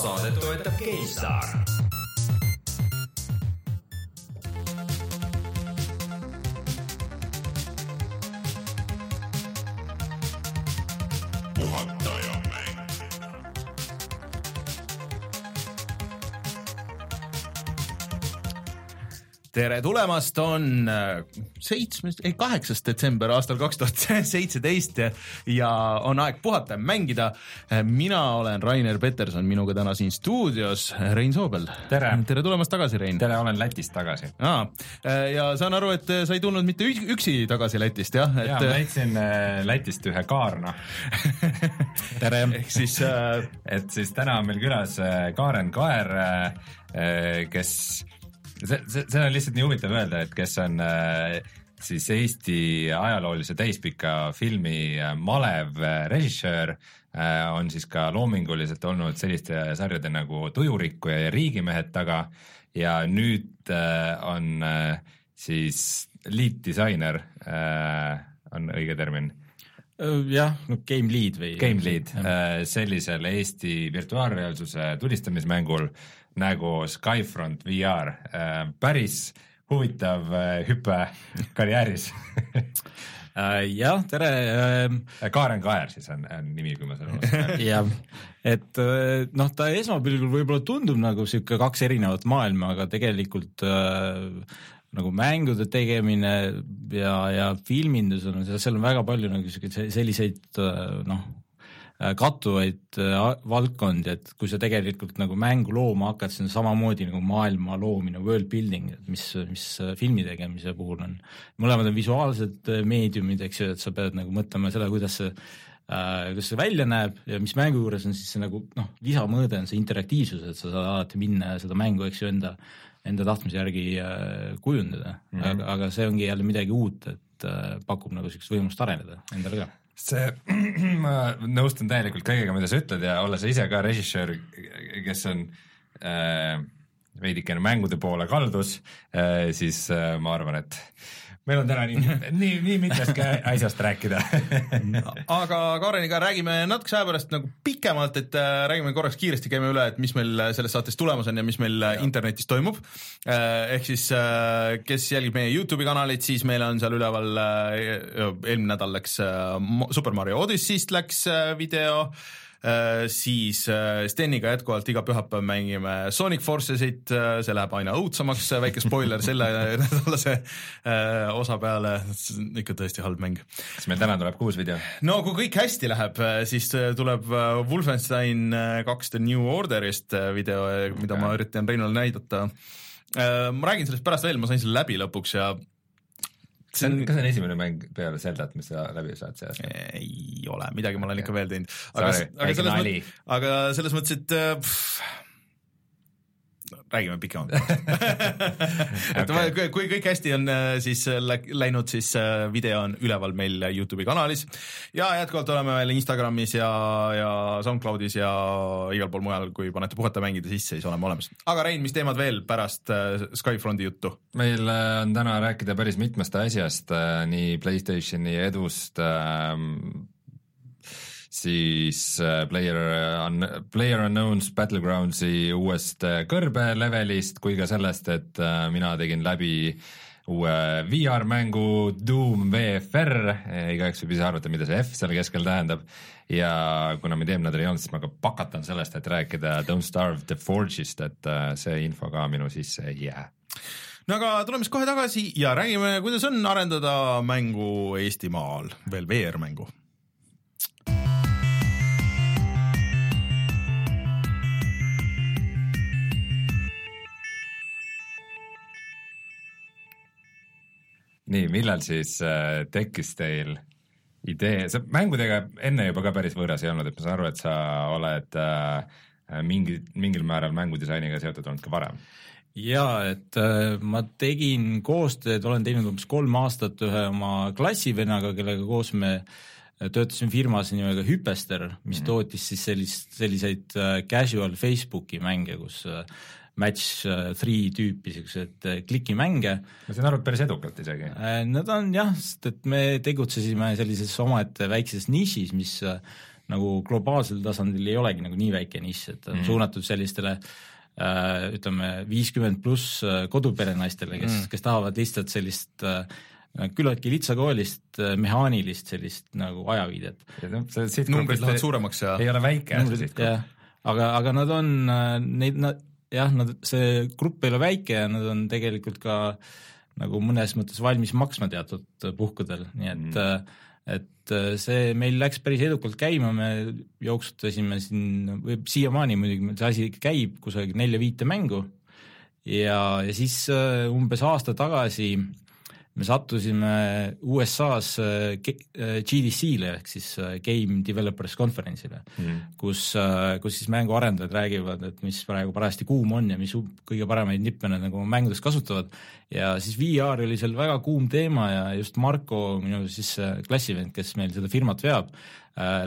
saadet toetab GameStar. tere tulemast, on äh, seitsmes, ei kaheksas detsember aastal kaks tuhat seitseteist ja on aeg puhata ja mängida. mina olen Rainer Peterson, minuga täna siin stuudios Rein Soobel. tere! tere tulemast tagasi, Rein! tere, olen Lätist tagasi. ja saan aru, et sa ei tulnud mitte üksi tagasi Lätist, jah? jaa, ma leidsin äh, Lätist ühe kaarna tere! ehk siis äh... et siis täna on meil külas äh, Kaaren Kaer, kes see, see, see on lihtsalt nii huvitav öelda, et kes on äh, siis Eesti ajaloolise täispika filmi äh, Malev äh, režissöör äh,, on siis ka loominguliselt olnud selliste sarjade nagu Tujurikkuja ja Riigimehed taga. Ja nüüd äh, on äh, siis lead disainer äh,, on õige termin? Jah, no game lead või? Game lead äh, sellisel Eesti virtuaalreaalsuse tulistamismängul nagu Skyfront VR, äh, päris huvitav äh, hüpe karjääris jah, tere. Ähm, Kaaren Kaer siis on, on nimi, kui ma selle unustasin. jah, et noh, ta esmapilgul võib-olla tundub nagu sihuke kaks erinevat maailma, aga tegelikult äh, nagu mängude tegemine ja, ja filmindus on, seal on väga palju nagu siukseid selliseid noh, kattuvaid valdkondi, et kui sa tegelikult nagu mängu looma hakkad, see on samamoodi nagu maailma loomine, world building, et mis, mis filmi tegemise puhul on. mõlemad on visuaalsed meediumid, eks ju, et sa pead nagu mõtlema selle, kuidas see äh, kuidas see välja näeb ja mis mängu juures on siis see nagu noh, lisamõõde on see interaktiivsus, et sa saad alati minna ja seda mängu, eks ju, enda enda tahtmise järgi äh, kujundada mm, -hmm. aga, aga see ongi jälle midagi uut, et äh, pakub nagu niisugust võimalust areneda endale ka. See, ma nõustun täielikult kõigega, mida sa ütled ja olles ise ka režissöör, kes on äh, veidikene mängude poole kaldus äh,, siis äh, ma arvan, et meil on täna nii, nii, nii mitmestki asjast rääkida aga Kareniga räägime natukese aja pärast nagu pikemalt, et äh, räägime korraks kiiresti, käime üle, et mis meil selles saates tulemas on ja mis meil ja. internetis toimub äh,. ehk siis äh, kes jälgib meie Youtube'i kanalit, siis meil on seal üleval eelmine nädal läks Super Mario Odyssey'st läks video siis äh, Steniga jätkuvalt iga pühapäev mängime Sonic Forcesit, äh, see läheb aina õudsemaks, väike spoiler selle nädalase osa peale, ikka tõesti halb mäng. kas meil täna tuleb ka uus video? no kui kõik hästi läheb, siis tuleb Wolfenstein kaks The New Orderist video, mida okay. ma üritan Reinule näidata. ma räägin sellest pärast veel, ma sain selle läbi lõpuks ja see on, kas see on esimene mäng peale Zeldat, mis sa läbi saad see aasta? ei ole, midagi ma olen ikka veel teinud. aga, aga selles mõttes, aga selles mõttes, et äh, pff, räägime pikemalt et okay. kui kõik hästi on äh, siis äh, läinud, siis äh, video on üleval meil Youtube'i kanalis ja jätkuvalt oleme veel Instagramis ja, ja SoundCloudis ja igal pool mujal, kui panete puhata mängida sisse, siis oleme olemas. aga Rein, mis teemad veel pärast Skyfronti juttu? meil on täna rääkida päris mitmest asjast, nii Playstationi edust ähm, siis äh, Player un-, Player Unknown's Battlegroundsi uuest äh, kõrbelevelist kui ka sellest, et äh, mina tegin läbi uue VR-mängu Doom VFR, igaüks võib ise arvata, mida see F seal keskel tähendab, ja kuna meid eelmine nädal ei olnud, siis ma ka pakatan sellest, et rääkida Don't Starve the Forge'ist, et see info ka minu sisse ei jää. No aga tuleme siis kohe tagasi ja räägime, kuidas on arendada mängu Eestimaal, veel VR-mängu nii, millal siis äh, tekkis teil idee, sa mängudega enne juba ka päris võõras ei olnud, et ma saan aru, et sa oled äh, mingi, mingil määral mängudisainiga seotud olnud ka varem? jaa, et äh, ma tegin koostööd, olen teinud umbes kolm aastat ühe oma klassivennaga, kellega koos me töötasin firmas nimega Hüpester, mis mm -hmm. tootis siis sellist, selliseid äh, casual Facebooki mänge, kus äh, match äh, three tüüpi siukseid äh, klikimänge. ma saan aru, et päris edukalt isegi. Äh, nad on jah, sest et me tegutsesime sellises omaette väikses nišis, mis nagu globaalsel tasandil ei olegi nagu nii väike nišš, et on mm. suunatud sellistele ütleme, viiskümmend pluss koduperenaistele, kes mm., kes tahavad lihtsalt sellist küllaltki litsakoolist mehaanilist sellist nagu ajaviidet. numbrid lähevad suuremaks ja ei ole väike aga, aga nad on, neid, nad jah, nad, see grupp ei ole väike ja nad on tegelikult ka nagu mõnes mõttes valmis maksma teatud puhkudel, nii et mm. et see meil läks päris edukalt käima, me jooksutasime siin, või siiamaani muidugi see asi käib kusagil nelja-viite mängu ja, ja siis umbes aasta tagasi äh, me sattusime USA-s äh, GDC-le ehk siis äh, Game Developers Conference'ile mm., kus, äh, kus siis mänguarendajad räägivad, et mis praegu parajasti kuum on ja mis kõige paremaid nippe nad nagu mängudes kasutavad ja siis VR oli seal väga kuum teema ja just Marko, minu siis klassivend, kes meil seda firmat veab,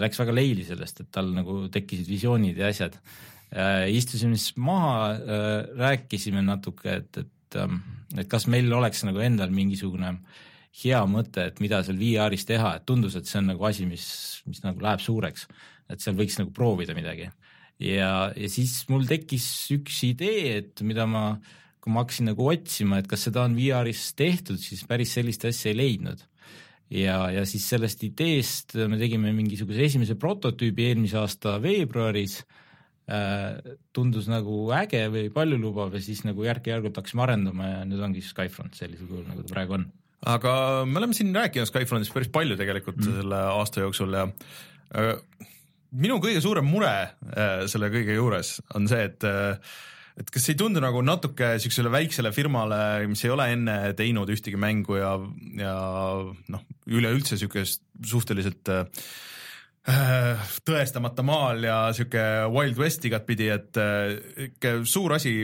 läks väga leili sellest, et tal nagu tekkisid visioonid ja asjad. istusime siis maha, rääkisime natuke, et, et et, kas meil oleks nagu endal mingisugune hea mõte, et mida seal VR-is teha, et tundus, et see on nagu asi, mis, mis nagu läheb suureks, et seal võiks nagu proovida midagi. ja, ja siis mul tekkis üks idee, et mida ma, kui ma hakkasin nagu otsima, et kas seda on VR-is tehtud, siis päris sellist asja ei leidnud. Ja, ja siis sellest ideest me tegime mingisuguse esimese prototüübi eelmise aasta veebruaris tundus nagu äge või paljulubav ja siis nagu järk-järgult hakkasime arendama ja nüüd ongi Skyfront sellisel kujul, nagu ta praegu on. aga me oleme siin rääkinud Skyfrontist päris palju tegelikult mm. selle aasta jooksul ja äh, minu kõige suurem mure äh, selle kõige juures on see, et äh, et kas ei tundu nagu natuke niisugusele väiksele firmale, mis ei ole enne teinud ühtegi mängu ja, ja noh, üleüldse niisugust suhteliselt äh, Äh, tõestamata maal ja sihuke Wild West igatpidi, et äh, ikka suur asi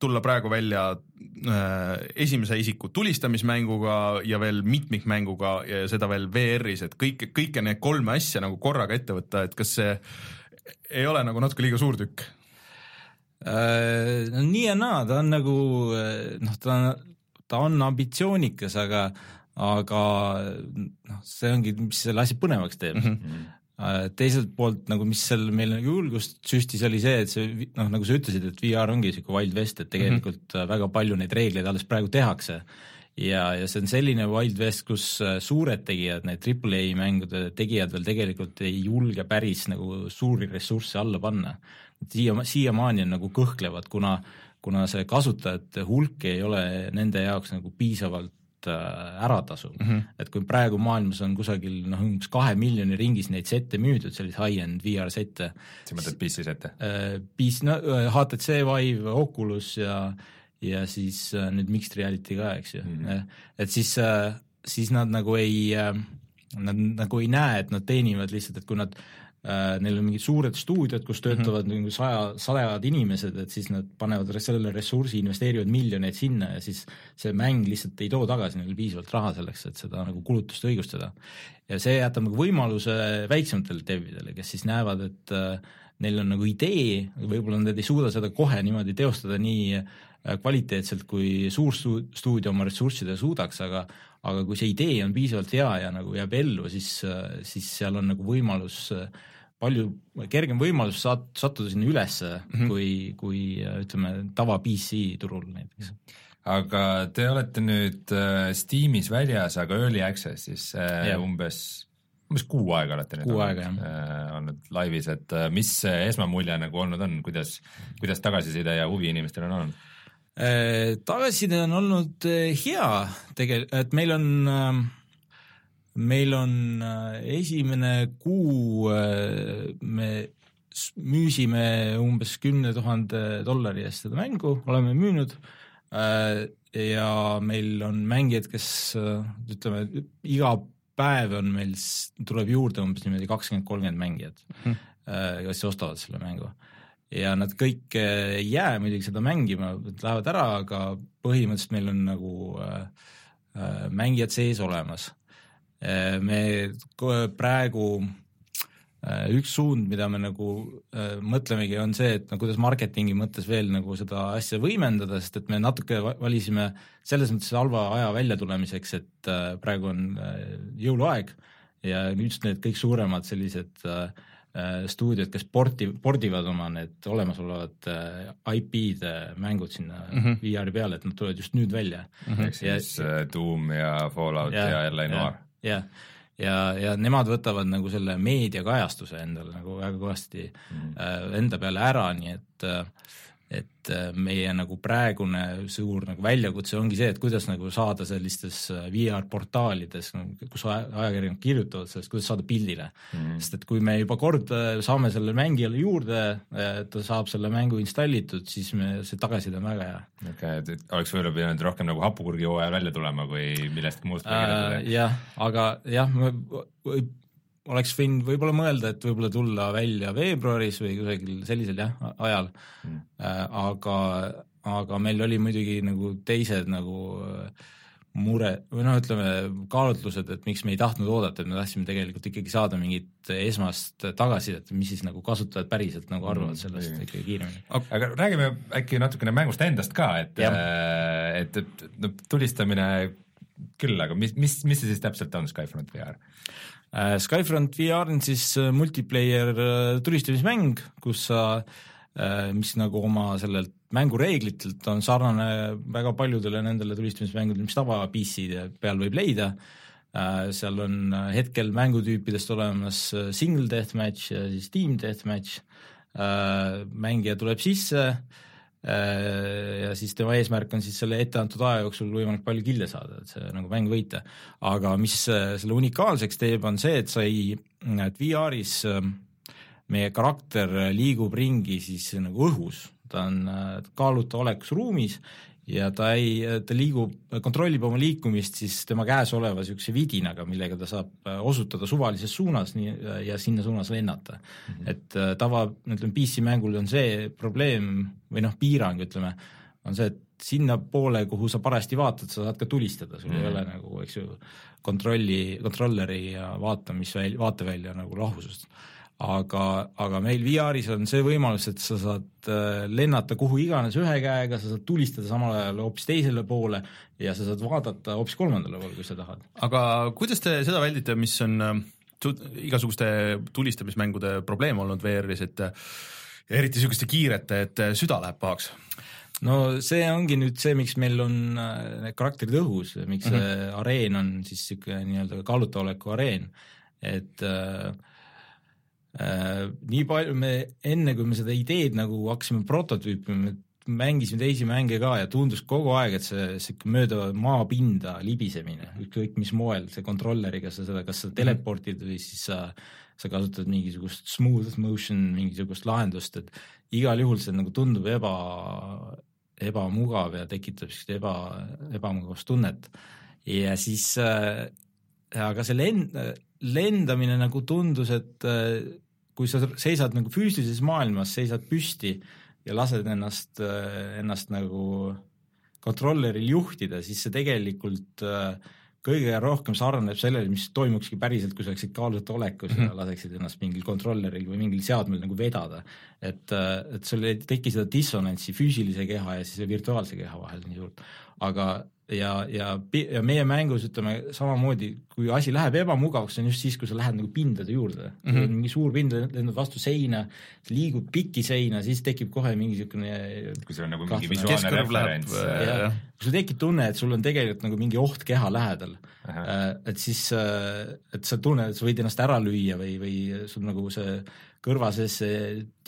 tulla praegu välja äh, esimese isiku tulistamismänguga ja veel mitmikmänguga ja seda veel VR-is, et kõik, kõike need kolme asja nagu korraga ette võtta, et kas see ei ole nagu natuke liiga suur tükk? no nii ja naa, ta on nagu noh, ta on, ta on ambitsioonikas, aga aga noh, see ongi, mis selle asja põnevaks teeb mm. -hmm teiselt poolt nagu, mis seal meil nagu julgust süstis, oli see, et see noh, nagu sa ütlesid, et VR ongi niisugune wild west, et tegelikult mm -hmm. väga palju neid reegleid alles praegu tehakse ja, ja see on selline Wild West, kus äh, suured tegijad, need Triple A mängude tegijad veel tegelikult ei julge päris nagu suuri ressursse alla panna. siia, siiamaani on nagu kõhklevad, kuna, kuna see kasutajate hulk ei ole nende jaoks nagu piisavalt Äh, ära tasuv mm. -hmm. et kui praegu maailmas on kusagil noh, umbes kahe miljoni ringis neid sette müüdud, selliseid high-end VR sette. sa mõtled PC sette? PC, no HTC Vive, Oculus ja ja siis äh, nüüd Mixed Reality ka, eks ju mm, -hmm. et siis, äh, siis nad nagu ei, nad nagu ei näe, et nad teenivad lihtsalt, et kui nad Äh, neil on mingid suured stuudiod, kus töötavad mm -hmm. nagu saja, sadad inimesed, et siis nad panevad sellele ressursi, investeerivad miljoneid sinna ja siis see mäng lihtsalt ei too tagasi neile piisavalt raha selleks, et seda nagu kulutust õigustada. ja see jätab nagu võimaluse väiksematele devidele, kes siis näevad, et äh, neil on nagu idee, võib-olla nad ei suuda seda kohe niimoodi teostada nii äh, kvaliteetselt, kui suur stuudio oma ressurssidega suudaks, aga aga kui see idee on piisavalt hea ja nagu jääb ellu, siis, siis seal on nagu võimalus palju kergem võimalus saat-, sattuda sinna ülesse mm -hmm. kui, kui ütleme, tava PC turul näiteks. aga te olete nüüd äh, Steamis väljas, aga early access'is äh, umbes, umbes kuu aega olete nüüd kuu aega, jah. Äh, olnud laivis, et mis esmamulje nagu olnud on, kuidas, kuidas tagasiside ja huvi inimestel on olnud? Äh, tagasiside on olnud äh, hea tegel-, et meil on äh, meil on esimene kuu, me müüsime umbes kümne tuhande dollari eest seda mängu, oleme müünud ja meil on mängijad, kes ütleme, iga päev on meil, tuleb juurde umbes niimoodi kakskümmend, kolmkümmend mängijat hmm., kes ostavad selle mängu. Ja nad kõik ei jää muidugi seda mängima, lähevad ära, aga põhimõtteliselt meil on nagu äh, mängijad sees olemas. Äh, me praegu äh, üks suund, mida me nagu äh, mõtlemegi, on see, et no kuidas marketingi mõttes veel nagu seda asja võimendada, sest et me natuke valisime selles mõttes halva aja väljatulemiseks, et praegu on jõuluaeg ja just need kõik suuremad sellised äh, stuudiod, kes porti, pordivad oma need olemasolevad äh, IP-d äh, mängud sinna mm -hmm. VR-i peale, et nad tulevad just nüüd välja mm. -hmm. ehk siis ja, Doom ja Fallout ja, ja LA Noir. jah, ja, ja nemad võtavad nagu selle meediakajastuse endale nagu väga kõvasti mm. äh, enda peale ära, nii et äh, et äh, meie nagu praegune suur nagu väljakutse ongi see, et kuidas nagu saada sellistes äh, VR-portaalides, kus ajakirjanikud kirjutavad sellest, kuidas saada pildile mm. -hmm. sest et kui me juba kord äh, saame selle mängijale juurde, ta saab selle mängu installitud, siis me, see tagasiside on väga hea. okei okay,, et oleks võib-olla pidanud rohkem nagu hapukurgi hooajal välja tulema, kui millestki muust äh,. jah, aga jah, oleks võinud võib-olla mõelda, et võib-olla tulla välja veebruaris või kusagil sellisel jah, ajal mm., aga, aga meil oli muidugi nagu teised nagu äh, mure või noh, ütleme kaalutlused, et miks me ei tahtnud oodata, et me tahtsime tegelikult ikkagi saada mingit esmast tagasisidet, mis siis nagu kasutajad päriselt nagu arvavad mm, sellest mm, ikkagi kiiremini. aga räägime äkki natukene mängust endast ka, et, äh, et, et no tulistamine küll, aga mis, mis, mis see siis täpselt on, Skyfront VR? Äh, Skyfront VR on siis äh, multiplayer äh, tulistamismäng, kus sa, mis nagu oma sellelt mängureeglitelt on sarnane väga paljudele nendele tulistamismängudele, mis tava PC-de peal võib leida, seal on hetkel mängutüüpidest olemas single deathmatch ja siis team deathmatch, mängija tuleb sisse, ja siis tema eesmärk on siis selle etteantud aja jooksul võimalikult palju kille saada, et see nagu mäng võita. aga mis äh, selle unikaalseks teeb, on see, et sa ei, et VR-is äh, meie karakter liigub ringi siis nagu õhus, ta on kaaluta olekus ruumis ja ta ei, ta liigub, kontrollib oma liikumist siis tema käes oleva niisuguse vidinaga, millega ta saab äh, osutada suvalises suunas nii, ja sinna suunas lennata mm. -hmm. et äh, tava, ütleme PC-mängul on see probleem või noh, piirang, ütleme, on see, et sinnapoole, kuhu sa parajasti vaatad, sa saad ka tulistada, sul mm -hmm. ei mhm. ole nagu, eks ju, kontrolli, kontrolleri ja vaatamisväl-, vaatevälja nagu lahusust aga, aga meil VR-is on see võimalus, et sa saad äh, lennata kuhu iganes ühe käega, sa saad tulistada samal ajal hoopis teisele poole ja sa saad vaadata hoopis kolmandale poole, kui sa tahad. aga kuidas te seda väldite, mis on äh, igasuguste tulistamismängude probleem olnud VR-is, et äh, eriti niisuguste kiirete, et süda läheb pahaks? no see ongi nüüd see, miks meil on need karakterid õhus, miks mm -hmm. see areen on siis niisugune nii-öelda kaalutaoleku areen, et Äh, nii palju me enne, kui me seda ideed nagu hakkasime prototüüpima, mängisime teisi mänge ka ja tundus kogu aeg, et see sihuke mööda maapinda libisemine, ükskõik mis moel, see kontrolleriga sa seda, kas sa teleportid või siis sa, sa kasutad mingisugust smooth motion mingisugust lahendust, et igal juhul see nagu tundub eba, ebamugav ja tekitab siukest eba, ebamugavustunnet. ja siis äh, aga see lend, lendamine nagu tundus, et äh, kui sa seisad nagu füüsilises maailmas, seisad püsti ja lased ennast, äh, ennast nagu kontrolleril juhtida, siis see tegelikult äh, kõige rohkem sarnaneb sellele, mis toimukski päriselt, kui sa oleksid kaaluta olekus ja mhm. laseksid ennast mingil kontrolleril või mingil seadmel nagu vedada. et, et sul ei teki seda dissonantsi füüsilise keha ja siis virtuaalse keha vahel nii suurt, aga ja, ja, ja meie mängus ütleme samamoodi, kui asi läheb ebamugavaks, on just siis, kui sa lähed nagu pindade juurde mm. -hmm. mingi suur pind lendab vastu seina, liigud pikki seina, siis tekib kohe mingi niisugune kui sul on nagu mingi visuaalne referents. kui sul tekib tunne, et sul on tegelikult nagu mingi oht keha lähedal, äh, et siis, äh, et sa tunned, et sa võid ennast ära lüüa või, või sul nagu see kõrva sees see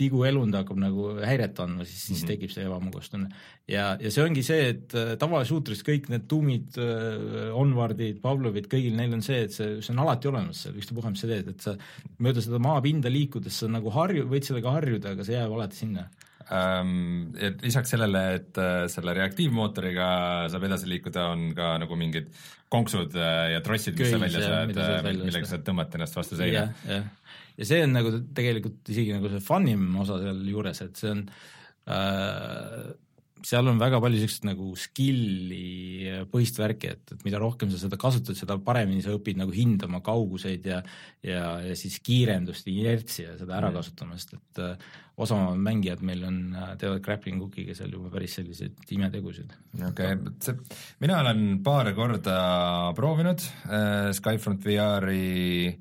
tiguelund hakkab nagu häiret andma, siis, siis mm -hmm. tekib see ebamugavustunne. ja, ja see ongi see, et äh, tavalisuutris kõik need tuumid äh,, Onwardid, Pavlovid, kõigil neil on see, et see, see on alati olemas seal, ükstapuha, mis sa teed, et sa mööda seda maapinda liikudes sa nagu harju, võid sellega harjuda, aga see jääb alati sinna ähm,. Et lisaks sellele, et äh, selle reaktiivmootoriga saab edasi liikuda, on ka nagu mingid konksud ja trossid, mis sa välja saad, millega saad tõmmata ennast vastu seina. Ja see on nagu tegelikult isegi nagu see fun im osa sealjuures, et see on äh, seal on väga palju siukest nagu skill'i põhist värki, et, et mida rohkem sa seda kasutad, seda paremini sa õpid nagu hindama kauguseid ja ja, ja siis kiirendust, inertsi ja seda ära mm. kasutama, sest et äh, osavamad mängijad meil on, äh, teevad grappling hook'iga seal juba päris selliseid imetegusid. okei okay., mina olen paar korda proovinud äh, Skyfront VR-i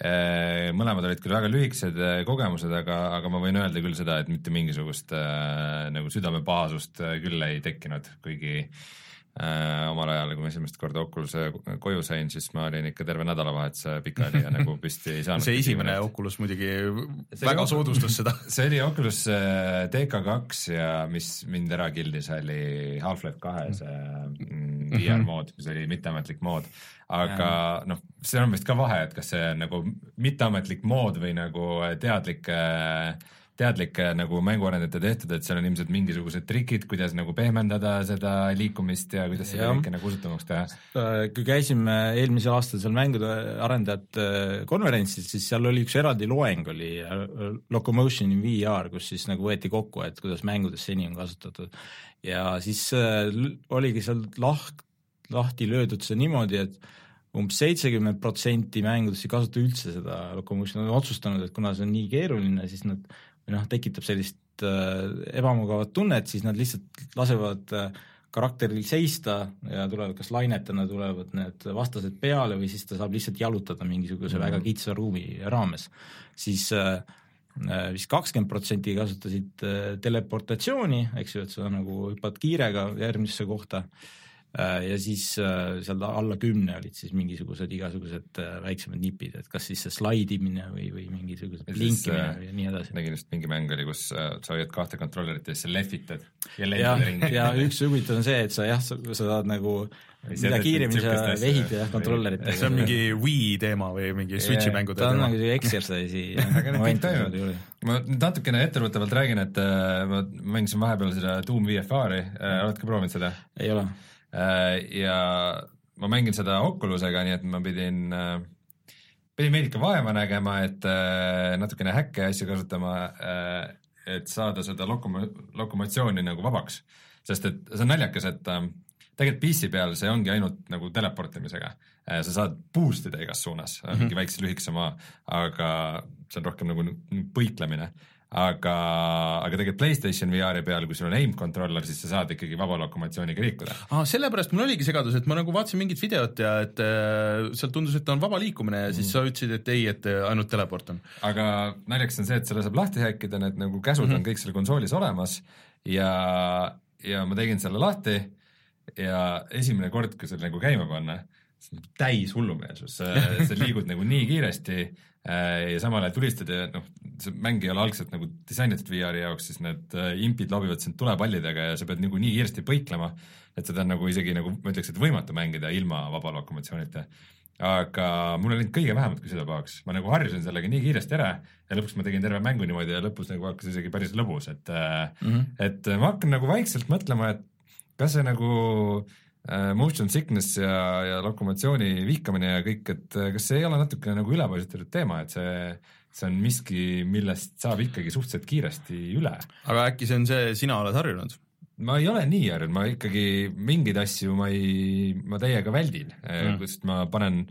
mõlemad olid küll väga lühikesed äh, kogemused, aga, aga ma võin öelda küll seda, et mitte mingisugust äh, nagu südamepahasust äh, küll ei tekkinud, kuigi äh, omal ajal, kui ma esimest korda Oculus'e koju sain, siis ma olin ikka terve nädalavahetuse pikali ja nagu püsti ei saanud. see esimene Oculus muidugi see väga oli, soodustas seda. See oli Oculus DK2 ja mis mind ära kildis, oli Half-Life kahe see mm, VR mood, mis oli mitteametlik mood. Aga noh, seal on vist ka vahe, et kas see on nagu mitteametlik mood või nagu teadlik teadlik nagu mänguarendajate tehtud, et seal on ilmselt mingisugused trikid, kuidas nagu pehmendada seda liikumist ja kuidas seda kõike nagu usutavamaks teha. Äh, kui käisime eelmisel aastal seal mängude arendajate konverentsil, siis seal oli üks eraldi loeng oli äh, Locomotion in VR, kus siis nagu võeti kokku, et kuidas mängudes seni on kasutatud. ja siis äh, oligi seal lahk, lahti löödud see niimoodi, et umbes seitsekümmend protsenti mängudest ei kasuta üldse seda Locomotion, nad on otsustanud, et kuna see on nii keeruline, siis nad või noh, tekitab sellist äh, ebamugavat tunnet, siis nad lihtsalt lasevad äh, karakteril seista ja tulevad kas lainetena tulevad need vastased peale või siis ta saab lihtsalt jalutada mingisuguse mm -hmm. väga kitsa ruumi raames, siis äh, äh vist kakskümmend protsenti kasutasid äh, teleportatsiooni, eks ju, et sa nagu hüppad kiirega järgmisse kohta Äh, ja siis äh, seal alla kümne olid siis mingisugused igasugused äh, väiksemad nipid, et kas siis see slaidimine või, või mingisugused blinkimine või nii edasi. nägin just mingi mäng oli, kus sa hoiad kahte kontrollerit ja siis sa lehvitad ja lendad ringi. ja üks huvitav on see, et sa jah, sa saad nagu mida kiiremini sa vehid jah kontrolleritega. see on mingi Wii teema või mingi Switchi mängu teema? ta on nagu exercise'i ma natukene etteruttavalt räägin, et ma mängisin vahepeal seda Doom VFR-i, oled ka proovinud seda? ei ole Äh, ja ma mängin seda Oculusega, nii et ma pidin, äh, pidin veidike vaeva nägema, et äh, natukene häkke asju kasutama, et saada seda lokuma-, lokomatsiooni nagu vabaks. sest et see on naljakas, et tegelikult PC peal see ongi ainult nagu teleportimisega. sa saad boost ida igas suunas mm, -hmm. mingi väikse lühikese maa, aga see on rohkem nagu põiklemine aga, aga tegelikult Playstation VR-i peal, kui sul on aim controller, siis sa saad ikkagi vaba lokomatsiooniga liikuda ah,. sellepärast mul oligi segadus, et ma nagu vaatasin mingit videot ja et äh, sealt tundus, et on vaba liikumine ja siis mm. sa ütlesid, et ei, et äh, ainult teleport on. aga naljakas on see, et selle saab lahti häkkida, need nagu käsud mm -hmm. on kõik seal konsoolis olemas ja, ja ma tegin selle lahti ja esimene kord, kui selle nagu käima panna, täis hullumeelsus, sa liigud nagu nii kiiresti Äh, ja samal ajal tulistad ja noh, see mäng ei ole algselt nagu disainitud VR-i jaoks, siis need äh, impid lobivad sind tulepallidega ja sa pead nagu nii kiiresti põiklema, et seda on nagu isegi nagu ma ütleks, et võimatu mängida ilma vaba lokomatsioonita. aga mul oli kõige vähemat kui seda pahaks, ma nagu harjusin sellega nii kiiresti ära ja lõpuks ma tegin terve mängu niimoodi ja lõpus nagu hakkas isegi päris lõbus, et mm, -hmm. et ma hakkan nagu vaikselt mõtlema, et kas see nagu Äh, motion sickness ja, ja lokomatsiooni vihkamine ja kõik, et äh, kas see ei ole natukene nagu ülepositiivne teema, et see, see on miski, millest saab ikkagi suhteliselt kiiresti üle. aga äkki see on see, sina oled harjunud? ma ei ole nii harjunud, ma ikkagi mingeid asju ma ei, ma täiega väldin mm., sest ma panen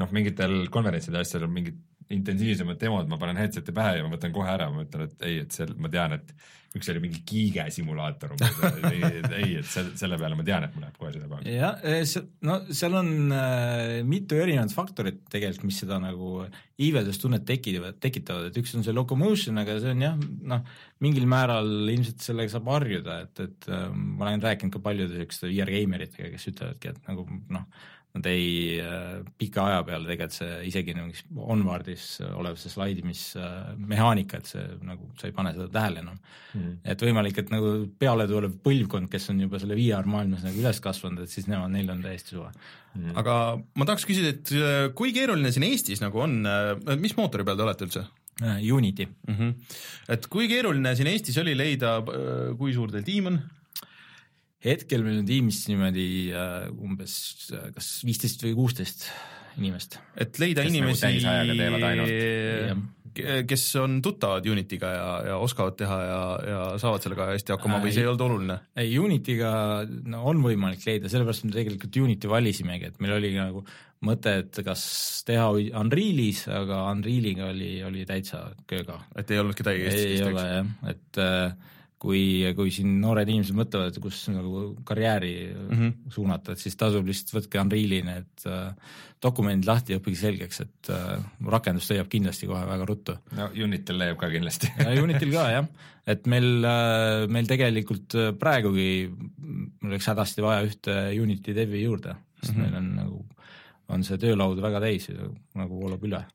noh, mingitel konverentsidel asjadel mingid intensiivsemad demod, ma panen headset'i pähe ja ma võtan kohe ära, ma ütlen, et ei, et see, ma tean, et üks oli mingi kiige simulaator umbes, ei, ei, et selle, selle peale ma tean, et mul läheb kohe seda kohe. jah, eh, no seal on äh, mitu erinevat faktorit tegelikult, mis seda nagu iiveldustunnet tekitavad, tekitavad, et üks on see locomotion, aga see on jah, noh, mingil määral ilmselt sellega saab harjuda, et, et äh, ma olen rääkinud ka paljude niisuguste VR geimeritega, kes ütlevadki, et nagu noh, nad ei äh,, pika aja peale tegelikult see isegi nagu Onwardis olev see slaidimismehaanika, et see nagu, sa ei pane seda tähele enam mm.. et võimalik, et nagu peale tulev põlvkond, kes on juba selle VR maailmas nagu üles kasvanud, et siis nemad, neil on täiesti suva mm.. aga ma tahaks küsida, et äh, kui keeruline siin Eestis nagu on, äh, mis mootori peal te olete üldse? Äh, Unity mm. -hmm. et kui keeruline siin Eestis oli leida, kui suur teil tiim on? Hetkel meil on tiimis niimoodi äh, umbes äh, kas viisteist või kuusteist inimest. et leida kes nagu inimesi kes on tuttavad Unity'ga ja, ja oskavad teha ja, ja saavad sellega hästi hakkama või see ei olnud oluline? ei, Unity'ga no, on võimalik leida, sellepärast me tegelikult Unity valisimegi, et meil oli nagu mõte, et kas teha Unrealis, aga Unrealiga oli, oli täitsa kööga. et ei olnud kedagi Eestis, ei ole jah, et äh, kui, kui siin noored inimesed mõtlevad, et kus nagu karjääri mm. -hmm. suunata, et siis tasub lihtsalt võtke Unreali need äh, dokumendid lahti ja õppige selgeks, et äh, rakendus leiab kindlasti kohe väga ruttu. no Unitil leiab ka kindlasti Unitil ka jah, et meil, meil tegelikult praegugi mul oleks hädasti vaja ühte Unity devi juurde, sest mm -hmm. meil on nagu, on see töölaud väga täis nagu voolab üle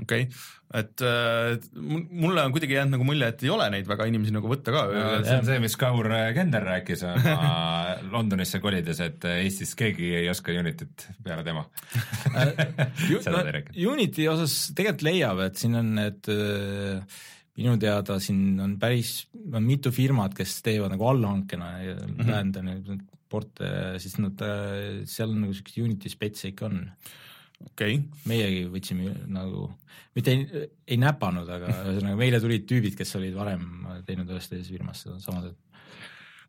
okei okay., et äh, mulle on kuidagi jäänud nagu mulje, et ei ole neid väga inimesi nagu võtta ka no,. see on see, mis Kaur Kender rääkis oma Londonisse kolides, et Eestis keegi ei oska Unitit peale tema no, Unity osas tegelikult leiab, et siin on need minu teada siin on päris, on mitu firmat, kes teevad nagu allhankena ja mm -hmm. läända neid porte, siis nad, seal on nagu siukseid Unity spetse ikka on okay.. meiegi võtsime nagu, mitte ei, ei näpanud, aga ühesõnaga meile tulid tüübid, kes olid varem teinud ühes teises firmas seda sama tööd.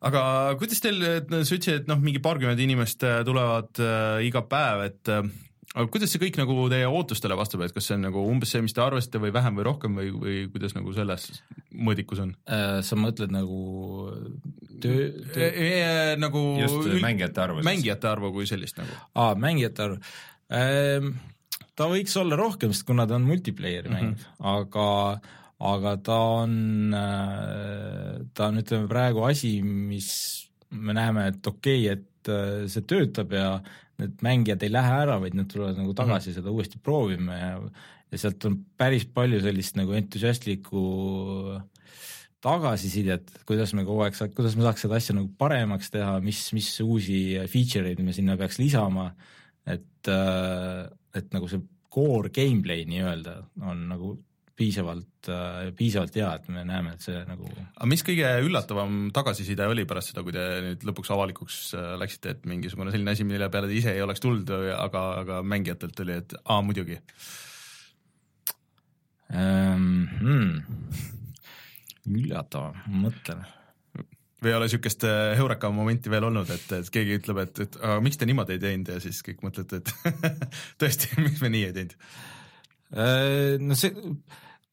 aga kuidas teil, sa ütlesid, et noh, mingi paarkümmend inimest tulevad äh, iga päev, et äh, aga kuidas see kõik nagu teie ootustele vastab, et kas see on nagu umbes see, mis te arvasite või vähem või rohkem või, või kuidas nagu selles mõõdikus on? sa mõtled nagu töö, töö... E, nagu just üld... mängijate arvu. mängijate arvu kui sellist nagu. aa, mängijate arv Ehm, ta võiks olla rohkem, sest kuna ta on multiplayer'i mäng mm, -hmm. aga, aga ta on, äh, ta on, ütleme praegu asi, mis me näeme, et okei okay,, et äh, see töötab ja need mängijad ei lähe ära, vaid nad tulevad nagu tagasi mm -hmm. seda uuesti proovima ja, ja sealt on päris palju sellist nagu entusiastlikku tagasisidet, kuidas me kogu aeg kuidas me saaks seda asja nagu paremaks teha, mis, mis uusi feature eid me sinna peaks lisama et, et nagu see core gameplay nii-öelda on nagu piisavalt, piisavalt hea, et me näeme, et see nagu aga mis kõige üllatavam tagasiside oli pärast seda, kui te nüüd lõpuks avalikuks läksite, et mingisugune selline asi, mille peale te ise ei oleks tulnud, aga, aga mängijatelt oli, et aa, muidugi um,? Hmm. üllatavam, ma mõtlen või ei ole niisugust heureka momenti veel olnud, et, et keegi ütleb, et, et aga miks te niimoodi ei teinud? ja siis kõik mõtlete, et tõesti, miks me nii ei teinud? no see,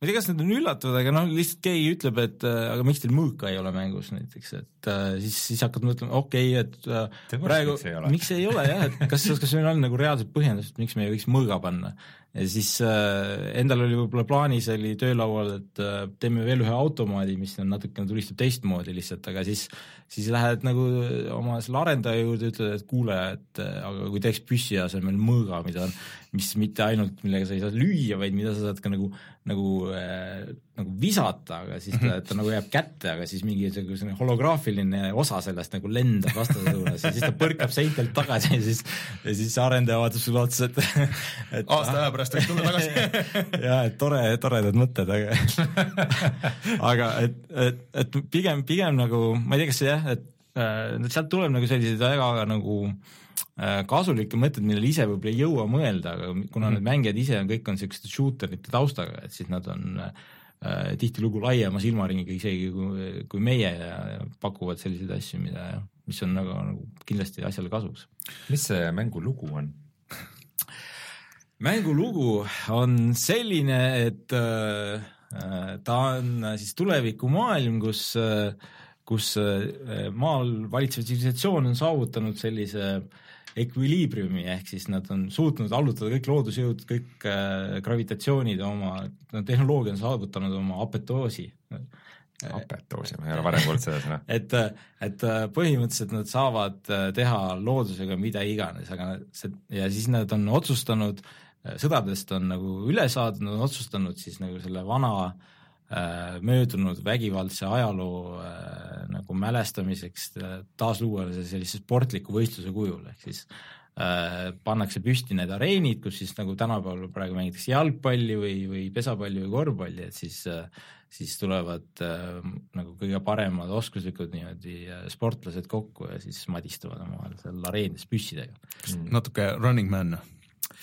ma ei tea, kas need on üllatavad, aga noh, lihtsalt keegi ütleb, et aga miks teil mõõka ei ole mängus näiteks, et äh, siis, siis hakkad mõtlema, okei okay,, et äh, praegu, miks ei ole? jah, et kas, kas meil on nagu reaalselt põhjendust, miks me ei võiks mõõga panna ja siis äh, endal oli võib-olla plaanis, oli töölaual, et äh, teeme veel ühe automaadi, mis on natukene tulistab teistmoodi lihtsalt, aga siis, siis lähed nagu oma selle arendaja juurde, ütled, et kuule, et äh, aga kui teeks püssi asemel mõõga, mida on, mis mitte ainult, millega sa ei saa lüüa, vaid mida sa saad ka nagu, nagu äh,, nagu visata, aga siis ta, ta nagu jääb kätte, aga siis mingi selline holograafiline osa sellest nagu lendab vastase suunas ja siis ta põrkab seintelt tagasi ja siis, ja siis arendaja vaatab sulle otsa, et, et aasta aja pärast võiks tulla tagasi ja et tore, toredad mõtted, aga aga et, et, et pigem, pigem nagu ma ei tea, kas see jah, et äh, sealt tuleb nagu selliseid väga nagu äh, kasulikke mõtteid, millele ise võib-olla ei jõua mõelda, aga kuna mm. need mängijad ise on, kõik on niisuguste shooterite taustaga, et siis nad on äh, tihtilugu laiema silmaringiga isegi kui, kui meie ja, ja pakuvad selliseid asju, mida, mis on nagu, nagu kindlasti asjale kasuks. mis see mängu lugu on? Mängu lugu on selline, et äh, ta on siis tulevikumaailm, kus äh, kus äh, maal valitsev tsivilisatsioon on saavutanud sellise ekviliibriumi, ehk siis nad on suutnud allutada kõik loodusjõud, kõik äh, gravitatsioonid oma, tehnoloogia on saavutanud oma apetoosi. apetoosi, ma ei ole varem kuulnud seda sõna. et, et põhimõtteliselt nad saavad teha loodusega mida iganes, aga see ja siis nad on otsustanud, sõdadest on nagu üle saadud, on otsustanud siis nagu selle vana äh, möödunud vägivaldse ajaloo äh, nagu mälestamiseks taas luua see sellise sportliku võistluse kujul, ehk siis äh, pannakse püsti need areenid, kus siis nagu tänapäeval praegu mängitakse jalgpalli või, või pesapalli või korvpalli, et siis äh, siis tulevad äh, nagu kõige paremad oskuslikud niimoodi äh, sportlased kokku ja siis madistavad omavahel seal areenis püssidega. Natuke Running Man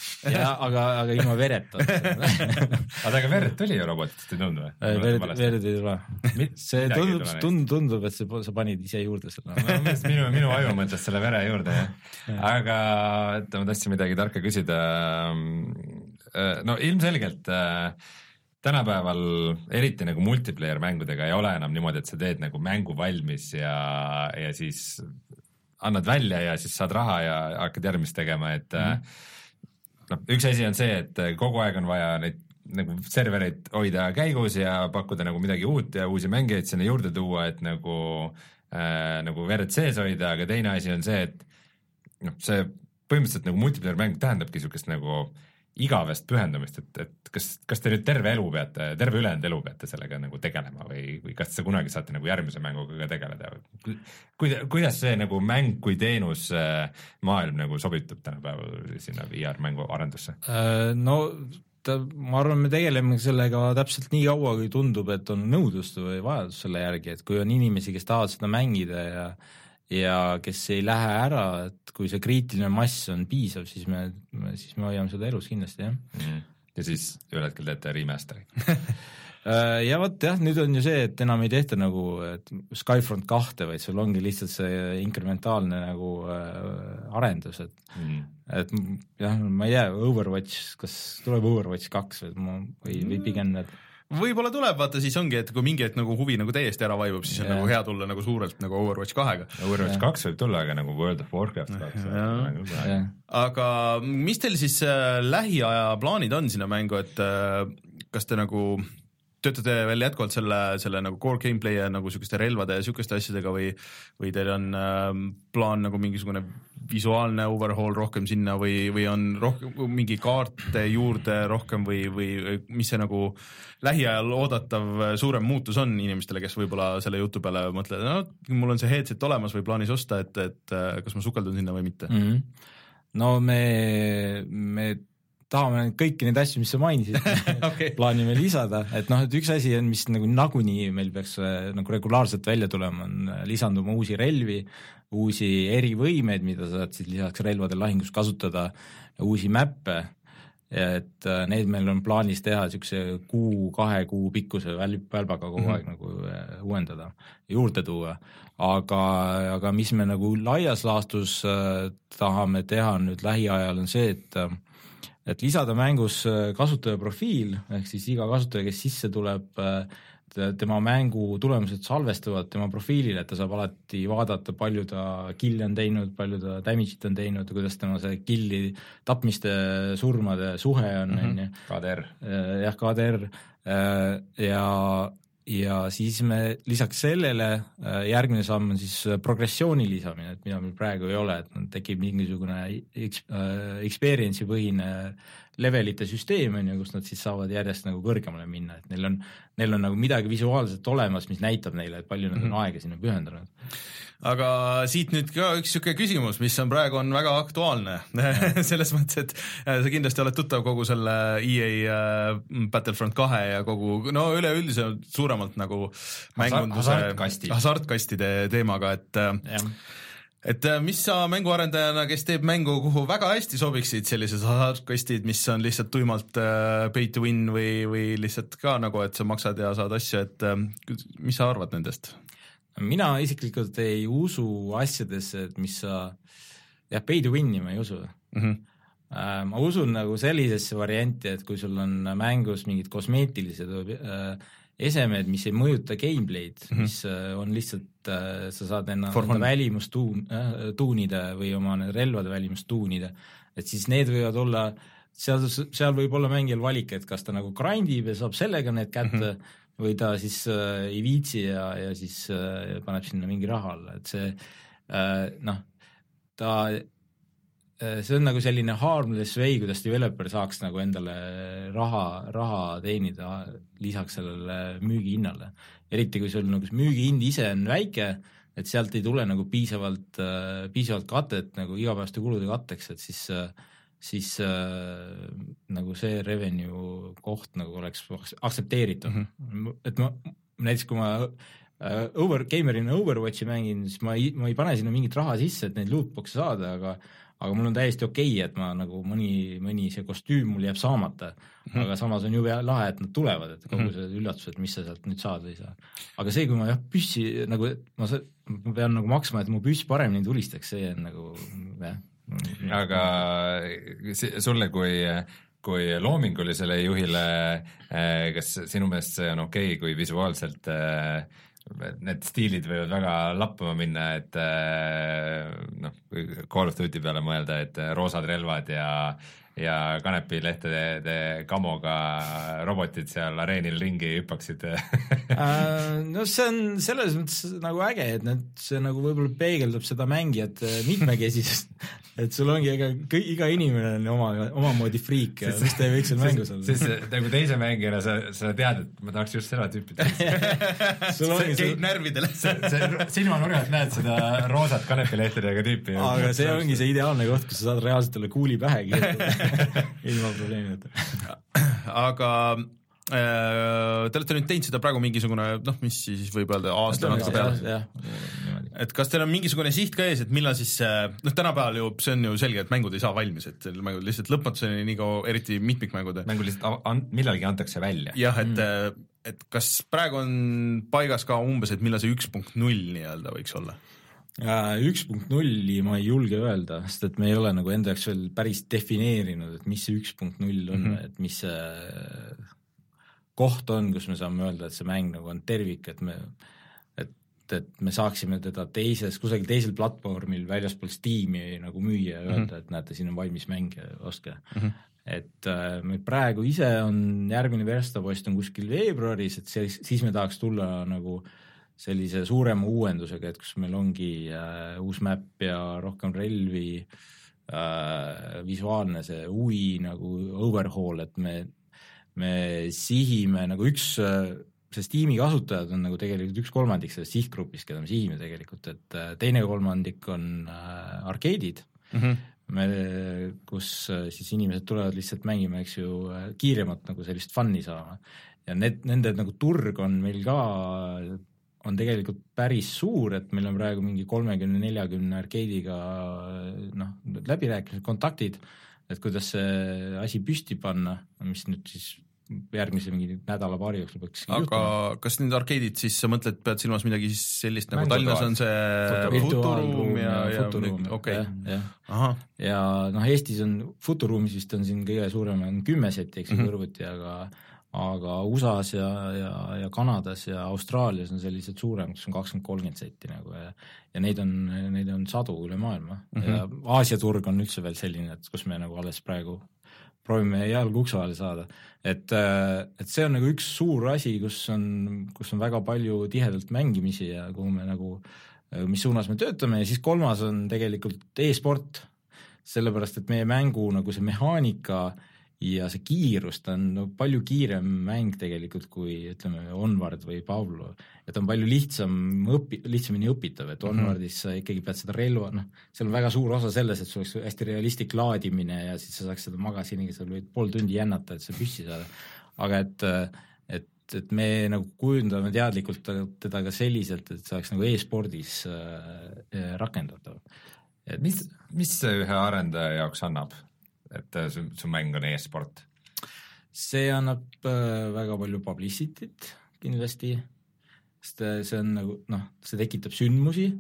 ja aga, aga ilma vereta aga ega verd tuli ju robotitest, ei tulnud või? verd, verd ei tule. see tundub, tundub, tundub, et see, sa panid ise juurde selle no, minu, minu aju mõtles selle vere juurde, jah. aga et ma tahtsin midagi tarka küsida. Äh, no ilmselgelt äh, tänapäeval eriti nagu multiplayer mängudega ei ole enam niimoodi, et sa teed nagu mängu valmis ja, ja siis annad välja ja siis saad raha ja hakkad järgmist tegema, et mm -hmm. Noh, üks asi on see, et kogu aeg on vaja neid nagu servereid hoida käigus ja pakkuda nagu midagi uut ja uusi mängijaid sinna juurde tuua, et nagu äh, nagu verd sees hoida, aga teine asi on see, et noh, see põhimõtteliselt nagu multiplayer mäng tähendabki niisugust nagu äh, igavest pühendumist, et, et kas, kas te nüüd terve elu peate, terve ülejäänud elu peate sellega nagu tegelema või, või kas te kunagi saate nagu järgmise mänguga ka tegeleda? kuida-, kuidas see nagu mäng kui teenus äh, maailm nagu sobitub tänapäeval sinna VR mängu arendusse? Äh, no ma arvan, me tegeleme sellega täpselt nii kaua, kui tundub, et on nõudlust või vajadus selle järgi, et kui on inimesi, kes tahavad seda mängida ja ja kes ei lähe ära, et kui see kriitiline mass on piisav, siis me, siis me hoiame seda elus kindlasti, jah. Mm.. ja siis ühel hetkel teete remaster'i äh, ja vot jah, nüüd on ju see, et enam ei tehta nagu Skyfront kahte, vaid sul ongi lihtsalt see inkrementaalne nagu äh, arendus, et mm. et jah, ma ei tea, Overwatch, kas tuleb Overwatch kaks või ma, või, või pigem need võib-olla tuleb, vaata siis ongi, et kui mingi hetk nagu huvi nagu täiesti ära vaibub, siis on yeah. nagu hea tulla nagu suurelt nagu Overwatch kahega. Overwatch kaks yeah. võib tulla, aga nagu World of Warcraft kaks yeah.. aga mis teil siis äh, lähiaja plaanid on sinna mängu, et äh, kas te nagu töötate veel jätkuvalt selle, selle nagu core gameplay ja nagu sihukeste relvade ja sihukeste asjadega või, või teil on äh, plaan nagu mingisugune visuaalne overhaul rohkem sinna või, või on rohkem mingi kaarte juurde rohkem või, või mis see nagu lähiajal oodatav suurem muutus on inimestele, kes võib-olla selle jutu peale mõtlevad, no mul on see headset olemas või plaanis osta, et, et äh, kas ma sukeldun sinna või mitte mm? -hmm. no me, me tahame kõiki neid asju, mis sa mainisid okay. plaanime lisada, et noh, et üks asi on, mis nagu nagunii meil peaks äh, nagu regulaarselt välja tulema, on äh, lisanduma uusi relvi, uusi erivõimeid, mida saad siis lisaks relvadel lahingus kasutada, uusi mäppe, et äh, neid meil on plaanis teha niisuguse kuu, kahe kuu pikkuse väl-, välbaga kogu mm -hmm. aeg nagu uuendada, juurde tuua. aga, aga mis me nagu laias laastus tahame teha nüüd lähiajal, on see, et et lisada mängus äh, kasutaja profiil, ehk siis iga kasutaja, kes sisse tuleb, äh, tema mängu tulemused salvestuvad tema profiilile, et ta saab alati vaadata, palju ta kill'e on teinud, palju ta damage'it on teinud, kuidas tema see kill'i tapmiste, surmade suhe on, mhm. on ju. KDR. Äh, jah, KDR ja ja siis me lisaks sellele järgmine samm on siis progressiooni lisamine, et mida meil praegu ei ole, et tekib mingisugune experience'i põhine levelite süsteem on ju, kus nad siis saavad järjest nagu kõrgemale minna, et neil on, neil on nagu midagi visuaalselt olemas, mis näitab neile, et palju nad on mm -hmm. aega sinna pühendanud. Aga siit nüüd ka üks niisugune küsimus, mis on praegu on väga aktuaalne selles mõttes, et äh, sa kindlasti oled tuttav kogu selle EA äh, Battlefront kahe ja kogu no üleüldiselt suuremalt nagu mängunduse hasartkasti. hasartkastide teemaga, et äh, ja et mis sa mänguarendajana, kes teeb mängu, kuhu väga hästi sobiksid sellised hasartkastid, mis on lihtsalt tuimalt pay to win või, või lihtsalt ka nagu, et sa maksad ja saad asju, et mis sa arvad nendest? Mina isiklikult ei usu asjadesse, et mis sa, jah, pay to win'i ma ei usu mm. -hmm ma usun nagu sellisesse varianti, et kui sul on mängus mingid kosmeetilised äh, esemed, mis ei mõjuta gameplay'd mm, -hmm. mis äh, on lihtsalt, sa saad enda välimust tuun- tuunida või oma relvade välimust tuunida, et siis need võivad olla, seal, seal võib olla mängijal valik, et kas ta nagu grind ib ja saab sellega need kätte mm, -hmm või ta siis äh, ei viitsi ja, ja siis äh, paneb sinna mingi raha alla, et see äh, noh, ta Äh, see on nagu selline harmless way, kuidas developer saaks nagu endale raha, raha teenida lisaks sellele müügihinnale. eriti kui sul nagu müügihind ise on väike, et sealt ei tule nagu piisavalt, äh, piisavalt katet nagu igapäevaste kulude katteks, et siis siis äh, nagu see revenue koht nagu oleks aktsepteeritav mm, -hmm. et ma näiteks kui ma äh, over, gamer'ina Overwatchi mängin, siis ma ei, ma ei pane sinna mingit raha sisse, et neid lootbox'e saada, aga aga mul on täiesti okei okay,, et ma nagu mõni, mõni see kostüüm mul jääb saamata mm, -hmm. aga samas on jube lahe, et nad tulevad, et kogu mm -hmm. see üllatus, et mis sa sealt nüüd saad või ei saa. aga see, kui ma jah, püssi nagu, ma, ma pean nagu maksma, et mu püss paremini tulistaks, see on nagu jah. Aga sulle kui kui loomingulisele juhile, kas sinu meelest see on okei okay,, kui visuaalselt äh, need stiilid võivad väga lappama minna, et äh, noh, Call of Duty peale mõelda, et roosad relvad ja ja kanepilehtede kamoga robotid seal areenil ringi hüppaksid Äh, no see on selles mõttes nagu äge, et need, see nagu võib-olla peegeldab seda mängijate mitmekesisust, et sul ongi, ega iga inimene on oma, omamoodi friik ja mis ei võiks seal mängus siis olla. nagu teise mängijana sa, sa tead, et ma tahaks just seda tüüpi teha. sul ongi see, närvidele. see silmanurgalt näed seda roosat kanepilehtedega tüüpi. aga see ongi see ideaalne koht, kus sa saad reaalselt talle kuuli pähe kirjutada ilma probleemideta. aga äh, te olete nüüd teinud seda praegu mingisugune noh, mis siis võib öelda aasta natuke peale. et kas teil on mingisugune siht ka ees, et millal siis noh, tänapäeval ju see on ju selge, et mängud ei saa valmis, et mängud lihtsalt lõpmatuseni nii kaua, eriti mitmikmängud. mängu lihtsalt an- millalgi antakse välja. jah, et mm., et kas praegu on paigas ka umbes, et millal see üks punkt null nii-öelda võiks olla? Üks punkt nulli ma ei julge öelda, sest et me ei ole nagu enda jaoks veel päris defineerinud, et mis see üks punkt null on mm, -hmm. et mis see koht on, kus me saame öelda, et see mäng nagu on tervik, et me, et, et me saaksime teda teises, kusagil teisel platvormil väljaspool Steam'i nagu müüa ja öelda mm, -hmm. et näete, siin on valmis mäng ja ostke mm. -hmm. et äh, me praegu ise on, järgmine verstapost on kuskil veebruaris, et siis, siis me tahaks tulla nagu sellise suurema uuendusega, et kus meil ongi äh, uus map ja rohkem relvi äh,, visuaalne see UI nagu overhaul, et me, me sihime nagu üks, sest tiimi kasutajad on nagu tegelikult üks kolmandik sellest sihtgrupist, keda me sihime tegelikult, et äh, teine kolmandik on äh, arkeedid Mm -hmm. me, kus äh, siis inimesed tulevad lihtsalt mängima, eks ju, kiiremat nagu sellist fun'i saama. ja need, nende nagu turg on meil ka, on tegelikult päris suur, et meil on praegu mingi kolmekümne, neljakümne arkeediga noh, läbirääkimised, kontaktid, et kuidas see asi püsti panna, mis nüüd siis järgmise mingi nädala-paari jooksul peaks aga kas need arkeedid siis, sa mõtled, pead silmas midagi siis sellist nagu. Tallinnas on see Futuruum. Ja, ja okei, jah. Ahah, ja noh, Eestis on Futuruumis vist on siin kõige suurem on kümme seti, eks ju mm -hmm. kõrvuti, aga aga USA-s ja, ja, ja Kanadas ja Austraalias on sellised suuremad, kus on kakskümmend, kolmkümmend setti nagu ja ja neid on, neid on sadu üle maailma mm Mhm. -hmm. ja Aasia turg on üldse veel selline, et kus me nagu alles praegu proovime jalgu ukse vahele saada, et, et see on nagu üks suur asi, kus on, kus on väga palju tihedalt mängimisi ja kuhu me nagu, mis suunas me töötame ja siis kolmas on tegelikult e-sport, sellepärast et meie mängu nagu see mehaanika ja see kiirus, ta on no, palju kiirem mäng tegelikult kui ütleme, Onward või Pavlo, et on palju lihtsam õpi-, lihtsamini õpitav, et Onwardis sa ikkagi pead seda relva, noh, seal on väga suur osa selles, et sul oleks hästi realistlik laadimine ja siis sa saaks seda magasiniga, sa võid pool tundi jännata, et see püssi saada. aga et, et, et me nagu kujundame teadlikult teda ka selliselt, et see oleks nagu e-spordis äh, rakendatav. et mis, mis see ühe arendaja jaoks annab, et äh, su, su mäng on e-sport? see annab äh, väga palju publicity't kindlasti, sest äh, see on nagu noh, see tekitab sündmusi,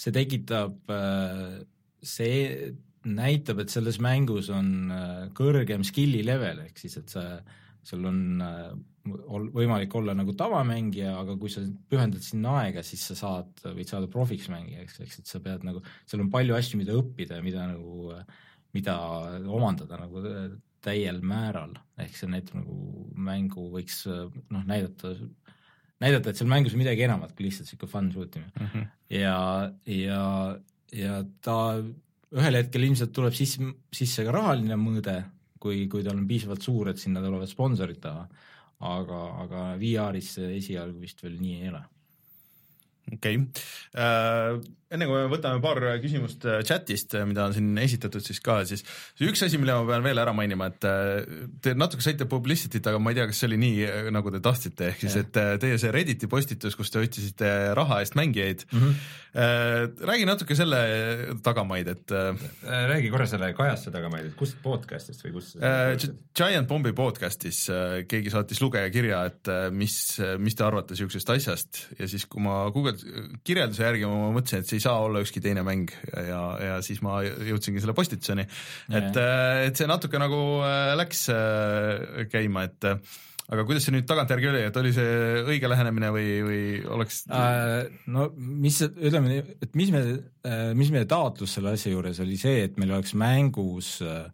see tekitab äh,, see näitab, et selles mängus on äh, kõrgem skill'i level, ehk siis et sa, sul on äh, ol, võimalik olla nagu tavamängija, aga kui sa pühendad sinna aega, siis sa saad, võid saada profiks mängijaks, ehk et sa pead nagu, seal on palju asju, mida õppida ja mida nagu, mida omandada nagu täiel määral, ehk see näitab nagu mängu võiks noh, näidata, näidata, et seal mängus on midagi enamat kui lihtsalt niisugune fun shoot imine mm -hmm. ja, ja, ja ta ühel hetkel ilmselt tuleb sisse, sisse ka rahaline mõõde, kui, kui ta on piisavalt suur, et sinna tulevad sponsorid taha. aga, aga VR-is esialgu vist veel nii ei ole. Okei okay., enne kui me võtame paar küsimust äh, chatist, mida on siin esitatud siis ka, siis üks asi, mille ma pean veel ära mainima, et äh, te natuke saite publicity't, aga ma ei tea, kas see oli nii, nagu te tahtsite, ehk siis, et äh, teie see Redditi postitus, kus te otsisite raha eest mängijaid mm. -hmm. räägi natuke selle tagamaid, et äh, räägi korra selle kajastuse tagamaid, et kust podcast'ist või kust äh, Giant Bombi podcastis äh, keegi saatis lugejakirja, et äh, mis, mis te arvate siuksest asjast ja siis, kui ma guugeldasin, kirjelduse järgi ma mõtlesin, et see ei saa olla ükski teine mäng ja, ja siis ma jõudsingi selle postituseni, et, et see natuke nagu läks käima, et aga kuidas see nüüd tagantjärgi oli, et oli see õige lähenemine või, või oleks äh,? no mis, ütleme nii, et mis me, mis meie taotlus selle asja juures oli see, et meil oleks mängus äh,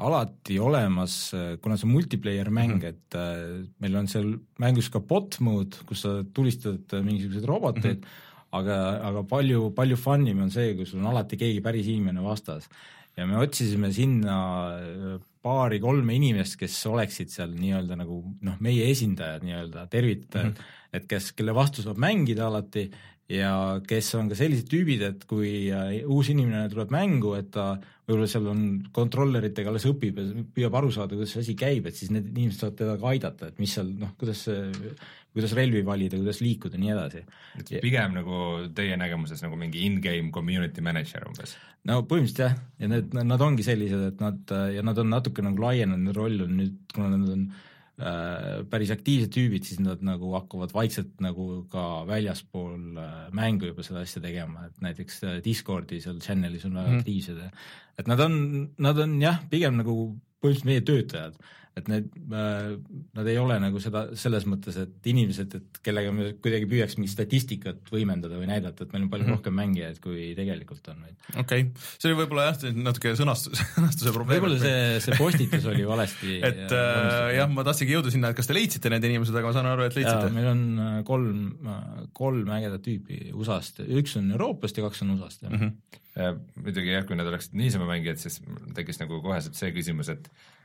alati olemas, kuna see on multiplayer mäng mm, -hmm. et äh, meil on seal mängus ka bot mode, kus sa tulistad mingisuguseid roboteid mm, -hmm. aga, aga palju, palju fun im on see, kui sul on alati keegi päris inimene vastas. ja me otsisime sinna äh, paari-kolme inimest, kes oleksid seal nii-öelda nagu noh, meie esindajad nii-öelda, tervitajad mm, -hmm. et kes, kelle vastu saab mängida alati ja kes on ka sellised tüübid, et kui äh, uus inimene tuleb mängu, et ta võib-olla seal on kontrolleritega alles õpib ja püüab aru saada, kuidas see asi käib, et siis need inimesed saavad teda ka aidata, et mis seal noh, kuidas kuidas relvi valida, kuidas liikuda nii edasi. et pigem nagu teie nägemuses nagu mingi in-game community manager umbes? no põhimõtteliselt jah, ja need, nad ongi sellised, et nad ja nad on natuke nagu laienenud, roll on nüüd, kuna nad on Äh, päris aktiivsed tüübid, siis nad nagu hakkavad vaikselt nagu ka väljaspool äh, mängu juba seda asja tegema, et näiteks äh, Discordi seal channel'is on väga mm. aktiivsed et nad on, nad on jah, pigem nagu põhimõtteliselt meie töötajad et need äh,, nad ei ole nagu seda selles mõttes, et inimesed, et kellega me kuidagi püüaks mingit statistikat võimendada või näidata, et meil on palju mm -hmm. rohkem mängijaid, kui tegelikult on. okei okay., see oli võib-olla jah, natuke sõnastus, sõnastuse probleem. võib-olla see, see postitus oli valesti et äh, jah, ma tahtsingi jõuda sinna, et kas te leidsite need inimesed, aga ma saan aru, et leidsite. meil on äh, kolm, äh, kolm ägedat tüüpi USA-st, üks on Euroopast ja kaks on USA-st mm. -hmm. Ja muidugi jah, kui nad oleksid niisama mängijad, siis tekkis nagu koheselt see küsimus, et Äh,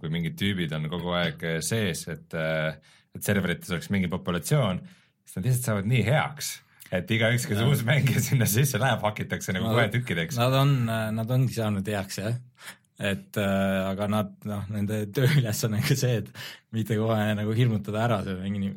kui mingid tüübid on kogu aeg äh, sees, et, äh, et serverites oleks mingi populatsioon, siis nad lihtsalt saavad nii heaks, et igaüks, kes uus mängija sinna sisse läheb, hakitakse nagu kohe tükkideks. Nad on, nad ongi saanud heaks jah, et äh, aga nad noh, nende tööülesanne on ka see, et mitte kohe nagu hirmutada ära see mingi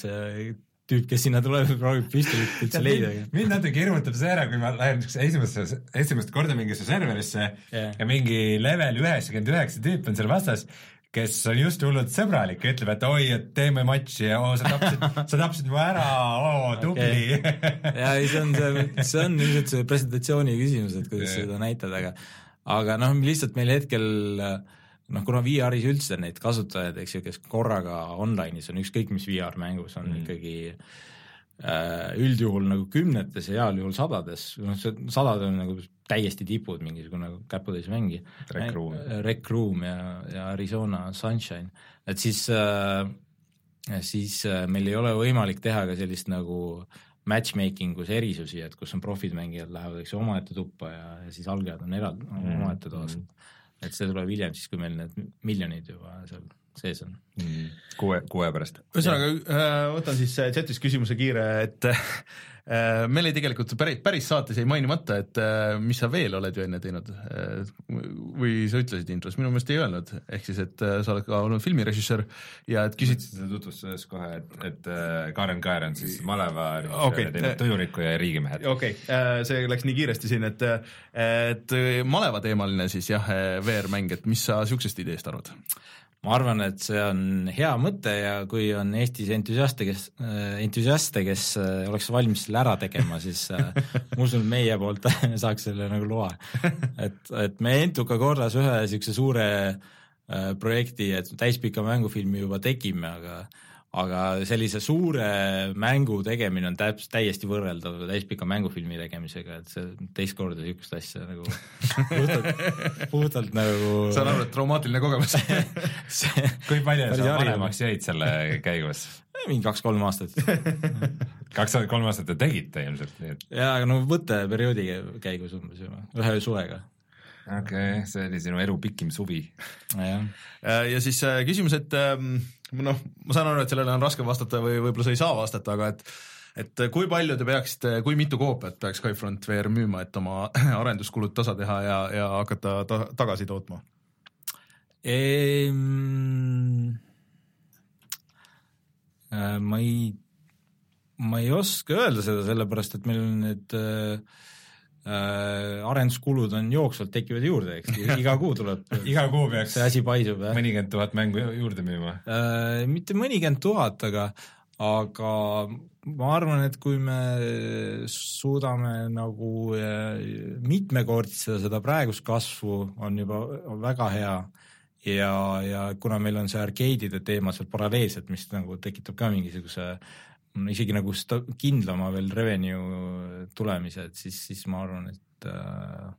see tüüp, kes sinna tuleb, proovib püstolit üldse leida. mind natuke hirmutab see ära, kui ma lähen esimest, esimest korda mingisse serverisse yeah. ja mingi level üheksakümmend üheksa tüüp on seal vastas, kes on just hullult sõbralik ja ütleb, et oi, et teeme matši ja oo, sa tapsid, sa tapsid mu ära, oo, tubli okay. ja ei, see on see, see on ilmselt see presentatsiooni küsimus, et kuidas yeah. seda näitad, aga aga noh, lihtsalt meil hetkel äh, noh, kuna VR-is üldse neid kasutajaid, eks ju, kes korraga online'is on, ükskõik mis VR-mängus on mm. ikkagi äh, üldjuhul nagu kümnetes ja heal juhul sadades, noh see sadad on nagu täiesti tipud, mingisugune nagu käputäis mängi. Rec Room. Rec Room ja, ja Arizona Sunshine, et siis äh,, siis äh, meil ei ole võimalik teha ka sellist nagu matchmaking us erisusi, et kus on profid mängijad lähevad, eks ju, omaette tuppa ja, ja siis algajad on eraldi mm. omaette toas mm et see tuleb hiljem siis, kui meil need miljonid juba seal sees on mm.. kuue, kuue pärast. ühesõnaga äh, võtan siis chatis küsimuse kiire, et äh, meil oli tegelikult päris, päris saates jäi mainimata, et äh, mis sa veel oled ju enne teinud või sa ütlesid intros, minu meelest ei öelnud, ehk siis, et sa oled ka olnud filmirežissöör ja et küsid. tutvustades kohe, et, et Karen Kaer on siis maleva okay. teinud Tujuriku ja Riigimehed. okei okay., see läks nii kiiresti siin, et, et maleva teemaline siis jah, VR-mäng, et mis sa niisugusest ideest arvad? Ma arvan, et see on hea mõte ja kui on Eestis entusiaste, kes, äh, entusiaste, kes äh, oleks valmis selle ära tegema, siis äh, ma usun, meie poolt saaks selle nagu loa. et, et me Entuka korras ühe niisuguse suure projekti, et täispika mängufilmi juba tegime, aga aga sellise suure mängu tegemine on täpselt täiesti võrreldav täispika mängufilmi tegemisega, et see teist korda niisugust asja nagu puhtalt, puhtalt nagu saan aru, et traumaatiline kogemus. Kui palju sa vanemaks jäid selle käigus? mingi kaks-kolm aastat. Kaks-kolm aastat te tegite ilmselt, nii et jaa, aga no võtteperioodi käigus umbes juba, ühe suvega okei okay,, see oli sinu elu pikim suvi. ja, ja siis äh, küsimus, et ähm, noh, ma saan aru, et sellele on raske vastata või võib-olla sa ei saa vastata, aga et et kui palju te peaksite, kui mitu koopiat peaks Skyfront VR müüma, et oma arenduskulud tasa teha ja, ja hakata ta tagasi tootma ehm,? ma ei, ma ei oska öelda seda, sellepärast et meil on need äh, äh, arenduskulud on jooksvalt, tekivad juurde, eks, iga kuu tuleb iga kuu peaks see asi paisub, jah. mõnikümmend tuhat mängu juurde müüma äh,? mitte mõnikümmend tuhat, aga aga ma arvan, et kui me suudame nagu äh, mitmekordistada seda praegust kasvu, on juba väga hea ja, ja kuna meil on see arkeedide teema seal paralleelselt, mis nagu tekitab ka mingisuguse isegi nagu sta-, kindlama veel revenue tulemise, et siis, siis ma arvan, et äh,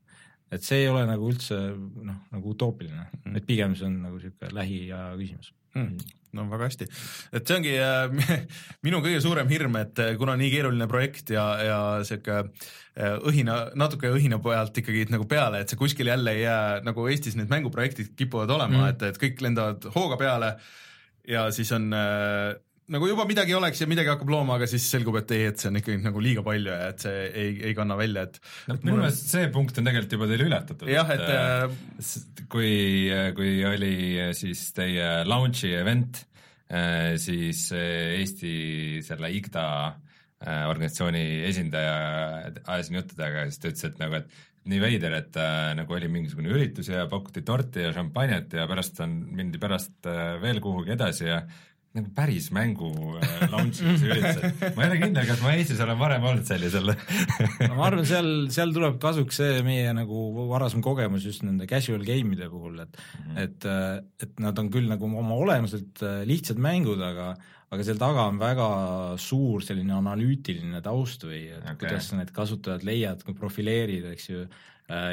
et see ei ole nagu üldse noh, nagu utoopiline mm, et pigem see on nagu niisugune lähiaja küsimus mm. no väga hästi, et see ongi äh, minu kõige suurem hirm, et äh, kuna nii keeruline projekt ja, ja sihuke äh, õhina, natuke õhina pealt ikkagi nagu peale, et see kuskil jälle ei jää, nagu Eestis need mänguprojektid kipuvad olema mm., et, et kõik lendavad hooga peale ja siis on äh, nagu juba midagi oleks ja midagi hakkab looma, aga siis selgub, et ei, et see on ikkagi nagu liiga palju ja et see ei, ei kanna välja, et no minu meelest see punkt on tegelikult juba teil ületatud. jah, et äh, kui, kui oli siis teie launch'i event, äh, siis Eesti selle IGDA äh, organisatsiooni esindaja ajasin juttu temaga ja siis ta ütles, et nagu, et nii veider, et äh, nagu oli mingisugune üritus ja pakuti torti ja šampanjat ja pärast on, mindi pärast äh, veel kuhugi edasi ja nagu päris mängu äh, launch'imise üritused. ma ei ole kindel, kas ma Eestis olen varem olnud sellisel no ma arvan, seal, seal tuleb kasuks see meie nagu varasem kogemus just nende casual game'ide puhul, et mm, -hmm. et, äh, et nad on küll nagu oma olemuselt äh, lihtsad mängud, aga aga seal taga on väga suur selline analüütiline taust või et okay. kuidas sa need kasutajad leiad, profileerid, eks ju,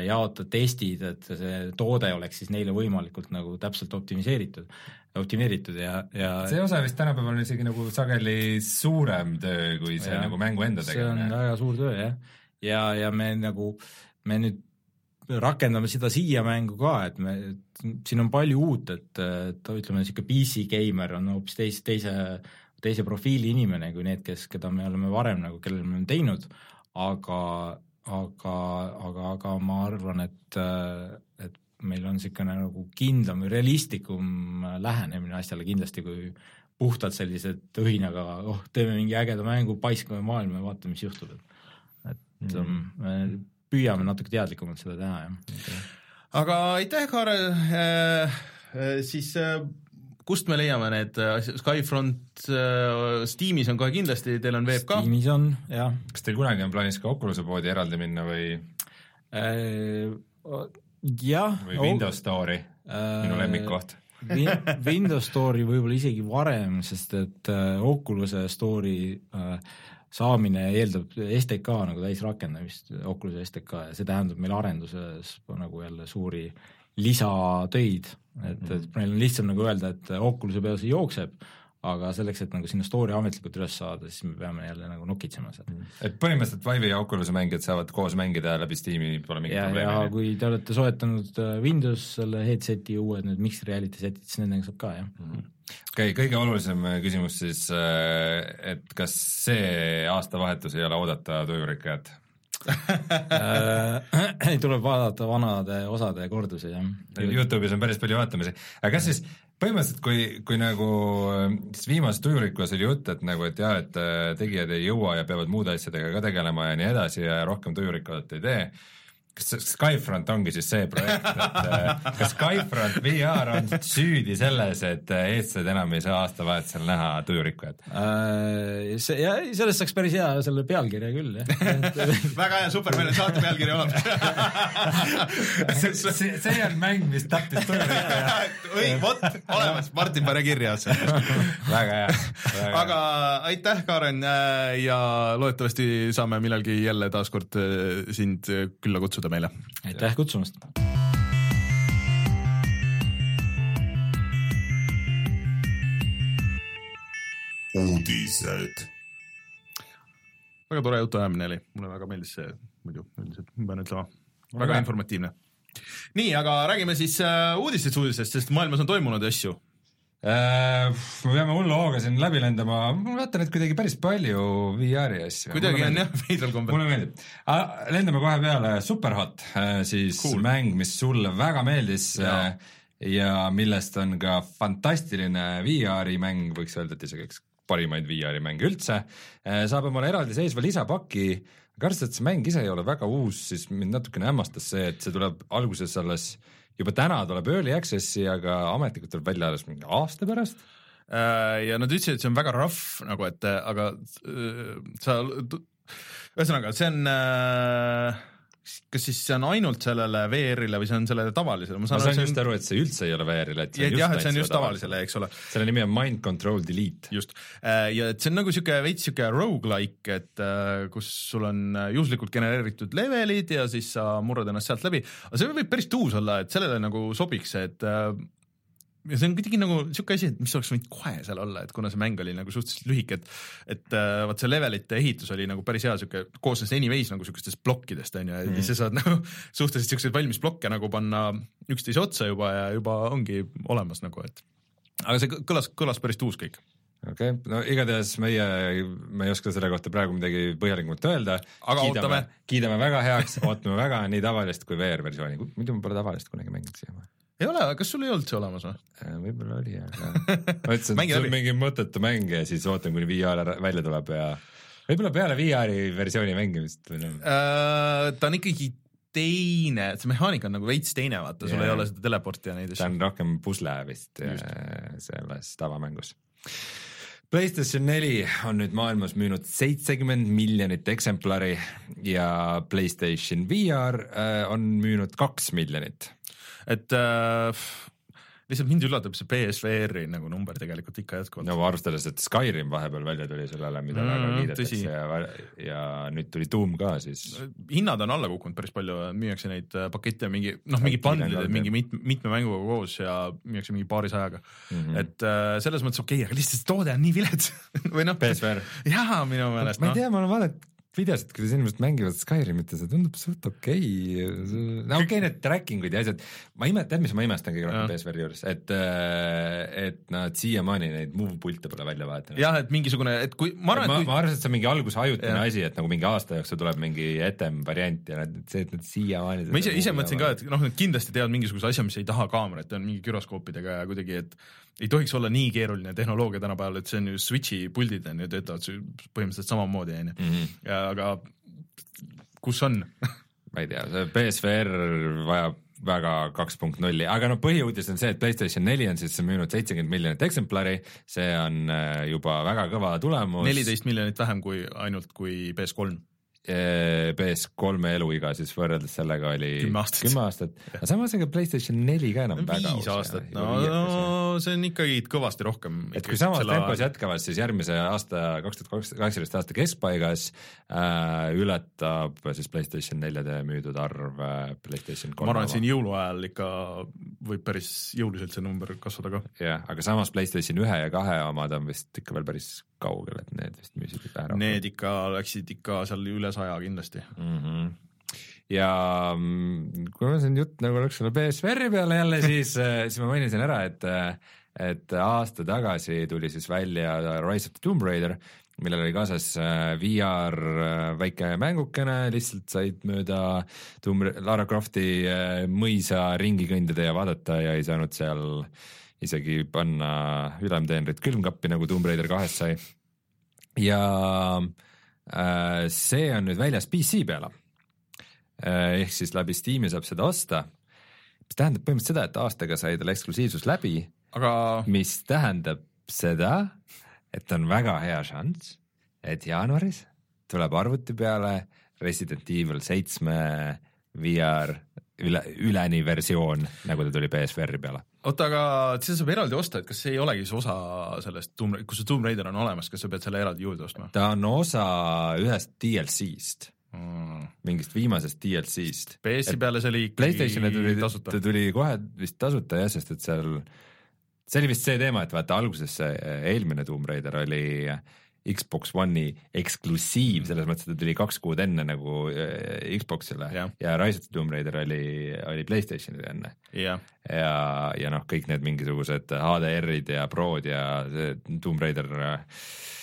jaotad testid, et see toode oleks siis neile võimalikult nagu täpselt optimiseeritud optimeeritud ja, ja see osa vist tänapäeval on isegi nagu sageli suurem töö kui see ja, nagu mängu enda tegemine. see on väga suur töö jah, ja, ja me nagu, me nüüd rakendame seda siia mängu ka, et me, siin on palju uut, et, et ütleme, niisugune PC geimer on hoopis teise, teise, teise profiili inimene kui need, kes, keda me oleme varem nagu, kellel me oleme teinud, aga, aga, aga, aga ma arvan, et, et meil on niisugune nagu kindlam või realistlikum lähenemine asjale kindlasti kui puhtalt sellised õhinaga, oh, teeme mingi ägeda mängu, paiskame maailma ja vaatame, mis juhtub, et et mm. me püüame natuke teadlikumalt seda teha, jah. aga aitäh, Kaarel äh,, siis äh, kust me leiame need asjad, Skyfront äh, Steamis on kohe kindlasti, teil on veeb ka? Steamis on, jah. kas teil kunagi on plaanis ka Oculus'e poodi eraldi minna või äh,? Jah. või Windows Store'i äh,, minu lemmikkoht Windows Store'i võib-olla isegi varem, sest et äh, Oculus'e Store'i äh, saamine eeldab STK nagu täisrakendamist, Oculus'e STK ja see tähendab meil arenduses nagu jälle suuri lisatöid, et, et meil on lihtsam nagu öelda, et Oculus'e peal see jookseb aga selleks, et nagu sinna story ametlikult üles saada, siis me peame jälle nagu nokitsema seal. Mm. et põhimõtteliselt Vive'i ja Oculus'e mängijad saavad koos mängida läbi Steam'i, pole mingit probleemi? ja kui te olete soetanud äh, Windows selle headset'i uued need Mixed Reality setid, siis nendega saab ka, jah mm. okei okay,, kõige olulisem äh, küsimus siis, äh, et kas see aastavahetus ei ole oodata tujurikkajat tuleb vaadata vanade osade kordusi, jah. Youtube'is on päris palju vaatamisi, aga kas siis põhimõtteliselt, kui, kui nagu siis viimases tujurikkulas oli jutt, et nagu, et jah, et äh, tegijad ei jõua ja peavad muude asjadega ka tegelema ja nii edasi ja rohkem tujurikkulat ei tee kas Skyfront ongi siis see projekt, et äh, kas Skyfront VR on süüdi selles, et äh, eestlased enam ei saa aastavahetusel näha tujurikkujat äh,? see, ja sellest saaks päris hea selle pealkirja küll, jah. Väga hea, super, meil on saate pealkiri olemas see, see, see on mäng, mis tappis tujurikkuja õi, vot, olemas, Martin, pane kirja see väga hea. aga aitäh, Kaaren äh, ja loodetavasti saame millalgi jälle taaskord sind külla kutsuda kutsuda meile. aitäh kutsumast. uudised. väga tore jutuajamine oli, mulle väga meeldis see muidu üldiselt, ma pean ütlema, väga informatiivne. nii, aga räägime siis äh, uudistest uudistest, sest maailmas on toimunud asju me peame hulla hooga siin läbi lendama, ma vaatan, et kuidagi päris palju VR-i asju. kuidagi on jah, veidral kombel. mulle meeldib. lendame kohe peale, Superhot, äh, siis cool. mäng, mis sulle väga meeldis ja. Äh, ja millest on ka fantastiline VR-i mäng, võiks öelda, et isegi üks parimaid VR-i mänge üldse. saab omale eraldiseisva lisapaki, aga arvestades, et see mäng ise ei ole väga uus, siis mind natukene hämmastas see, et see tuleb alguses alles äh, juba täna tuleb Early Access'i, aga ametlikult tuleb välja alles mingi aasta pärast. Ja nad ütlesid, et see on väga rough nagu, et aga äh, sa, ühesõnaga, see on äh, kas siis see on ainult sellele VR-ile või see on sellele tavalisele? ma saan, ma saan just aru, et see üldse ei ole VR-ile, et see on just, jah, see on just tavalisele, eks ole. selle nimi on Mind Control Delete. just, ja et see on nagu sihuke veits sihuke rogu-like, et kus sul on juhuslikult genereeritud levelid ja siis sa murrad ennast sealt läbi, aga see võib päris tuus olla, et sellele nagu sobiks, et ja see on kuidagi nagu sihuke asi, et mis oleks võinud kohe seal olla, et kuna see mäng oli nagu suhteliselt lühike, et et äh, vaat see levelite ehitus oli nagu päris hea sihuke, koosnes anyways nagu siukestest plokkidest onju ja mm -hmm. sa saad nagu suhteliselt siukseid valmis plokke nagu panna üksteise otsa juba ja juba ongi olemas nagu, et aga see kõlas, kõlas päris tuus kõik okei okay., no igatahes meie, me ei oska selle kohta praegu midagi põhjalikumat öelda. aga kiidame, ootame. kiidame väga heaks, ootame väga nii tavalist kui VR versiooni, muidu ma pole tavalist kunagi mänginud siiamaani ei ole, kas sul ei olnud see olemas või? Äh, võib-olla oli, aga ma ütlesin, et see on mingi mõttetu mäng ja siis ootan, kuni VR välja tuleb ja võib-olla peale VR-i versiooni mängimist või noh uh,. ta on ikkagi teine, see mehaanika on nagu veits teine, vaata yeah., sul ei ole seda teleporti ja neid asju. ta on rohkem pusle vist Just. selles tavamängus. PlayStation neli on nüüd maailmas müünud seitsekümmend miljonit eksemplari ja PlayStation VR äh, on müünud kaks miljonit et äh, lihtsalt mind üllatab see BSVR-i nagu number tegelikult ikka jätkuvalt. no arvestades, et Skyrim vahepeal välja tuli sellele, mida mm, väga kiidetakse ja, ja nüüd tuli Doom ka, siis. hinnad on alla kukkunud päris palju, müüakse neid äh, pakette mingi noh, mingi bundle'id mingi mitme, mitme mänguga koos ja müüakse mingi paarisajaga mm. -hmm. et äh, selles mõttes okei okay,, aga lihtsalt toode on nii vilets või noh. BSVR. jaa, minu meelest. ma ei no. tea, ma olen vaadanud videosid, kuidas inimesed mängivad Skyrimit ja see tundub suht okei okay.. no okei okay,, need tracking ud ja asjad, ma ime-, tead, mis ma imestan kõige rohkem BSVR-i juures, et, äh, et nad siiamaani neid move pilte pole välja vahetanud. jah, et mingisugune, et kui ma arvan, et kui... ma arvan, et see on mingi alguse ajutine ja. asi, et nagu mingi aasta jooksul tuleb mingi etem variant ja nad, see, et nad siiamaani ma ise, ise mõtlesin ka, et noh, nad kindlasti teevad mingisuguse asja, mis ei taha kaamerat, on mingi güroskoopidega ja kuidagi, et ei tohiks olla nii keeruline tehnoloogia tänapäeval, et see on ju Switch'i puldid on ju, töötavad põhimõtteliselt samamoodi, on ju, mhm. aga kus on? Ma ei tea, see BSVR vajab väga kaks punkt nulli, aga no põhiuudis on see, et Playstation neli on siis müünud seitsekümmend miljonit eksemplari, see on äh, juba väga kõva tulemus. neliteist miljonit vähem kui ainult kui PS3 PS3 eluiga siis võrreldes sellega oli kümme aastat, kümme aastat., aga samas ega Playstation neli ka enam väga viis aastat, no, no see on ikkagi kõvasti rohkem. et kui samas tempos jätkavad, siis järgmise aasta, kaks tuhat kaheksateist aasta keskpaigas äh, ületab siis Playstation neljade müüdud arv äh, Playstation kolme. ma arvan, et siin jõuluajal ikka võib päris jõuliselt see number kasvada ka. jah, aga samas Playstation ühe ja kahe omad on vist ikka veel päris kaugel, et need vist müüsid vähe rohkem. Need ikka läksid ikka seal üle saja kindlasti mm. -hmm ja kui ma siin jutt nagu läks selle BSVR-i peale jälle, siis, äh, siis ma mainisin ära, et äh, et aasta tagasi tuli siis välja Rise of the Tomb Raider, millel oli kaasas äh, VR väike mängukene, lihtsalt said mööda Tomb, Lara Crofti mõisa ringi kõndida ja vaadata ja ei saanud seal äh, isegi panna ülemteenrit külmkappi, nagu Tomb Raider kahest sai. ja äh, see on nüüd väljas PC peale äh,. ehk siis läbi Steam'i saab seda osta, mis tähendab põhimõtteliselt seda, et aastaga sai tal eksklusiivsus läbi aga mis tähendab seda, et on väga hea šanss, et jaanuaris tuleb arvuti peale Resident Evil seitsme VR üle, üleni versioon, nagu ta tuli BSVR-i peale. Oota, aga seda saab eraldi osta, et kas see ei olegi siis osa sellest Tomb, kus see Tomb Raider on olemas, kas sa pead selle eraldi juurde ostma? ta on osa ühest DLC-st mm., mingist viimasest DLC-st. PS-i peale see oli ikkagi tuli, tasuta? ta tuli kohe vist tasuta jah, sest et seal, see oli vist see teema, et vaata alguses see eelmine Tomb Raider oli Xbox One'i eksklusiiv, selles mõttes, et ta tuli kaks kuud enne nagu äh, Xbox'ile ja, ja Rise of the Tomb Raider oli, oli Playstationile enne. ja, ja, ja noh, kõik need mingisugused HDR-id ja Prod ja see Tomb Raider äh,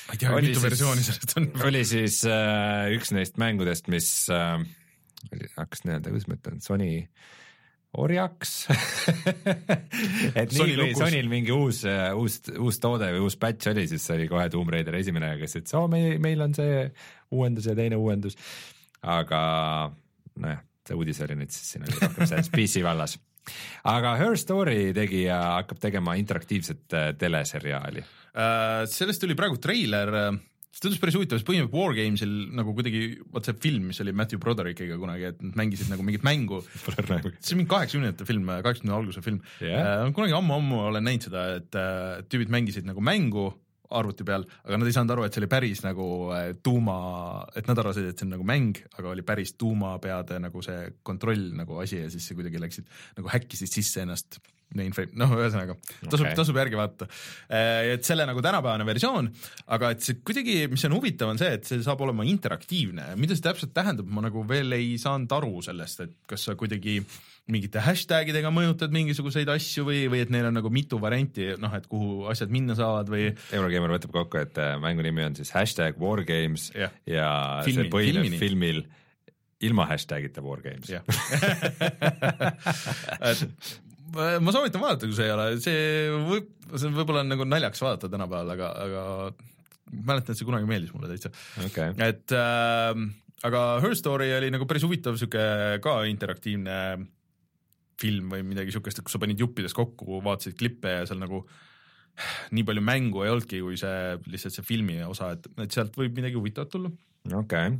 ma ei tea, mitu versiooni sellest on. oli siis äh, üks neist mängudest, mis äh, hakkas nii-öelda, kuidas ma ütlen, Sony äh, orjaks. Et nii kui Sonyl mingi uus, uus, uus toode või uus batch oli, siis oli kohe Tomb Raider esimene, kes ütles, oo, meil, meil on see uuendus ja teine uuendus. aga nojah, see uudis oli nüüd siis, siin oli rohkem selles PC vallas. Aga Her Story tegija hakkab tegema interaktiivset äh, teleseriaali. Äh, sellest tuli praegu treiler, see tundus päris huvitav, see põhineb Wargamesil nagu kuidagi, vot see film, mis oli Matthew Broderickiga kunagi, et nad mängisid nagu mingit mängu. see on mingi kaheksakümnendate film, kaheksakümnendate alguse film Yeah. yeah.. kunagi ammu-ammu olen näinud seda, et äh, tüübid mängisid nagu mängu arvuti peal, aga nad ei saanud aru, et see oli päris nagu äh, tuuma, et nad arvasid, et see on nagu mäng, aga oli päris tuumapeade nagu see kontroll nagu asi ja siis see kuidagi läksid nagu häkkisid sisse ennast mainframe, noh, ühesõnaga tasub okay. tasub järgi vaadata. et selle nagu tänapäevane versioon, aga et see kuidagi, mis on huvitav, on see, et see saab olema interaktiivne, mida see täpselt tähendab, ma nagu veel ei saanud aru sellest, et kas sa kuidagi mingite hashtag idega mõjutad mingisuguseid asju või, või et neil on nagu mitu varianti, noh, et kuhu asjad minna saavad või Eurogeimer võtab kokku, et äh, mängu nimi on siis hashtag Wargames Jah. ja Filmi- see põhineb filmini. filmil ilma hashtag'ita Wargames et ma soovitan vaadata, kui see ei ole, see võib, see võib-olla on nagu naljakas vaadata tänapäeval, aga, aga mäletan, et see kunagi meeldis mulle täitsa okei, et äh, aga Her Story oli nagu päris huvitav sihuke ka interaktiivne film või midagi siukest, kus sa panid juppides kokku, vaatasid klippe ja seal nagu nii palju mängu ei olnudki, kui see lihtsalt see filmi osa, et, et sealt võib midagi huvitavat tulla. okei okay.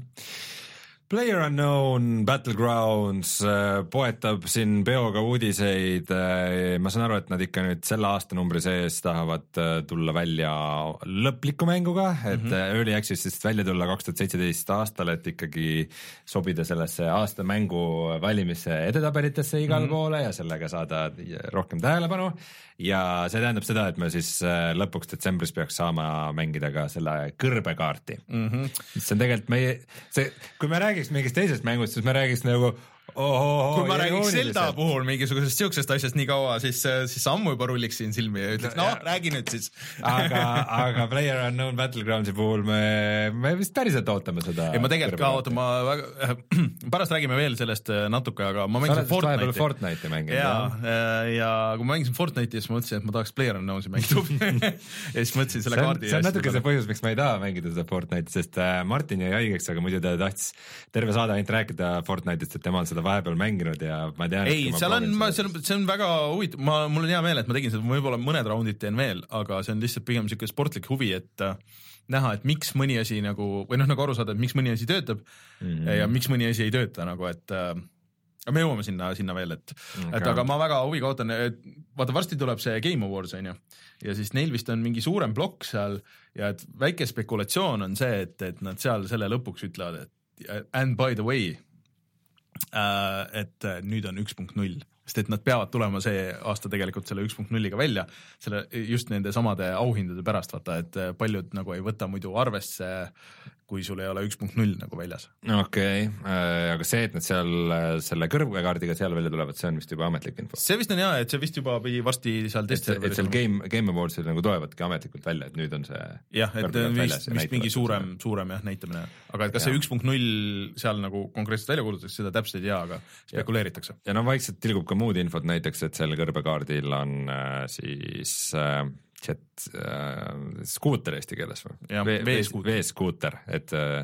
Player Unknown Battlegrounds äh, poetab siin peoga uudiseid. ma saan aru, et nad ikka nüüd selle aastanumbri sees tahavad äh, tulla välja lõpliku mänguga, et mm -hmm. Early Access'ist välja tulla kaks tuhat seitseteist aastal, et ikkagi sobida sellesse aasta mängu valimisse edetabelitesse igale mm -hmm. poole ja sellega saada rohkem tähelepanu. ja see tähendab seda, et me siis äh, lõpuks detsembris peaks saama mängida ka selle kõrbekaarti mm. -hmm. see on tegelikult meie, see, kui me räägiks mingist teisest mängust, siis me räägiks nagu. Kui ma räägiks Zelda puhul mingisugusest siuksest asjast nii kaua, siis, siis ammu juba rulliks siin silmi ja ütleks, noh, räägi nüüd siis. aga, aga Player Unknown Battlegroundsi puhul me, me vist päriselt ootame seda. ei, ma tegelikult ka ootan, ma väga äh,, pärast räägime veel sellest äh, natuke, aga ma mängisin Fortnite'i. Fortnite'i mänginud ja jah?, ja kui ma mängisin Fortnite'i, siis ma mõtlesin, et ma tahaks Player Unknown'i mängida ja siis mõtlesin selle see on, kaardi. see on natuke see põhjus, miks ma ei taha mängida seda Fortnite'i, sest äh, Martin jäi haigeks, aga muidu ta tahtis terve saade ainult rääkida Fortnite'ist, et tema on seda vahepeal mänginud ja ma tean. ei, seal on, ma, see on, see on väga huvitav, ma, mul on hea meel, et ma tegin seda, võib-olla mõned raundid teen veel, aga see on lihtsalt pigem niisugune sportlik huvi, et äh, näha, et miks mõni asi nagu või noh, nagu aru saada, et miks mõni asi töötab mm. -hmm. ja miks mõni asi ei tööta nagu, et äh, aga me jõuame sinna, sinna veel, et okay., et aga ma väga huviga ootan, et vaata varsti tuleb see Game Awards on ju ja siis neil vist on mingi suurem plokk seal ja et väike spekulatsioon on see, et, et nad seal selle lõpuks ütlevad, et and by the way et äh, nüüd on üks punkt null, sest et nad peavad tulema see aasta tegelikult selle üks punkt nulliga välja, selle just nende samade auhindade pärast, vaata, et äh, paljud nagu ei võta muidu arvesse, kui sul ei ole üks punkt null nagu väljas. okei okay., aga see, et nad seal äh, selle kõrvekaardiga seal välja tulevad, see on vist juba ametlik info. see vist on hea, et see vist juba pidi varsti seal et, see- et seal Game, Game Awardsil nagu tulevadki ametlikult välja, et nüüd on see jah, et vist, ja vist mingi suurem, suurem jah näitamine, aga et kas see Jah. üks punkt null seal nagu konkreetselt välja kuulutatakse, seda täpselt ei tea, aga spekuleeritakse. ja no vaikselt tilgub ka muud infot, näiteks et seal kõrvekaardil on äh, siis äh, jet äh, skuuter eesti keeles või veeskuuter. et äh,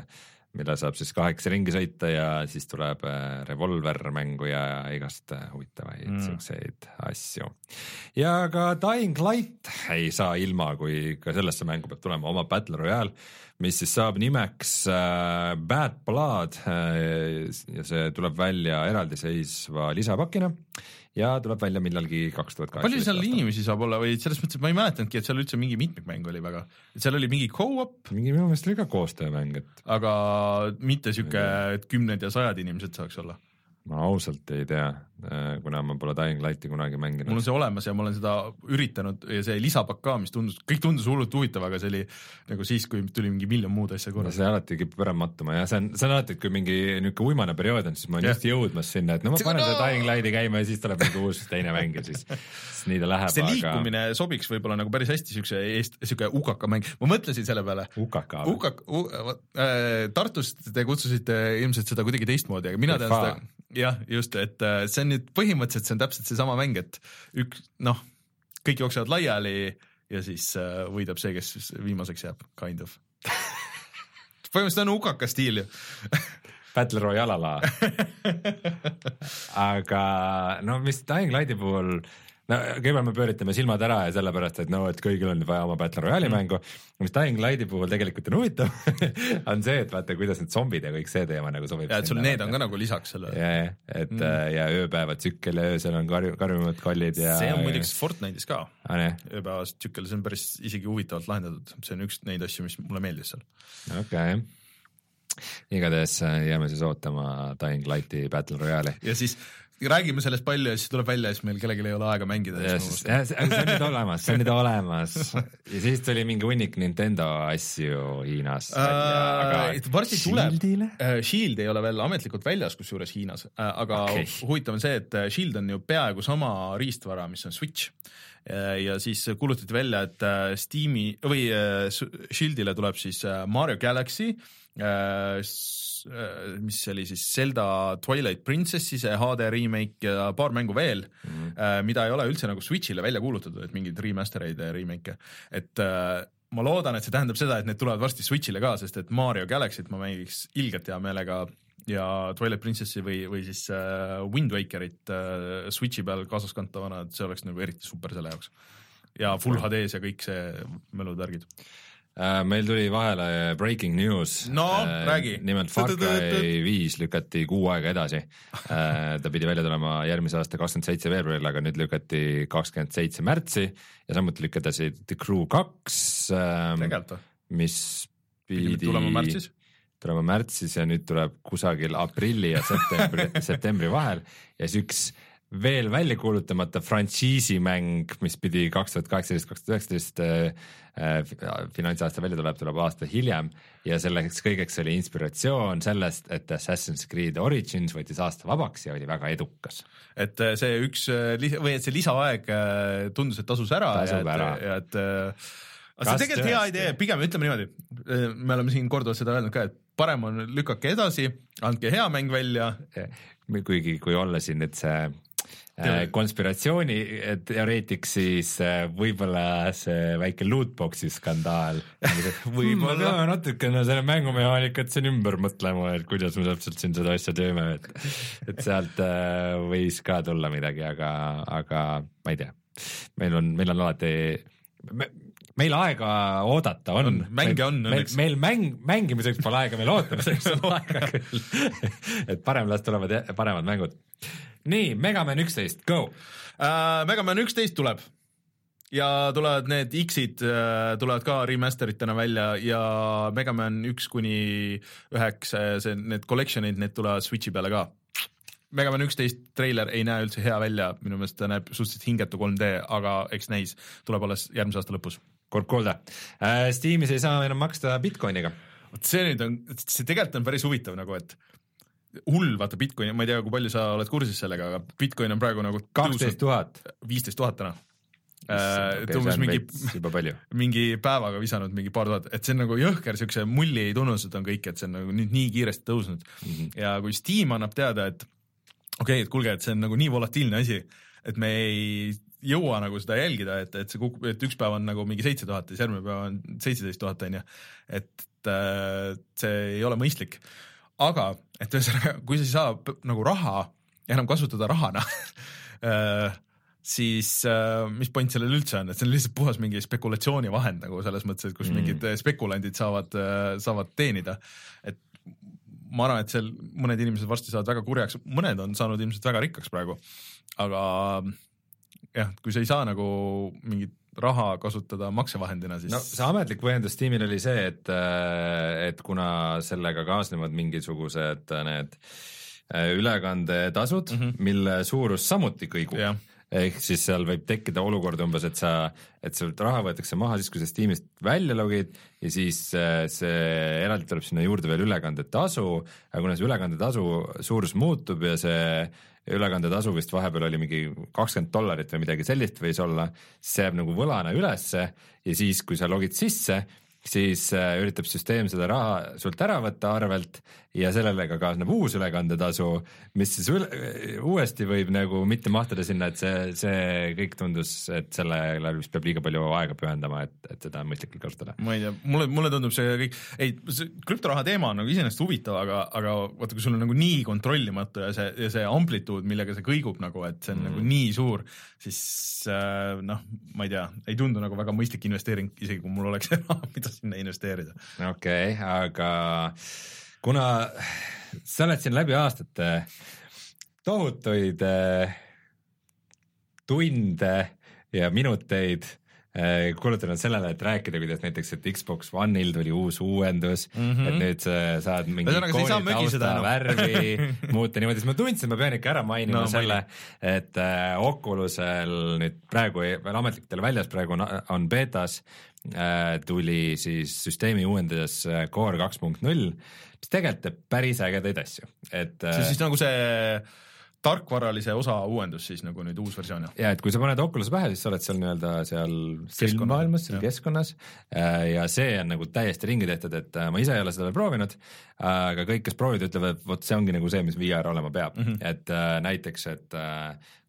mille saab siis kaheksa ringi sõita ja siis tuleb äh, revolver mängu ja igast äh, huvitavaid mm. siukseid asju. ja ka Dying Light ei saa ilma, kui ka sellesse mängu peab tulema oma Battle Royale, mis siis saab nimeks äh, Bad Blood ja see tuleb välja eraldiseisva lisapakina ja tuleb välja millalgi kaks tuhat palju kaheksateist seal inimesi saab olla või selles mõttes, et ma ei mäletanudki, et seal üldse mingi mitmikmäng oli väga, et seal oli mingi go-op, mingi minu meelest oli ka koostöömäng, et aga mitte sihuke, et kümned ja sajad inimesed saaks olla. Ma ausalt ei tea, kuna ma pole Dying Lighti kunagi mul mänginud on. see olemas ja ma olen seda üritanud ja see lisapakk ka, mis tundus, kõik tundus hullult huvitav, aga see oli nagu siis, kui tuli mingi miljon muud asja no korraga. see alati kipub ära mattuma ja see on, see on alati, et kui mingi niisugune uimane periood on, siis ma olen Jah. just jõudmas sinna, et no ma panen no- seda Dying Lighti käima ja siis tuleb mingi uus teine mäng ja siis, siis nii ta läheb, see aga liikumine sobiks võib-olla nagu päris hästi siukse eest, siuke ukaka mäng, ma mõtlesin selle peale. ukaka. Ukak-, äh, Tartus te kutsusite ilmselt seda kuidagi teistmoodi, aga mina tean seda, jah, just, et äh, see on nüüd põhimõtteliselt, see on täpselt seesama mäng, et üks, noh, kõik jooksevad laiali ja siis äh, võidab see, kes viimaseks jääb, kind of. põhimõtteliselt on ukaka stiil ju. Battle Royale ala. aga no mis Dying Lighti puhul, no kõigepealt me pööritame silmad ära ja sellepärast, et no et kõigil on vaja oma Battle Royale'i Mm. mängu. mis Dying Lighti puhul tegelikult on huvitav, on see, et vaata, kuidas need zombid ja kõik see teema nagu sobib. ja et sul need on ka nagu lisaks sellele. ja, ja, et mm. ja ööpäeva tsükkel ja öösel on karju, karmimad kollid ja. see on muideks Fortnite'is ka, ah,. jah, ööpäevast tsükkel, see on päris isegi huvitavalt lahendatud, see on üks neid asju, mis mulle meeldis seal. okei okay.. igatahes äh, jääme siis ootama Dying Lighti Battle Royale'i. ja siis räägime sellest palju ja siis tuleb välja ja siis meil kellelgi ei ole aega mängida. ja siis, see on nüüd olemas, see on nüüd olemas ja siis tuli mingi hunnik Nintendo asju Hiinas välja, Äh, varsti tuleb Shieldile?, Shield ei ole veel ametlikult väljas, kusjuures Hiinas, aga Okei. okay. huvitav on see, et äh, Shield on ju peaaegu sama riistvara, mis on Switch. ja siis kuulutati välja, et äh, Steam'i või äh, Shieldile tuleb siis äh, Mario Galaxy, mis see oli siis Zelda Twilight Princessi see HD remake ja paar mängu veel mm. -hmm. mida ei ole üldse nagu Switch'ile välja kuulutatud, et mingeid remaster eid ja remake'e, et äh, ma loodan, et see tähendab seda, et need tulevad varsti Switch'ile ka, sest et Mario Galaxy't ma mängiks ilgelt hea meelega ja Twilight Princessi või, või siis äh, Wind Wakerit äh, Switch'i peal kaasaskantavana, et see oleks nagu eriti super selle jaoks. ja full HD-s ja kõik see mälud värgid. Äh, meil tuli vahele breaking news. No, räägi. nimelt Far Cry viis lükati kuu aega edasi. ta pidi välja tulema järgmise aasta kakskümmend seitse veebruaril, aga nüüd lükati kakskümmend seitse märtsi ja samuti lükati The Crew kaks, või? mis pidi pidi tulema märtsis? tulema märtsis ja nüüd tuleb kusagil aprilli ja septembri, septembri vahel ja siis üks veel välja kuulutamata frantsiisimäng, mis pidi kaks tuhat kaheksateist, kaks tuhat üheksateist äh, finantsaasta välja tuleb, tuleb aasta hiljem ja selleks kõigeks oli inspiratsioon sellest, et Assassin's Creed Origins võttis aasta vabaks ja oli väga edukas. et äh, see üks äh, või et see lisaaeg äh, tundus, et tasus ära Tasub ja ära. et, ja et äh, aga see on tegelikult hea idee, pigem ütleme niimoodi, me oleme siin korduvalt seda öelnud ka, et parem on lükake edasi, andke hea mäng välja, kuigi, kui olla siin nüüd see äh, konspiratsiooni teoreetik, siis äh, võib-olla see väike lootbox'i skandaal. võib-olla. peame natukene selle mängumehaanikat siin ümber mõtlema, et kuidas me täpselt siin seda asja teeme, et, et sealt äh, võis ka tulla midagi, aga, aga ma ei tea. meil on, meil on alati me, meil aega oodata on, On, mänge on meil, õnneks. meil mäng, mängimiseks pole aega, meil ootamiseks on aega küll. et parem las tulevad paremad mängud. nii, Megaman üksteist, go. äh,. Mega Man üksteist tuleb ja tulevad need X-id äh, tulevad ka remaster itena välja ja Mega Man üks kuni üheksa, see, need collection'id, need tulevad Switch'i peale ka. Mega Man üksteist treiler ei näe üldse hea välja, minu meelest ta näeb suhteliselt hingetu 3D, aga eks näis, tuleb alles järgmise aasta lõpus kord kuulda. Steamis ei saa enam maksta Bitcoiniga. vot see nüüd on, see tegelikult on päris huvitav nagu, et hull, vaata Bitcoin, ma ei tea, kui palju sa oled kursis sellega, aga Bitcoin on praegu nagu kaksteist tuhat. viisteist tuhat täna. et umbes mingi, mingi päevaga visanud mingi paar tuhat, et see on nagu jõhker siukse mulli tunnused on kõik, et see on nagu nüüd nii kiiresti tõusnud mm. -hmm. ja kui Steam annab teada, et okei okay,, et kuulge, et see on nagu nii volatiilne asi, et me ei jõua nagu seda jälgida, et, et see kukub, et üks päev on nagu mingi seitse tuhat ja siis järgmine päev on seitseteist tuhat, on ju. et äh, see ei ole mõistlik. aga, et ühesõnaga, kui sa ei saa nagu raha enam kasutada rahana äh, siis äh, mis point sellel üldse on, et see on lihtsalt puhas mingi spekulatsioonivahend nagu selles mõttes, et kus mm. mingid äh, spekulandid saavad, saavad teenida. et ma arvan, et seal mõned inimesed varsti saavad väga kurjaks, mõned on saanud ilmselt väga rikkaks praegu, aga jah, kui sa ei saa nagu mingit raha kasutada maksevahendina, siis no see ametlik põhjendus Steamil oli see, et, et kuna sellega kaasnevad mingisugused äh, need äh, ülekandetasud mm, -hmm. mille suurus samuti kõigub Jah. ehk siis seal võib tekkida olukord umbes, et sa, et sealt raha võetakse maha siis, kui sa Steamist välja logid ja siis äh, see eraldi tuleb sinna juurde veel ülekandetasu, aga kuna see ülekandetasu suurus muutub ja see ülekandetasu vist vahepeal oli mingi kakskümmend dollarit või midagi sellist võis olla, see jääb nagu võlana ülesse ja siis, kui sa logid sisse, siis äh, üritab süsteem seda raha sult ära võtta arvelt ja sellele ka kaasneb uus ülekandetasu, mis siis üle, uuesti võib nagu mitte mahtuda sinna, et see, see kõik tundus, et sellele vist peab liiga palju aega pühendama, et, et seda mõistlikult kasutada. ma ei tea, mulle, mulle tundub see kõik, ei, see krüptoraha teema on nagu iseenesest huvitav, aga, aga vaata, kui sul on nagu nii kontrollimatu ja see, ja see amplituud, millega see kõigub nagu, et see on mm. nagu nii suur, siis äh, noh, ma ei tea, ei tundu nagu väga mõistlik investeering, isegi kui mul oleks raha, mida sinna investeerida. okei okay,, aga kuna sa oled siin läbi aastate tohutuid äh, tunde ja minuteid kulutanud sellele, et rääkida, kuidas näiteks, et Xbox One'il tuli uus uuendus mm, -hmm. et nüüd sa saad mingi koolitausta värvi muuta niimoodi, siis ma tundsin, et ma pean ikka ära mainima no, selle, et äh, Oculusel nüüd praegu veel ametlikult väljas, praegu on, on betas äh,, tuli siis süsteemi uuendades äh, Core kaks punkt null mis tegelikult teeb päris ägedaid asju, et. see on siis nagu see tarkvaralise osa uuendus siis nagu nüüd uus versioon ja et kui sa paned Oculus pähe, siis sa oled seal nii-öelda seal filmmaailmas, seal ja. keskkonnas äh, ja see on nagu täiesti ringi tehtud, et äh, ma ise ei ole seda veel proovinud, aga kõik, kes proovivad, ütlevad, vot see ongi nagu see, mis VR olema peab mm, -hmm. et äh, näiteks, et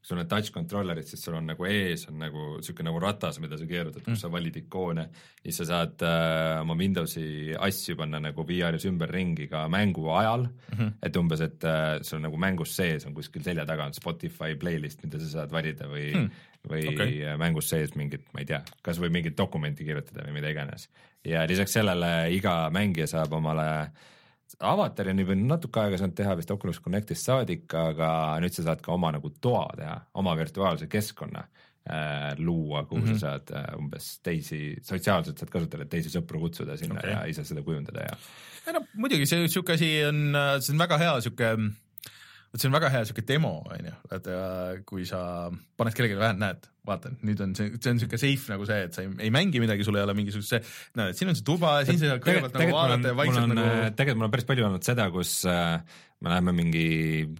sul on touch controller'id, siis sul on nagu ees on nagu sihuke nagu ratas, mida sa keerutad mm., kus sa valid ikoone, siis sa saad äh, oma Windowsi asju panna nagu VR-is ümberringi ka mängu ajal mm, -hmm. et umbes, et äh, sul nagu mängus sees on kuskil selja taga on Spotify playlist, mida sa saad valida või mm., või okay. mängus sees mingit, ma ei tea, kas või mingit dokumenti kirjutada või mida iganes. ja lisaks sellele iga mängija saab omale äh, avatari on juba natuke aega saanud teha vist Oculus Connectist saadik, aga nüüd sa saad ka oma nagu toa teha, oma virtuaalse keskkonna äh, luua, kuhu mm -hmm. sa saad äh, umbes teisi, sotsiaalselt saad kasutada, teisi sõpru kutsuda sinna okay. ja ise seda kujundada ja. ei no muidugi see sihuke asi on, see on väga hea sihuke vot see on väga hea sihuke demo on ju, et kui sa paned kellelegi vähe, näed, vaata, nüüd on see, see on sihuke safe nagu see, et sa ei, ei mängi midagi, sul ei ole mingisugust see, näed, et siin on see tuba ja siin sa saad kõigepealt nagu vaadata ja vaikselt nagu. tegelikult mul on päris palju olnud seda, kus äh, me läheme mingi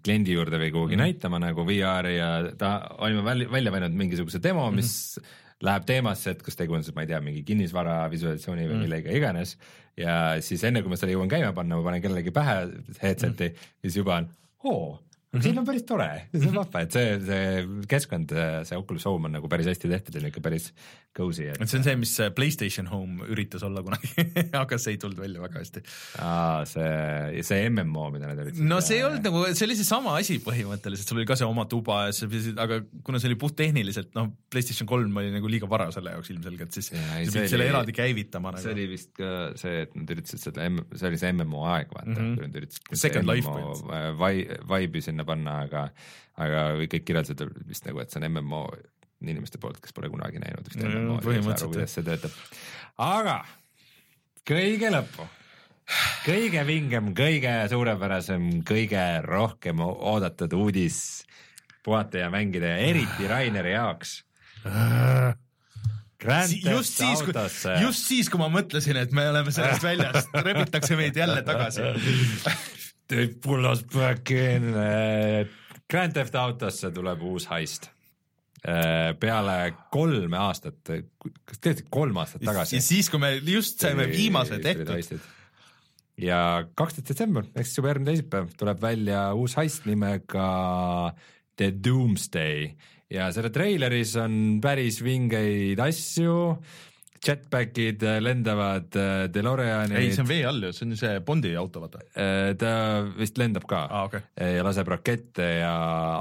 kliendi juurde või kuhugi mm -hmm. näitama nagu VR-i ja ta, olime välja, välja valinud mingisuguse demo, mis mm -hmm läheb teemasse, et kas tegu on siis, ma ei tea, mingi kinnisvara visualisatsiooni või mm. millega iganes ja siis enne, kui ma selle jõuan käima panna, ma panen kellelegi pähe headset'i mm. ja siis juba on oo, aga siin on päris tore, see on vahva, et see, see keskkond, see Oculus Home on nagu päris hästi tehtud ja niisugune päris cozy et.... et see on see, mis Playstation Home üritas olla kunagi aga see ei tulnud välja väga hästi. aa, see, see MMO, mida nad üritasid. no see ei olnud nagu, see oli seesama asi põhimõtteliselt, sul oli ka see oma tuba ja sa pidid, aga kuna see oli puhttehniliselt, noh, Playstation kolm oli nagu liiga vara selle jaoks ilmselgelt, siis ja, sa pidid selle eraldi käivitama nagu. see oli vist ka see, et nad üritasid seda, see oli see MMO aeg, vaata mm, -hmm. kui nad üritasid Second Life. Vibe'i sinna panna, aga, aga kõik kirjeldasid vist nagu, et see on MMO inimeste poolt, kes pole kunagi näinud vist MMO-d ja ei saa aru, kuidas see töötab. aga kõige lõppu, kõige vingem, kõige suurepärasem, kõige rohkem oodatud uudis puhata ja mängida ja eriti Raineri jaoks. Grand just siis, just siis, kui ma mõtlesin, et me oleme sellest väljas, rebitakse meid jälle tagasi They pull us back in. Eh, Grand Theft Autosse tuleb uus heist eh, peale kolme aastat, kas tegelikult kolm aastat tagasi. ja siis, kui me just saime viimase tehtud. ja kaksteist detsember ehk siis juba järgmine teisipäev tuleb välja uus heist nimega The Doomsday ja selle treileris on päris vingeid asju jetpack'id äh, lendavad, äh, DeLoreanid. ei, see on vee all ju, see on see Bondi auto, vaata. Äh, ta vist lendab ka ah, okay. ja laseb rakette ja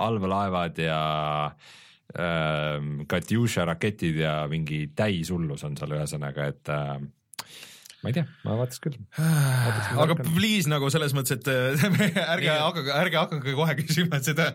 allveelaevad ja äh, Katjuša raketid ja mingi täishullus on seal ühesõnaga, et äh, ma ei tea, ma vaataks küll. aga please nagu selles mõttes, et ärge hakake, ärge hakake kohe küsima seda,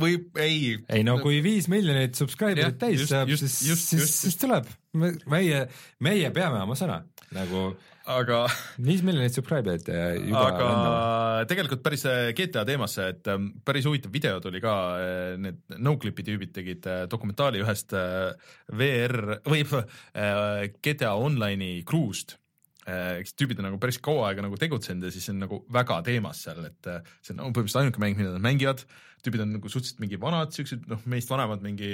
või ei. ei no kui viis miljonit subscriber'it täis saab, siis, siis, siis tuleb, meie, meie peame oma sõna. Nagu aga viis miljonit subscriber'it juba aga lendama. tegelikult päris äh, GTA teemasse, et ähm, päris huvitav video tuli ka, äh, need Noclipi tüübid tegid äh, dokumentaali ühest VR või GTA Online'i kruust eks tüübid on nagu päris kaua aega nagu tegutsenud ja siis on nagu väga teemas seal, et see on no, põhimõtteliselt ainuke mäng, mida nad mängivad, tüübid on nagu suhteliselt mingi vanad, siuksed noh, meist vanemad, mingi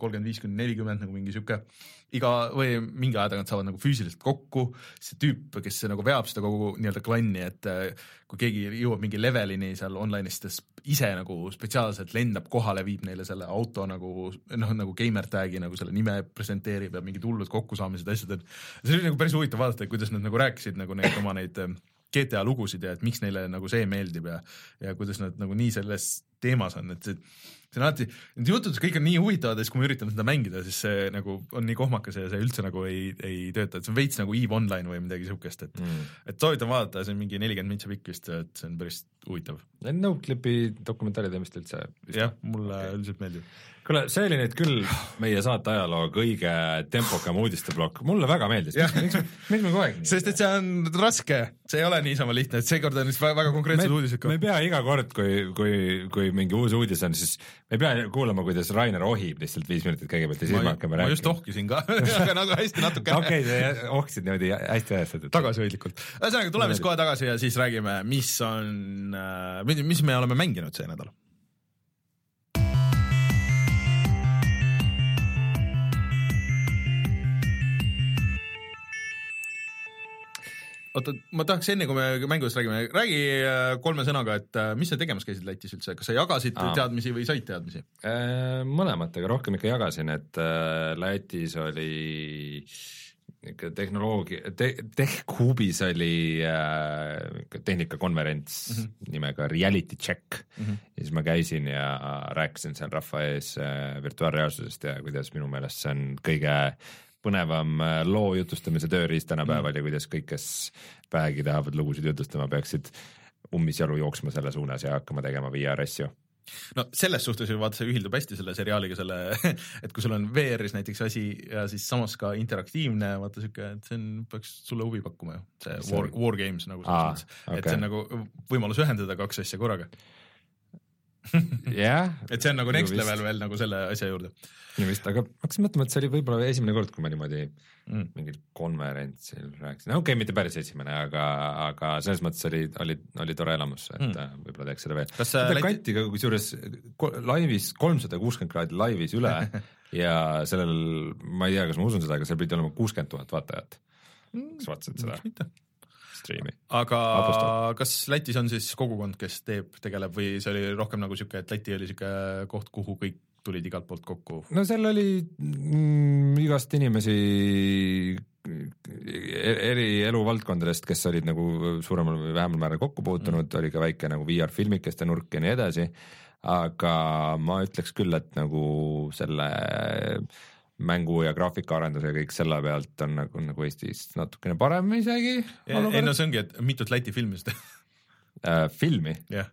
kolmkümmend viis kuni nelikümmend nagu mingi sihuke iga või mingi aja tagant saavad nagu füüsiliselt kokku, see tüüp, kes nagu veab seda kogu nii-öelda klanni, et äh, kui keegi jõuab mingi levelini seal online'is, ta s- ise nagu spetsiaalselt lendab kohale, viib neile selle auto nagu noh, nagu gamer tag'i nagu selle nime presenteerib ja mingid hullud kokkusaamised, asjad, et see oli nagu päris huvitav vaadata, kuidas nad nagu rääkisid nagu neid oma neid äh, GTA lugusid ja et miks neile nagu see meeldib ja, ja kuidas nad nagu nii selles teemas on, et see, see on alati, need jutud kõik on nii huvitavad ja siis, kui ma üritan seda mängida, siis see nagu on nii kohmakas ja see üldse nagu ei, ei tööta, et see on veits nagu EVE Online või midagi siukest, et mm. et soovitan vaadata, see on mingi nelikümmend mintsa pikk vist, et see on päris huvitav. Noclipi dokumentaarid on vist üldse jah, mulle üldiselt meeldib. kuule, see oli nüüd küll meie saate ajaloo kõige tempokam uudisteplokk, mulle väga meeldis, miks, miks me kogu aeg nii sest et see on raske, see ei ole niisama lihtne, et seekord on vist väga, konkreetsed uudised ka me ei pea iga kord, kui, kui, kui mingi uus uudis on, siis me ei pea kuulama, kuidas Rainer ohib lihtsalt viis minutit kõigepealt ja siis me hakkame ma just rääkima. ohkisin ka aga nagu hästi natukene okei okay,, sa ohkisid niimoodi hästi ajastatud. tagasihoidlikult. ühesõnaga, tuleme siis kohe tagasi ja siis räägime, mis on, mis me oleme mänginud see nädal. oota, ma tahaks enne, kui me mängudest räägime, räägi äh, kolme sõnaga, et äh, mis sa tegemas käisid Lätis üldse, kas sa jagasid Aa. teadmisi või said teadmisi? Äh, mõlemat, aga rohkem ikka jagasin, et äh, Lätis oli ikka tehnoloogia te,, TechHubis oli äh, tehnikakonverents mm -hmm. nimega Reality Check mm -hmm. ja siis ma käisin ja rääkisin seal rahva ees äh, virtuaalreaalsusest ja kuidas minu meelest see on kõige põnevam äh, loo jutustamise tööriist tänapäeval mm. ja kuidas kõik, kes vähegi tahavad lugusid jutustama, peaksid ummisjalu jooksma selle suunas ja hakkama tegema VR asju no selles suhtes ju vaata, see ühildub hästi selle seriaaliga, selle, et kui sul on VR-is näiteks asi ja siis samas ka interaktiivne, vaata siuke, et see on, peaks sulle huvi pakkuma ju, see War, War Games nagu selles mõttes, et okei. see on nagu võimalus ühendada kaks asja korraga, jah, et see on nagu next level veel nagu selle asja juurde nii vist, aga hakkasin mõtlema, et see oli võib-olla esimene kord, kui ma niimoodi mm.. mingil konverentsil rääkisin, okei okay,, mitte päris esimene, aga, aga selles mõttes oli, oli, oli tore elamus, et Mm. mm. võib-olla teeks seda veel. kas sa Läti- kanti ka kusjuures laivis kolmsada kuuskümmend kraadi laivis üle ja sellel, ma ei tea, kas ma usun seda, aga seal pidi olema kuuskümmend tuhat vaatajat. kas sa vaatasid seda? striimi? aga Vapustav. kas Lätis on siis kogukond, kes teeb, tegeleb või see oli rohkem nagu siuke, et Läti oli siuke koht, kuhu kõik tulid igalt poolt kokku? no seal oli mm, igast inimesi eri eluvaldkondadest, kes olid nagu suuremal või vähemal määral kokku puutunud mm., oli ka väike nagu VR filmikeste nurk ja nii edasi, aga ma ütleks küll, et nagu selle mängu ja graafikaarenduse ja kõik selle pealt on nagu, nagu Eestis natukene parem isegi ei no see ongi, et mitut Läti filmi sa teed, äh, filmi. jah.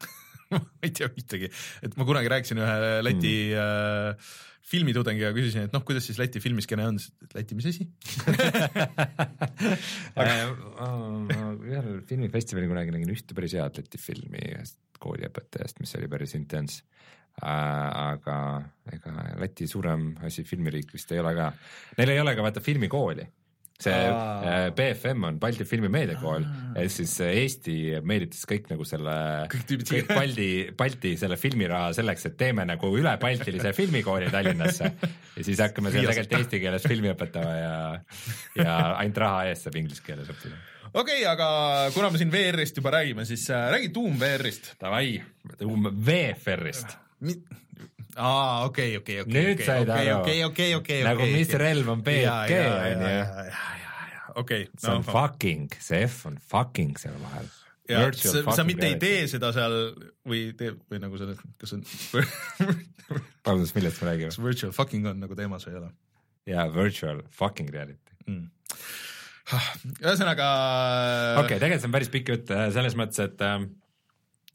ma ei tea ühtegi, et ma kunagi rääkisin ühe Läti mm. äh, filmitudengiga, küsisin, et noh, kuidas siis Läti filmiskeene on, Läti, mis asi? ühel filmifestivalil kunagi nägin ühte päris head Läti filmi ühest kooliõpetajast, mis oli päris intense. Aga ega Läti suurem asi filmiriik vist ei ole ka, neil ei ole ka vaata filmikooli see Aa. äh, BFM on Balti Filmimeediakool ja siis äh, Eesti meelitas kõik nagu selle Kõik kõik. Balti, Balti selle filmiraha selleks, et teeme nagu ülebaltilise filmikooli Tallinnasse ja siis hakkame seal tegelikult eesti keeles filmi õpetama ja ja ainult raha eest saab inglise keeles õppida. okei okay,, aga kuna me siin VR-ist juba räägime, siis äh, räägi Doom VR-ist. Davai, VFR-ist. aa, okei, okei, okei. Nüüd said aru. okei, okei, okei, Nagu mis relv on BFG, on ju. okei, see on fucking, see F on fucking seal vahel. ja sa, sa mitte ei tee seda seal või teeb või nagu selles, kas on vabandust, millest me räägime kas? virtual fucking on nagu teemas või ei ole jaa, virtual fucking reality. mm.? ühesõnaga okei okay,, tegelikult see on päris pikk jutt selles mõttes, et äh, äh,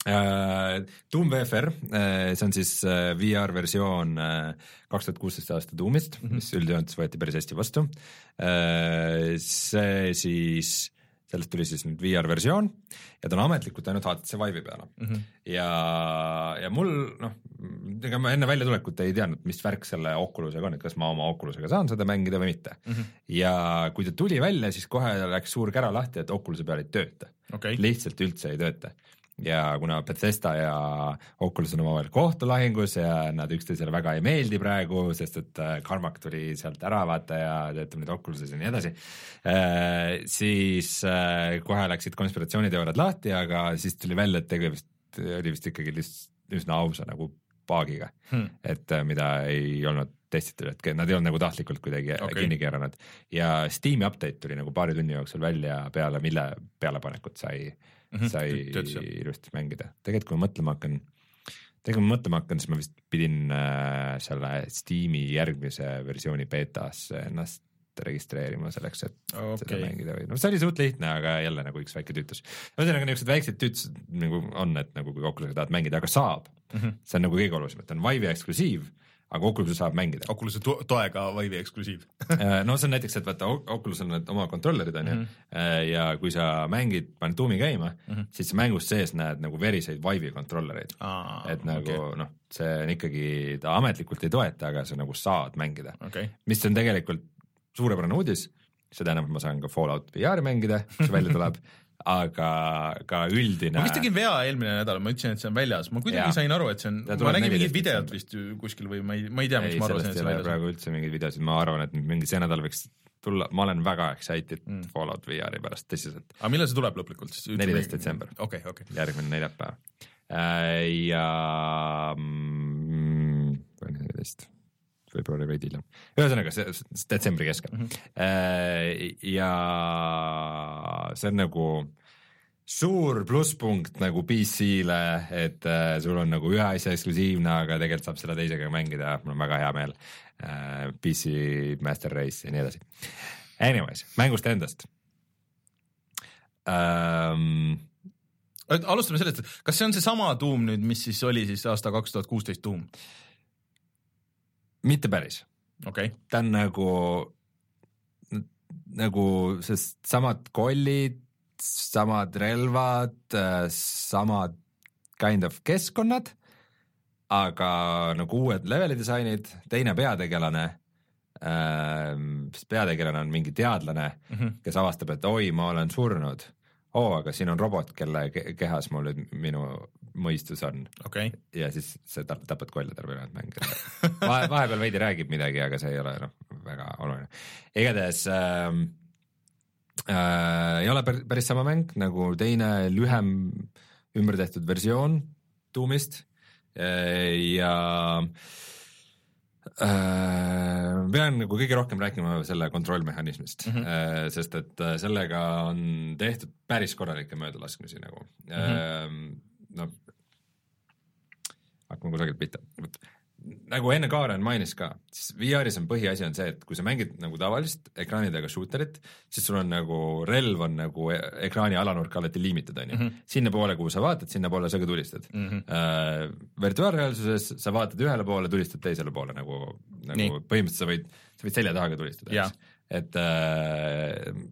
Doom VFR äh,, see on siis äh, VR versioon kaks tuhat kuusteist aasta Doomist mm, -hmm. mis üldjoontes võeti päris hästi vastu äh,. see siis, sellest tuli siis nüüd VR versioon ja ta on ametlikult ainult HTC Vive'i peale mm. -hmm. ja, ja mul noh, ega ma enne väljatulekut ei teadnud, mis värk selle Oculusega on, et kas ma oma Oculusega saan seda mängida või mitte mm. -hmm. ja kui ta tuli välja, siis kohe läks suur kära lahti, et Oculus'e peal ei tööta okei, lihtsalt üldse ei tööta. Ja kuna Bethesda ja Oculus on omavahel kohtulahingus ja nad üksteisele väga ei meeldi praegu, sest et äh, Carmack tuli sealt ära vaata ja töötab nüüd Oculuses ja nii edasi, siis kohe läksid konspiratsiooniteooriad lahti, aga siis tuli välja, et tegemist oli vist ikkagi lihtsalt üsna ausa nagu paagiga hmm., et mida ei olnud testitud, et nad ei olnud nagu tahtlikult kuidagi okay. kinni keeranud ja Steam'i update tuli nagu paari tunni jooksul välja peale, mille pealepanekut sai -hmm. Sai ilusti mängida. tegelikult, kui ma mõtlema hakkan, tegelikult kui ma mõtlema hakkan, siis ma vist pidin äh, selle Steam'i järgmise versiooni beetasse ennast registreerima selleks, et okay. seda mängida või noh, see oli suht lihtne, aga jälle nagu üks väike tüütus. ühesõnaga niisugused väiksed tüütused nagu on, et nagu kui Oculusega tahad mängida, aga saab mm. -hmm. see on nagu kõige olulisem, et on Vive'i eksklusiiv aga Oculus'is saab mängida. Oculus'e to toega Vive'i eksklusiiv äh, no see on näiteks, et vaata Oculus on need oma kontrollerid on ju mm -hmm. ja kui sa mängid, paned tuumi käima mm, -hmm. siis sa mängus sees näed nagu veriseid Vive'i kontrollereid et nagu okay. noh, see on ikkagi, ta ametlikult ei toeta, aga sa nagu saad mängida okay., mis on tegelikult suurepärane uudis, see tähendab, et ma saan ka Fallout VR-i mängida, mis välja tuleb aga ka üldine. ma vist tegin vea eelmine nädal, ma ütlesin, et see on väljas, ma kuidagi ja. sain aru, et see on, ma nägin mingit videot vist kuskil või ma ei, ma ei tea, miks ma arvasin, et see väljas on. praegu üldse mingeid videosid, ma arvan, et mingi see nädal võiks tulla, ma olen väga excited mm. Fallout VR-i pärast, tõsiselt. aga millal see tuleb lõplikult siis? neliteist detsember. okei okay,, okei okay.. järgmine neljapäev äh, ja mm, neliteist veebruari veidi hiljem. ühesõnaga, see detsembri keskel mm. -hmm. ja see on nagu suur plusspunkt nagu PC-le, et äh, sul on nagu ühe asja eksklusiivne, aga tegelikult saab selle teisega mängida, mul on väga hea meel äh,. PC Master Race ja nii edasi. Anyways, mängust endast ähm, alustame sellest, kas see on seesama Doom nüüd, mis siis oli siis aasta kaks tuhat kuusteist Doom? Mitte päris okay.. ta on nagu, nagu sest samad kollid, samad relvad, samad kind of keskkonnad, aga nagu uued leveli disainid, teine peategelane äh,, sest peategelane on mingi teadlane mm, -hmm. kes avastab, et oi, ma olen surnud. oo, aga siin on robot, kelle kehas mul nüüd minu mõistus on okay.. ja siis sa tapad kolle terve ülejäänud mäng Vahe, vahepeal veidi räägib midagi, aga see ei ole noh, väga oluline. igatahes äh, äh, ei ole päris sama mäng nagu teine lühem ümber tehtud versioon Doomist äh, ja äh, pean nagu kõige rohkem rääkima selle kontrollmehhanismist mm, -hmm. sest et äh, sellega on tehtud päris korralikke möödalaskmisi nagu mm. -hmm. no hakkame kusagilt pihta. nagu enne Kaaren mainis ka, siis VR-is on põhiasi on see, et kui sa mängid nagu tavalist ekraanidega shooter'it, siis sul on nagu relv on nagu e-, ekraani alanurk alati limited on ju mm -hmm., sinnapoole, kuhu sa vaatad, sinnapoole sa ka tulistad mm. -hmm. Uh, virtuaalreaalsuses sa vaatad ühele poole, tulistad teisele poole nagu, nagu põhimõtteliselt sa võid, sa võid selja taha ka tulistada, et uh,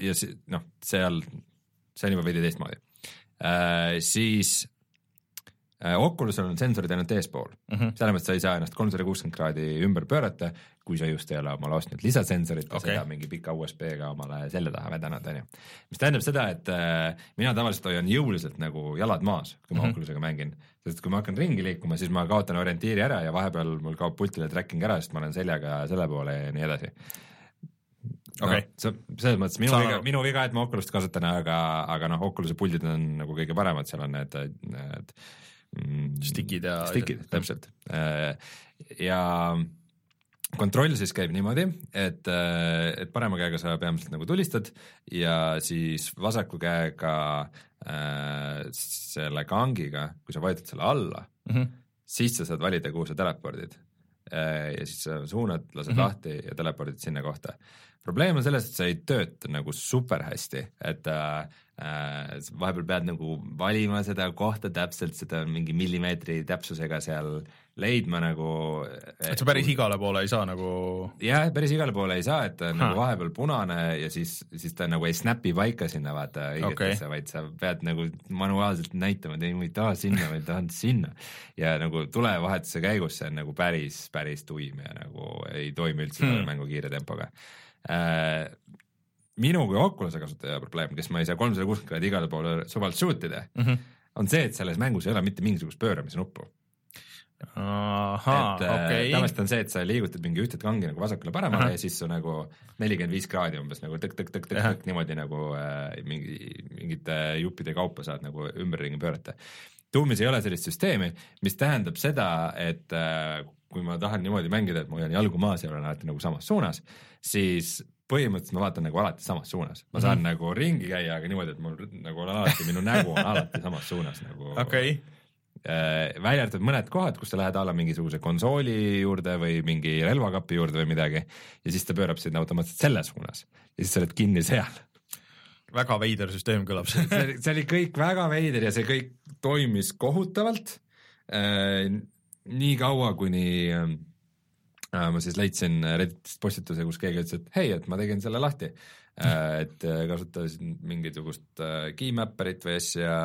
ja si-, noh, seal, see on juba veidi teistmoodi uh,. siis Äh, Oculusel on sensorid ainult eespool mm -hmm., selles mõttes sa ei saa ennast kolmsada kuuskümmend kraadi ümber pöörata, kui sa just ei ole omale ostnud lisasensorit ja okay. seda mingi pika USB-ga omale selja taha vedanud, on ju. mis tähendab seda, et äh, mina tavaliselt hoian jõuliselt nagu jalad maas, kui ma mm -hmm. Oculusega mängin, sest kui ma hakkan ringi liikuma, siis ma kaotan orientiiri ära ja vahepeal mul kaob pultile tracking ära, sest ma olen seljaga selle poole ja nii edasi okay. no, see, selles mõttes minu viga, minu viga, et ma Oculus't kasutan, aga, aga noh, Oculus'e puldid on nagu kõige paremad, seal on need, need. Stikid ja. stikid, täpselt. Äh, ja kontroll siis käib niimoodi, et, äh, et parema käega sa peamiselt nagu tulistad ja siis vasaku käega äh, selle kangiga, kui sa vajutad selle alla mm, -hmm. siis sa saad valida, kuhu sa telepordid äh,. ja siis sa suunad, lased mm -hmm. lahti ja telepordid sinna kohta. probleem on selles, et see ei tööta nagu super hästi, et äh, vahepeal pead nagu valima seda kohta täpselt, seda mingi millimeetri täpsusega seal leidma nagu. et sa päris igale poole ei saa nagu? jah, päris igale poole ei saa, et ta on ha. nagu vahepeal punane ja siis, siis ta nagu ei snap'i paika sinna vaata õigetesse okay., vaid sa pead nagu manuaalselt näitama, et ei, ma ei taha sinna, vaid tahan sinna. ja nagu tulevahetuse käigus see on nagu päris, päris tuim ja nagu ei toimi üldse hmm. mängu kiire tempoga äh, minu kui Oculus'e kasutaja probleem, kes ma ei saa kolmsada kuuskümmend kraadi igale poole suvalt shoot ida mm, -hmm. on see, et selles mängus ei ole mitte mingisugust pööramise nuppu. ahhaa, et äh, okei, tavaliselt on see, et sa liigutad mingi ühte kangi nagu vasakule-paremale ja siis su nagu nelikümmend viis kraadi umbes nagu Ahah. tõk-tõk-tõk-tõk niimoodi nagu äh, mingi, mingite juppide kaupa saad nagu ümberringi pöörata. Doomis ei ole sellist süsteemi, mis tähendab seda, et äh, kui ma tahan niimoodi mängida, et ma hoian jalgu maas ja olen alati nagu samas suunas, siis põhimõtteliselt ma vaatan nagu alati samas suunas, ma saan mm -hmm. nagu ringi käia, aga niimoodi, et mul nagu on alati, minu nägu on alati samas suunas nagu okei, Äh, välja arvatud mõned kohad, kus sa lähed alla mingisuguse konsooli juurde või mingi relvakapi juurde või midagi ja siis ta pöörab sind automaatselt selle suunas ja siis sa oled kinni seal. väga veider süsteem kõlab see. oli, see oli kõik väga veider ja see kõik toimis kohutavalt äh,. nii kaua, kuni äh, ma siis leidsin Redditist postituse, kus keegi ütles, et hei, et ma tegin selle lahti äh,. et äh, kasutasin mingisugust äh, keymapperit või asja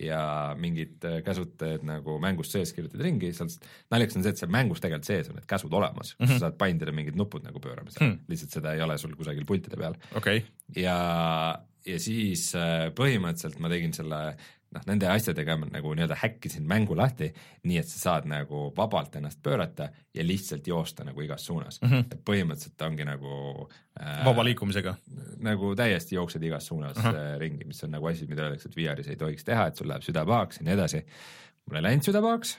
ja mingid äh, teed nagu mängust sees kirjutad ringi, seal naljakas on see, et seal mängus tegelikult sees on need käsud olemas mm, -hmm. sa saad bindida mingid nupud nagu pööramisel mm, Hmm. lihtsalt seda ei ole sul kusagil pultide peal okei, ja, ja siis äh, põhimõtteliselt ma tegin selle noh, nende asjadega nagu nii-öelda häkkisin mängu lahti, nii et sa saad nagu vabalt ennast pöörata ja lihtsalt joosta nagu igas suunas mm. -hmm. põhimõtteliselt ongi nagu äh, vaba liikumisega. nagu täiesti jooksed igas suunas uh -huh. ringi, mis on nagu asi, mida öeldakse, et VR-is ei tohiks teha, et sul läheb süda pahaks ja nii edasi. mul ei läinud süda pahaks,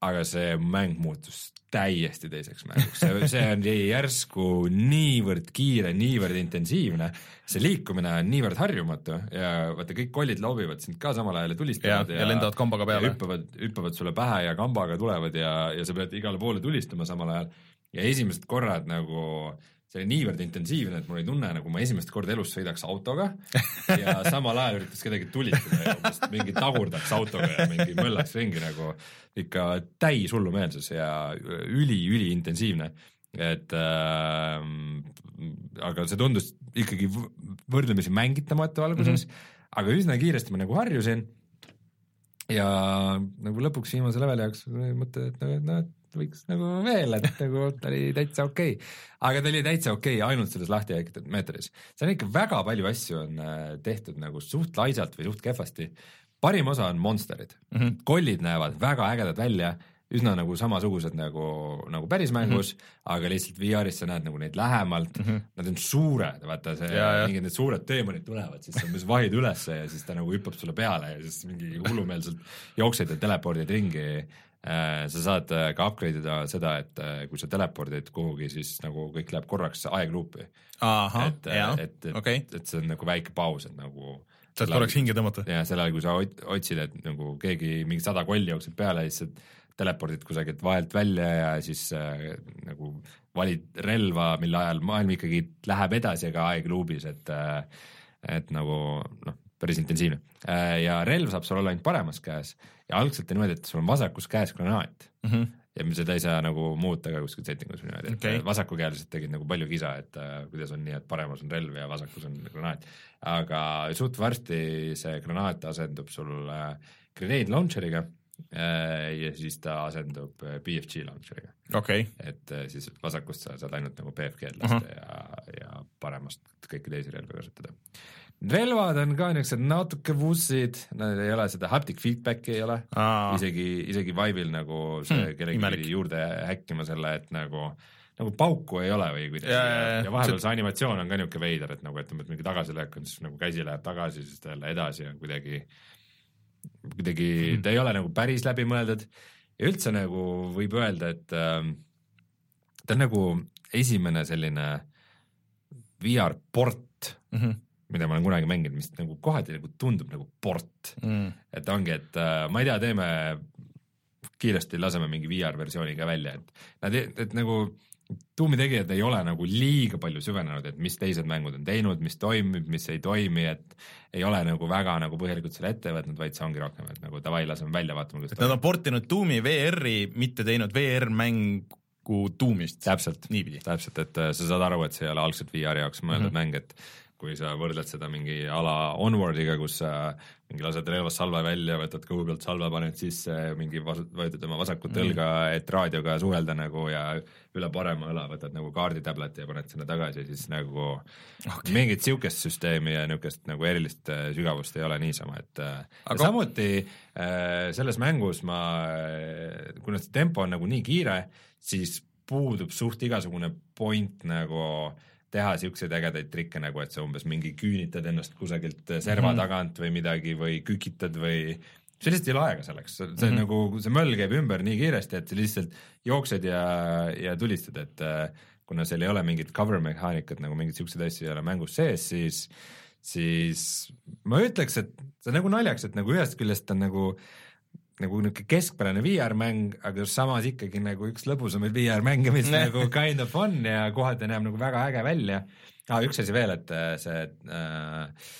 aga see mäng muutus täiesti teiseks mänguks, see, see on nii järsku niivõrd kiire, niivõrd intensiivne, see liikumine on niivõrd harjumatu ja vaata, kõik kollid loobivad sind ka samal ajal ja ja, tulistavad ja lendavad kambaga ja peale. hüppavad, hüppavad sulle pähe ja kambaga tulevad ja, ja sa pead igale poole tulistama samal ajal. Ja esimesed korrad nagu see oli niivõrd intensiivne, et mul oli tunne, nagu ma esimest korda elus sõidaks autoga ja samal ajal üritaks kedagi tulistada ja umbes mingi tagurdaks autoga ja mingi möllaks ringi nagu ikka täis hullumeelsus ja üli-üliintensiivne. et äh, aga see tundus ikkagi võrdlemisi mängitamatu alguses mm, -hmm. aga üsna kiiresti ma nagu harjusin ja nagu lõpuks viimase leveli jaoks mõte, et noh, et võiks nagu veel, et nagu ta oli täitsa okei okay.. aga ta oli täitsa okei okay ainult selles lahti räägitud meetodis. seal on ikka väga palju asju on äh, tehtud nagu suht laisalt või suht kehvasti. parim osa on monsterid mm, -hmm. kollid näevad väga ägedad välja, üsna nagu samasugused nagu, nagu päris mängus mm, -hmm. aga lihtsalt VR-is sa näed nagu neid lähemalt mm, -hmm. nad on suured, vaata see mingid need suured teemonid tulevad, siis sa umbes vahid ülesse ja siis ta nagu hüppab sulle peale ja siis mingi hullumeelselt jooksed ja telepordid ringi. Sa saad äh, ka upgrade ida seda, et äh, kui sa telepordid kuhugi, siis nagu kõik läheb korraks aegluupi. et, et, et okei, et see on nagu väike paus, et nagu saad korraks hinge tõmmata. ja sel ajal, kui sa ot- otsid, et nagu keegi mingi sada kolli jookseb peale, siis sa telepordid kusagilt vahelt välja ja siis äh, nagu valid relva, mille ajal maailm ikkagi läheb edasi, aga aeg luubis, et äh, et nagu noh, päris intensiivne äh,. ja relv saab sul olla ainult paremas käes ja algselt on niimoodi, et sul on vasakus käes granaat mm. -hmm. ja seda ei saa nagu muuta ka kuskil settingus või niimoodi, et okay. vasakukäelised tegid nagu palju kisa, et äh, kuidas on nii, et paremas on relv ja vasakus on granaat. aga suht varsti see granaat asendub sul äh, grenade launcher'iga äh, ja siis ta asendub äh, BFG launcher'iga, okei, et äh, siis vasakust sa saad ainult nagu BFG-d lasta uh -huh. ja, ja paremast kõiki teisi relvi kasutada. Relvad on ka niisugused natuke vussid, nad ei ole seda haptic feedback'i ei ole isegi, isegi Vive'il nagu see Hmm, hmm, pidi juurde häkkima selle, et nagu nagu pauku ei ole või kuidagi Ja, ja, ja, ja, vahepeal see animatsioon on ka niisugune veider, et nagu ütleme, et mingi tagasilöök on siis nagu käsi läheb tagasi, siis ta jälle edasi ja kuidagi kuidagi Hmm. mm. ta ei ole nagu päris läbimõeldud ja üldse nagu võib öelda, et ähm, ta on nagu esimene selline VR port, Mhm. Mida ma olen kunagi mänginud, mis nagu kohati nagu tundub nagu port Mm. et ongi, et äh, ma ei tea, teeme kiiresti laseme mingi VR versiooni ka välja, et nad, et nagu tuumi tegijad ei ole nagu liiga palju süvenenud, et mis teised mängud on teinud, mis toimib, mis ei toimi, et ei ole nagu väga nagu põhjalikult selle ette võtnud, vaid see ongi rohkem, et nagu davai, laseme välja, vaatame, kuidas et nad on portinud Doomi VR-i, mitte teinud VR-mängu Doomist. täpselt, täpselt, et äh, sa saad aru, et see ei ole algselt VR-i jaoks mõeldud mm. -hmm. mäng, et kui sa võrdled seda mingi ala Onwardiga, kus sa mingi lased relvast salve välja, võtad kõhu pealt salve, paned sisse, mingi vajutad oma vasakut Mhm. õlga, et raadioga suhelda nagu ja üle parema õla võtad nagu kaarditäbleti ja paned sinna tagasi, siis nagu okay. mingit siukest süsteemi ja niisugust nagu erilist äh, sügavust ei ole niisama, et äh, Aga- samuti äh, selles mängus ma, kuna see tempo on nagu nii kiire, siis puudub suht igasugune point nagu teha siukseid ägedaid trikke nagu, et sa umbes mingi küünitad ennast kusagilt serva mm -hmm. tagant või midagi või kükitad või sul lihtsalt ei ole aega selleks, see mm -hmm. nagu, see möll käib ümber nii kiiresti, et sa lihtsalt jooksed ja, ja tulistad, et äh, kuna seal ei ole mingit cover mehaanikat nagu mingeid siukseid asju ei ole mängus sees, siis siis ma ütleks, et see on nagu naljakas, et nagu ühest küljest on nagu nagu niisugune keskpärane VR-mäng, aga samas ikkagi nagu üks lõbusamaid VR-mänge, mis nagu kind of on ja kohati näeb nagu väga äge välja ah,. üks asi veel, et äh, see äh,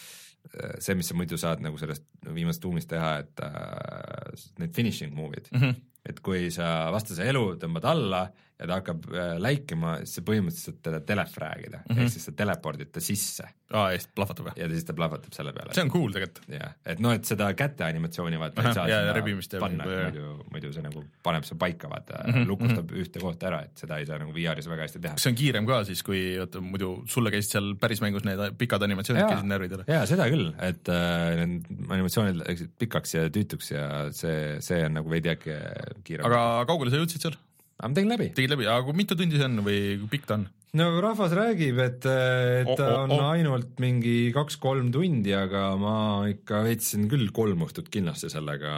see, mis sa muidu saad nagu sellest viimasest tuumist teha, et äh, need finishing move'id mm. -hmm. et kui sa vastase elu tõmbad alla ja ta hakkab äh, läikima, siis sa põhimõtteliselt teda telefrag'ida mm. -hmm. ehk siis sa telepordid ta sisse aa, ja siis plahvatab või? ja siis ta plahvatab selle peale see on cool tegelikult. jah, et noh, et seda käte animatsiooni vaata ei saa ja- sinna panna, muidu, muidu see nagu paneb su paika, vaata mm, -hmm, lukustab mm -hmm. ühte kohta ära, et seda ei saa nagu VR-is väga hästi teha kas. see on kiirem ka siis, kui oota muidu sulle käisid seal päris mängus need pikad animatsioonid käisid närvidele? jaa, seda küll, et äh, need animatsioonid läksid pikaks ja tüütuks ja see, see on nagu veidi äkki kiirem. aga kaugele sa jõudsid seal? Aga ma tegin läbi. tegid läbi, aga kui mitu tundi see on või kui pikk ta on? no rahvas räägib, et, et ta Oh, oh, on ainult mingi kaks-kolm tundi, aga ma ikka veetsin küll kolm õhtut kindlasti sellega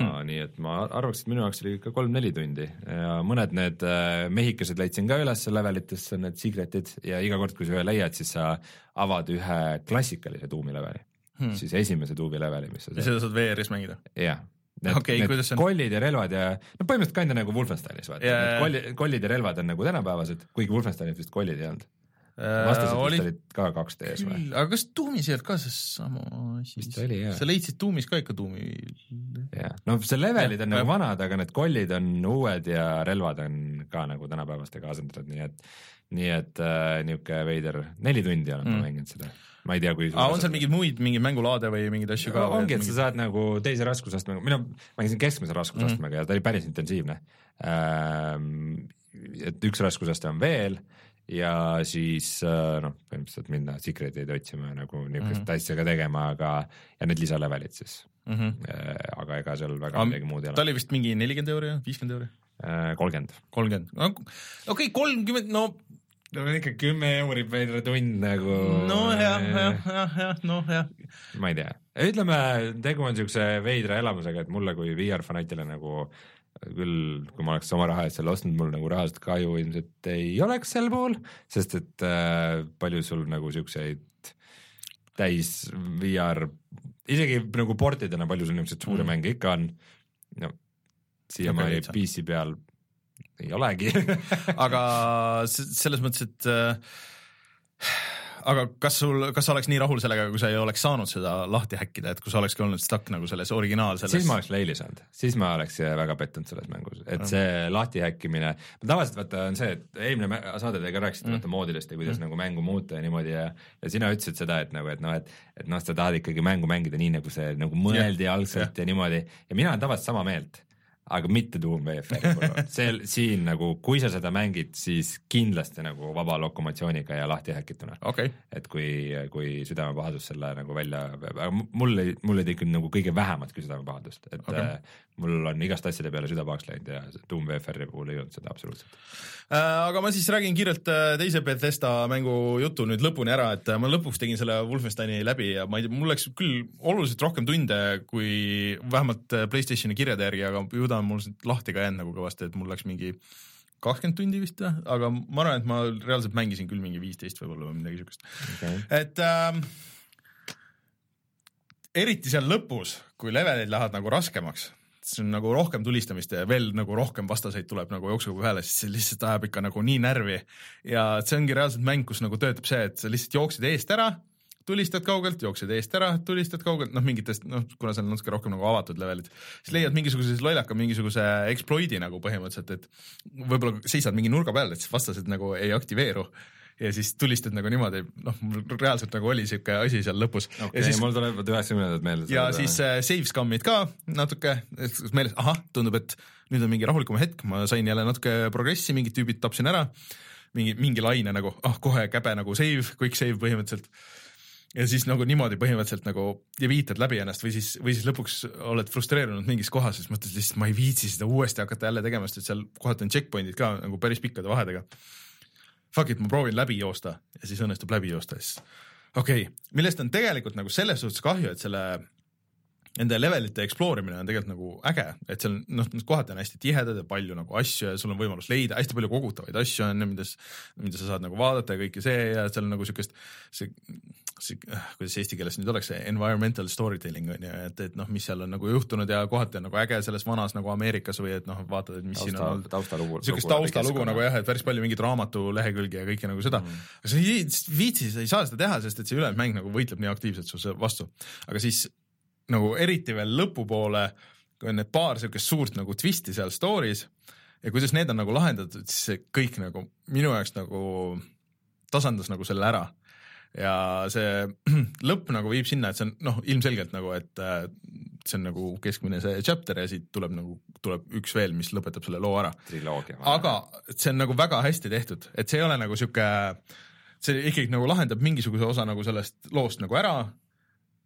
hmm., nii et ma arvaks, et minu jaoks oli ikka kolm-neli tundi ja mõned need äh, mehikesed leidsin ka üles levelitesse, need secret'id ja iga kord, kui sa ühe leiad, siis sa avad ühe klassikalise tuumi leveli hmm., siis esimese tuumi leveli, mis sa ja seda saad VR-is mängida? jah. Need, Okei, need on? kollid ja relvad ja no põhimõtteliselt kinda nagu Wolfensteinis vaata yeah. jaa., kollid, kollid ja relvad on nagu tänapäevased, kuigi Wolfensteinis vist kollid ei olnud. vastased oli vist olid ka 2D-s või? aga kas Tuumis ei olnud ka seesama asi? Vist oli, jah. sa leidsid Tuumis ka ikka Tuumi? jah, no see levelid on Jah, nagu jah. vanad, aga need kollid on uued ja relvad on ka nagu tänapäevastega asendatud, nii et nii et äh, niisugune veider, neli tundi olen ma Mm. mänginud seda, ma ei tea, kui aa, on seal mingeid muid, mingeid mängulaade või mingeid asju ka? ongi, et sa saad nagu teise raskusastmega, mina mängisin keskmise raskusastmega mm. ja ta oli päris intensiivne ähm,. et üks raskusaste on veel ja siis äh, noh, põhimõtteliselt minna secret eid otsima nagu niisugust mm. -hmm. asja ka tegema, aga ja need lisalevelid siis mm. -hmm. äh,, aga ega seal väga Aga midagi muud ei ta ole. oli vist mingi nelikümmend euri, viiskümmend euri, kolmkümmend. kolmkümmend, okei, kolmkümmend, no no ikka kümme euri veider tund nagu. no jah, jah, jah, jah, noh jah. ma ei tea, ütleme, tegu on siukse veidra elamusega, et mulle kui VR-fanatile nagu küll, kui ma oleks oma raha eest selle ostnud, mul nagu rahaliselt kahju ilmselt ei oleks sel puhul, sest et äh, palju sul nagu siukseid täis VR, isegi nagu portidena, palju sul niisuguseid suuri Mm. mänge ikka on, no siiamaani lihtsam. PC peal ei olegi aga selles mõttes, et äh, aga kas sul, kas sa oleks nii rahul sellega, kui sa ei oleks saanud seda lahti häkkida, et kui sa olekski olnud stuck nagu selles originaal selles siis ma oleks leili saanud, siis ma oleks äh, väga pettunud selles mängus, et see lahti häkkimine, tavaliselt vaata on see, et eelmine saade te ka rääkisite mm. vaata moodidest ja kuidas mm. nagu mängu muuta ja niimoodi ja ja sina ütlesid seda, et nagu, et noh, et et noh, sa tahad ikkagi mängu mängida nii, nagu see nagu mõeldi yeah. algselt yeah. ja niimoodi ja mina olen tavaliselt sama meelt aga mitte Doom VFR-i see siin nagu, kui sa seda mängid, siis kindlasti nagu vaba lokomatsiooniga ja lahti häkituna. okay., et kui, kui südamepahandus selle nagu välja, aga mu- mul ei, mul ei tekkinud nagu kõige vähematki südamepahadust, et okay. äh, mul on igast asjade peale süda pahaks läinud ja Doom VFR-i puhul ei olnud seda absoluutselt. Äh, aga ma siis räägin kiirelt äh, teise Bethesda mängu jutu nüüd lõpuni ära, et äh, ma lõpuks tegin selle Wolfensteini läbi ja ma ei tea, mul läks küll oluliselt rohkem tunde kui vähemalt äh, Playstationi kirjade järgi, aga ju ta on mul lahti ka jäänud nagu kõvasti, et mul läks mingi kakskümmend tundi vist või, aga ma arvan, et ma reaalselt mängisin küll mingi viisteist võib-olla või midagi siukest. Okay. et ähm, eriti seal lõpus, kui levelid lähevad nagu raskemaks, siis on nagu rohkem tulistamist ja veel nagu rohkem vastaseid tuleb nagu jooksuga peale, siis see lihtsalt ajab ikka nagu nii närvi. ja see ongi reaalselt mäng, kus nagu töötab see, et sa lihtsalt jooksed eest ära, tulistad kaugelt, jooksed eest ära, tulistad kaugelt, noh mingitest, noh kuna see on natuke rohkem nagu avatud levelid, siis leiad mingisuguse lollaka mingisuguse exploit'i nagu põhimõtteliselt, et võib-olla seisad mingi nurga peal, et siis vastased nagu ei aktiveeru ja siis tulistad nagu niimoodi, noh, mul reaalselt nagu oli siuke asi seal lõpus okei ja okay, siis, mul tulevad üheksakümnendad meelde. ja siis äh, save scumm'id ka natuke meeles, ahah, tundub, et nüüd on mingi rahulikum hetk, ma sain jälle natuke progressi, mingid tüübid tapsin ära, mingi, mingi laine nagu, ah kohe käbe nagu save, quick save põhimõtteliselt ja siis nagu niimoodi põhimõtteliselt nagu ja viitad läbi ennast või siis, või siis lõpuks oled frustreerunud mingis kohas, siis mõtled lihtsalt ma ei viitsi seda uuesti hakata jälle tegema, sest et seal kohati on checkpoint'id ka nagu päris pikkade vahedega. Fuck it, ma proovin läbi joosta ja siis õnnestub läbi joosta siis okei okay., millest on tegelikult nagu selles suhtes kahju, et selle nende levelite explore imine on tegelikult nagu äge, et seal noh, kohad on hästi tihedad ja palju nagu asju ja sul on võimalus leida hästi palju kogutavaid asju on ju, mida, mida sa saad nagu vaadata ja kõike see ja seal on nagu siukest, see, see, kuidas see eesti keeles nüüd oleks, see environmental storytelling on ju, et, et noh, mis seal on nagu juhtunud ja kohati on nagu äge selles vanas nagu Ameerikas või et noh, vaatad, et mis siin on tausta olnud, taustalugu. siukest taustalugu nagu jah, et päris palju mingeid raamatu lehekülgi ja kõike nagu seda mm.. aga sa ei viitsi, sa ei saa seda teha, sest et see ülejäänud mäng nagu võitleb nii aktiivselt su vastu. aga siis nagu eriti veel lõpupoole, kui on need paar siukest suurt nagu twisti seal story's ja kuidas need on nagu lahendatud, siis see kõik nagu minu jaoks nagu tasandas nagu selle ära ja see lõpp nagu viib sinna, et see on noh, ilmselgelt nagu, et äh, see on nagu keskmine see chapter ja siit tuleb nagu, tuleb üks veel, mis lõpetab selle loo ära. aga see on nagu väga hästi tehtud, et see ei ole nagu sihuke, see ikkagi nagu lahendab mingisuguse osa nagu sellest loost nagu ära,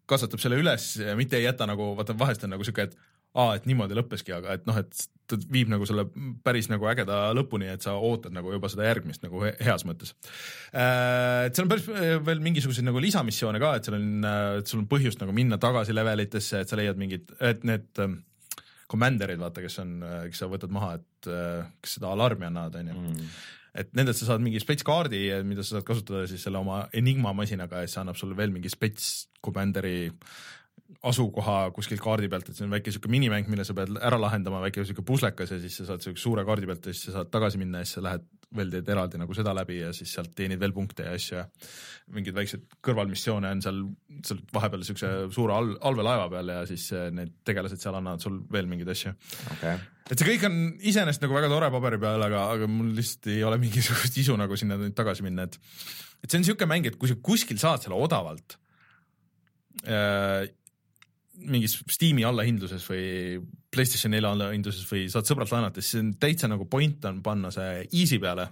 kasvatab selle üles ja mitte ei jäta nagu, vaata vahest on nagu sihuke, et aa, et niimoodi lõppeski, aga et noh, et ta viib nagu selle päris nagu ägeda lõpuni, et sa ootad nagu juba seda järgmist nagu he- heas mõttes. et seal on päris äh, veel mingisuguseid nagu lisamissioone ka, et seal on, et sul on põhjust nagu minna tagasi levelitesse, et sa leiad mingid, et need ähm, commander'id, vaata, kes on, kes sa võtad maha, et äh, kes seda alarmi annavad, onju Mm. Et nendelt sa saad mingi spets kaardi, mida sa saad kasutada siis selle oma Enigma masinaga ja see annab sulle veel mingi spets commander'i asukoha kuskilt kaardi pealt, et see on väike siuke minimäng, mille sa pead ära lahendama, väike siuke puslekas ja siis sa saad siukse suure kaardi pealt ja siis sa saad tagasi minna ja siis sa lähed veel teed eraldi nagu seda läbi ja siis sealt teenid veel punkte ja asju ja mingeid väikseid kõrvalmissioone on seal, seal vahepeal siukse suure all, allveelaeva peal ja siis eh, need tegelased seal annavad sul veel mingeid asju. Okei, et see kõik on iseenesest nagu väga tore paberi peal, aga, aga mul lihtsalt ei ole mingisugust isu nagu sinna nüüd tagasi minna, et et see on niisugune mäng, et kui sa kuskil saad selle odavalt äh, mingis Steam'i allahindluses või PlayStation 4 allahindluses või saad sõbralt laenata, siis on täitsa nagu point on panna see easy peale.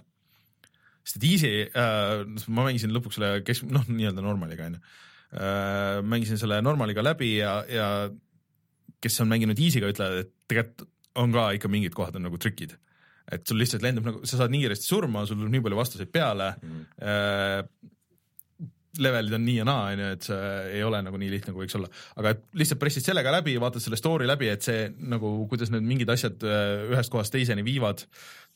sest et easy äh,, ma mängisin lõpuks selle kesk-, noh, nii-öelda normaliga onju äh,. mängisin selle normaliga läbi ja, ja kes on mänginud easy'ga, ütlevad, et tegelikult on ka ikka mingid kohad on nagu trikid. et sul lihtsalt lendab nagu, sa saad nii kiiresti surma, sul tuleb nii palju vastuseid peale Mhm. äh, levelid on nii ja naa, onju, et see ei ole nagu nii lihtne, kui võiks olla. aga et lihtsalt pressid sellega läbi, vaatad selle story läbi, et see nagu, kuidas need mingid asjad äh, ühest kohast teiseni viivad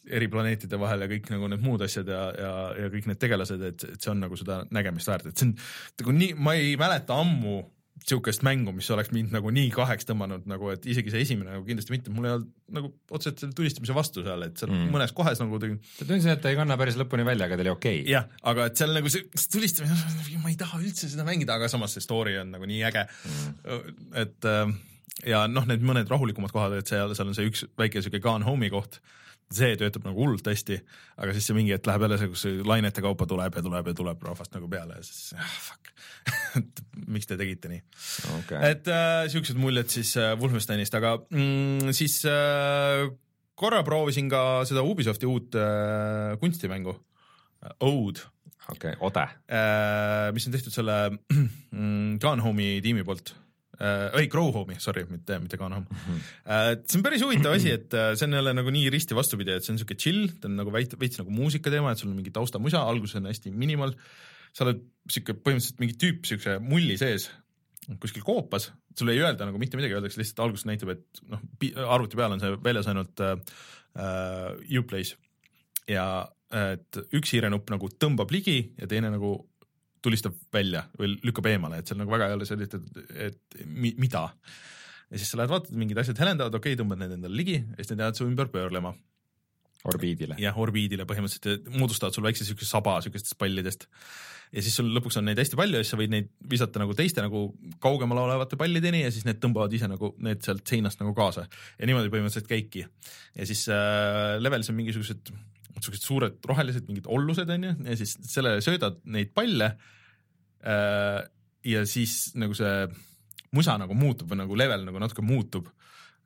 eri planeetide vahel ja kõik nagu need muud asjad ja, ja, ja kõik need tegelased, et, et see on nagu seda nägemist väärt, et see on nagu nii, ma ei mäleta ammu sihukest mängu, mis oleks mind nagu nii kaheks tõmmanud nagu, et isegi see esimene nagu kindlasti mitte, mul ei olnud nagu otseselt selle tulistamise vastu seal, et seal Mm. mõnes kohas nagu tegin sa tundsid, et ta ei kanna päris lõpuni välja, aga ta oli okei okay.. jah, aga et seal nagu see see tulistamine, ma ei taha üldse seda mängida, aga samas see story on nagu nii äge mm.. et äh, ja noh, need mõned rahulikumad kohad, et seal, seal on see üks väike siuke Gone Home'i koht, see töötab nagu hullult hästi, aga siis see mingi hetk läheb jälle see, kus lainete kaupa tuleb ja tuleb ja tuleb rahvast nagu peale ja siis ah, fuck et miks te tegite nii. Okei, et äh, siuksed muljed siis äh, Wolfensteinist, aga mm, siis äh, korra proovisin ka seda Ubisofti uut äh, kunstimängu. Äh, Ode. Okei, Ode. äh,, mis on tehtud selle mm, Gone Home'i tiimi poolt. Äh,, ei Grow Home'i, sorry, mitte, mitte Gone Home. Äh,. see on päris huvitav asi, et äh, see on jälle nagu nii risti vastupidi, et see on siuke chill, ta on nagu veits, veits nagu muusika teema, et sul on mingi taustamusa, alguses on hästi minimal, sa oled siuke põhimõtteliselt mingi tüüp siukse mulli sees kuskil koopas, sulle ei öelda nagu mitte midagi, öeldakse lihtsalt alguses näitab, et noh, arvuti peal on see väljas ainult äh, äh, Uplay's ja et üks hiirenupp nagu tõmbab ligi ja teine nagu tulistab välja või lükkab eemale, et seal nagu väga ei ole sellist, et, et mi, mida. ja siis sa lähed vaatad, mingid asjad helendavad, okei okay,, tõmbad need endale ligi ja siis need jäävad su ümber pöörlema orbiidile. jah, orbiidile põhimõtteliselt moodustavad sul väikse siukse saba siukestest pallidest. ja siis sul lõpuks on neid hästi palju ja siis sa võid neid visata nagu teiste nagu kaugemal olevate pallideni ja siis need tõmbavad ise nagu need sealt seinast nagu kaasa ja niimoodi põhimõtteliselt käibki. ja siis äh, levelis on mingisugused siuksed suured rohelised mingid ollused onju ja siis sellele söödad neid palle äh, ja siis nagu see musa nagu muutub või nagu level nagu natuke muutub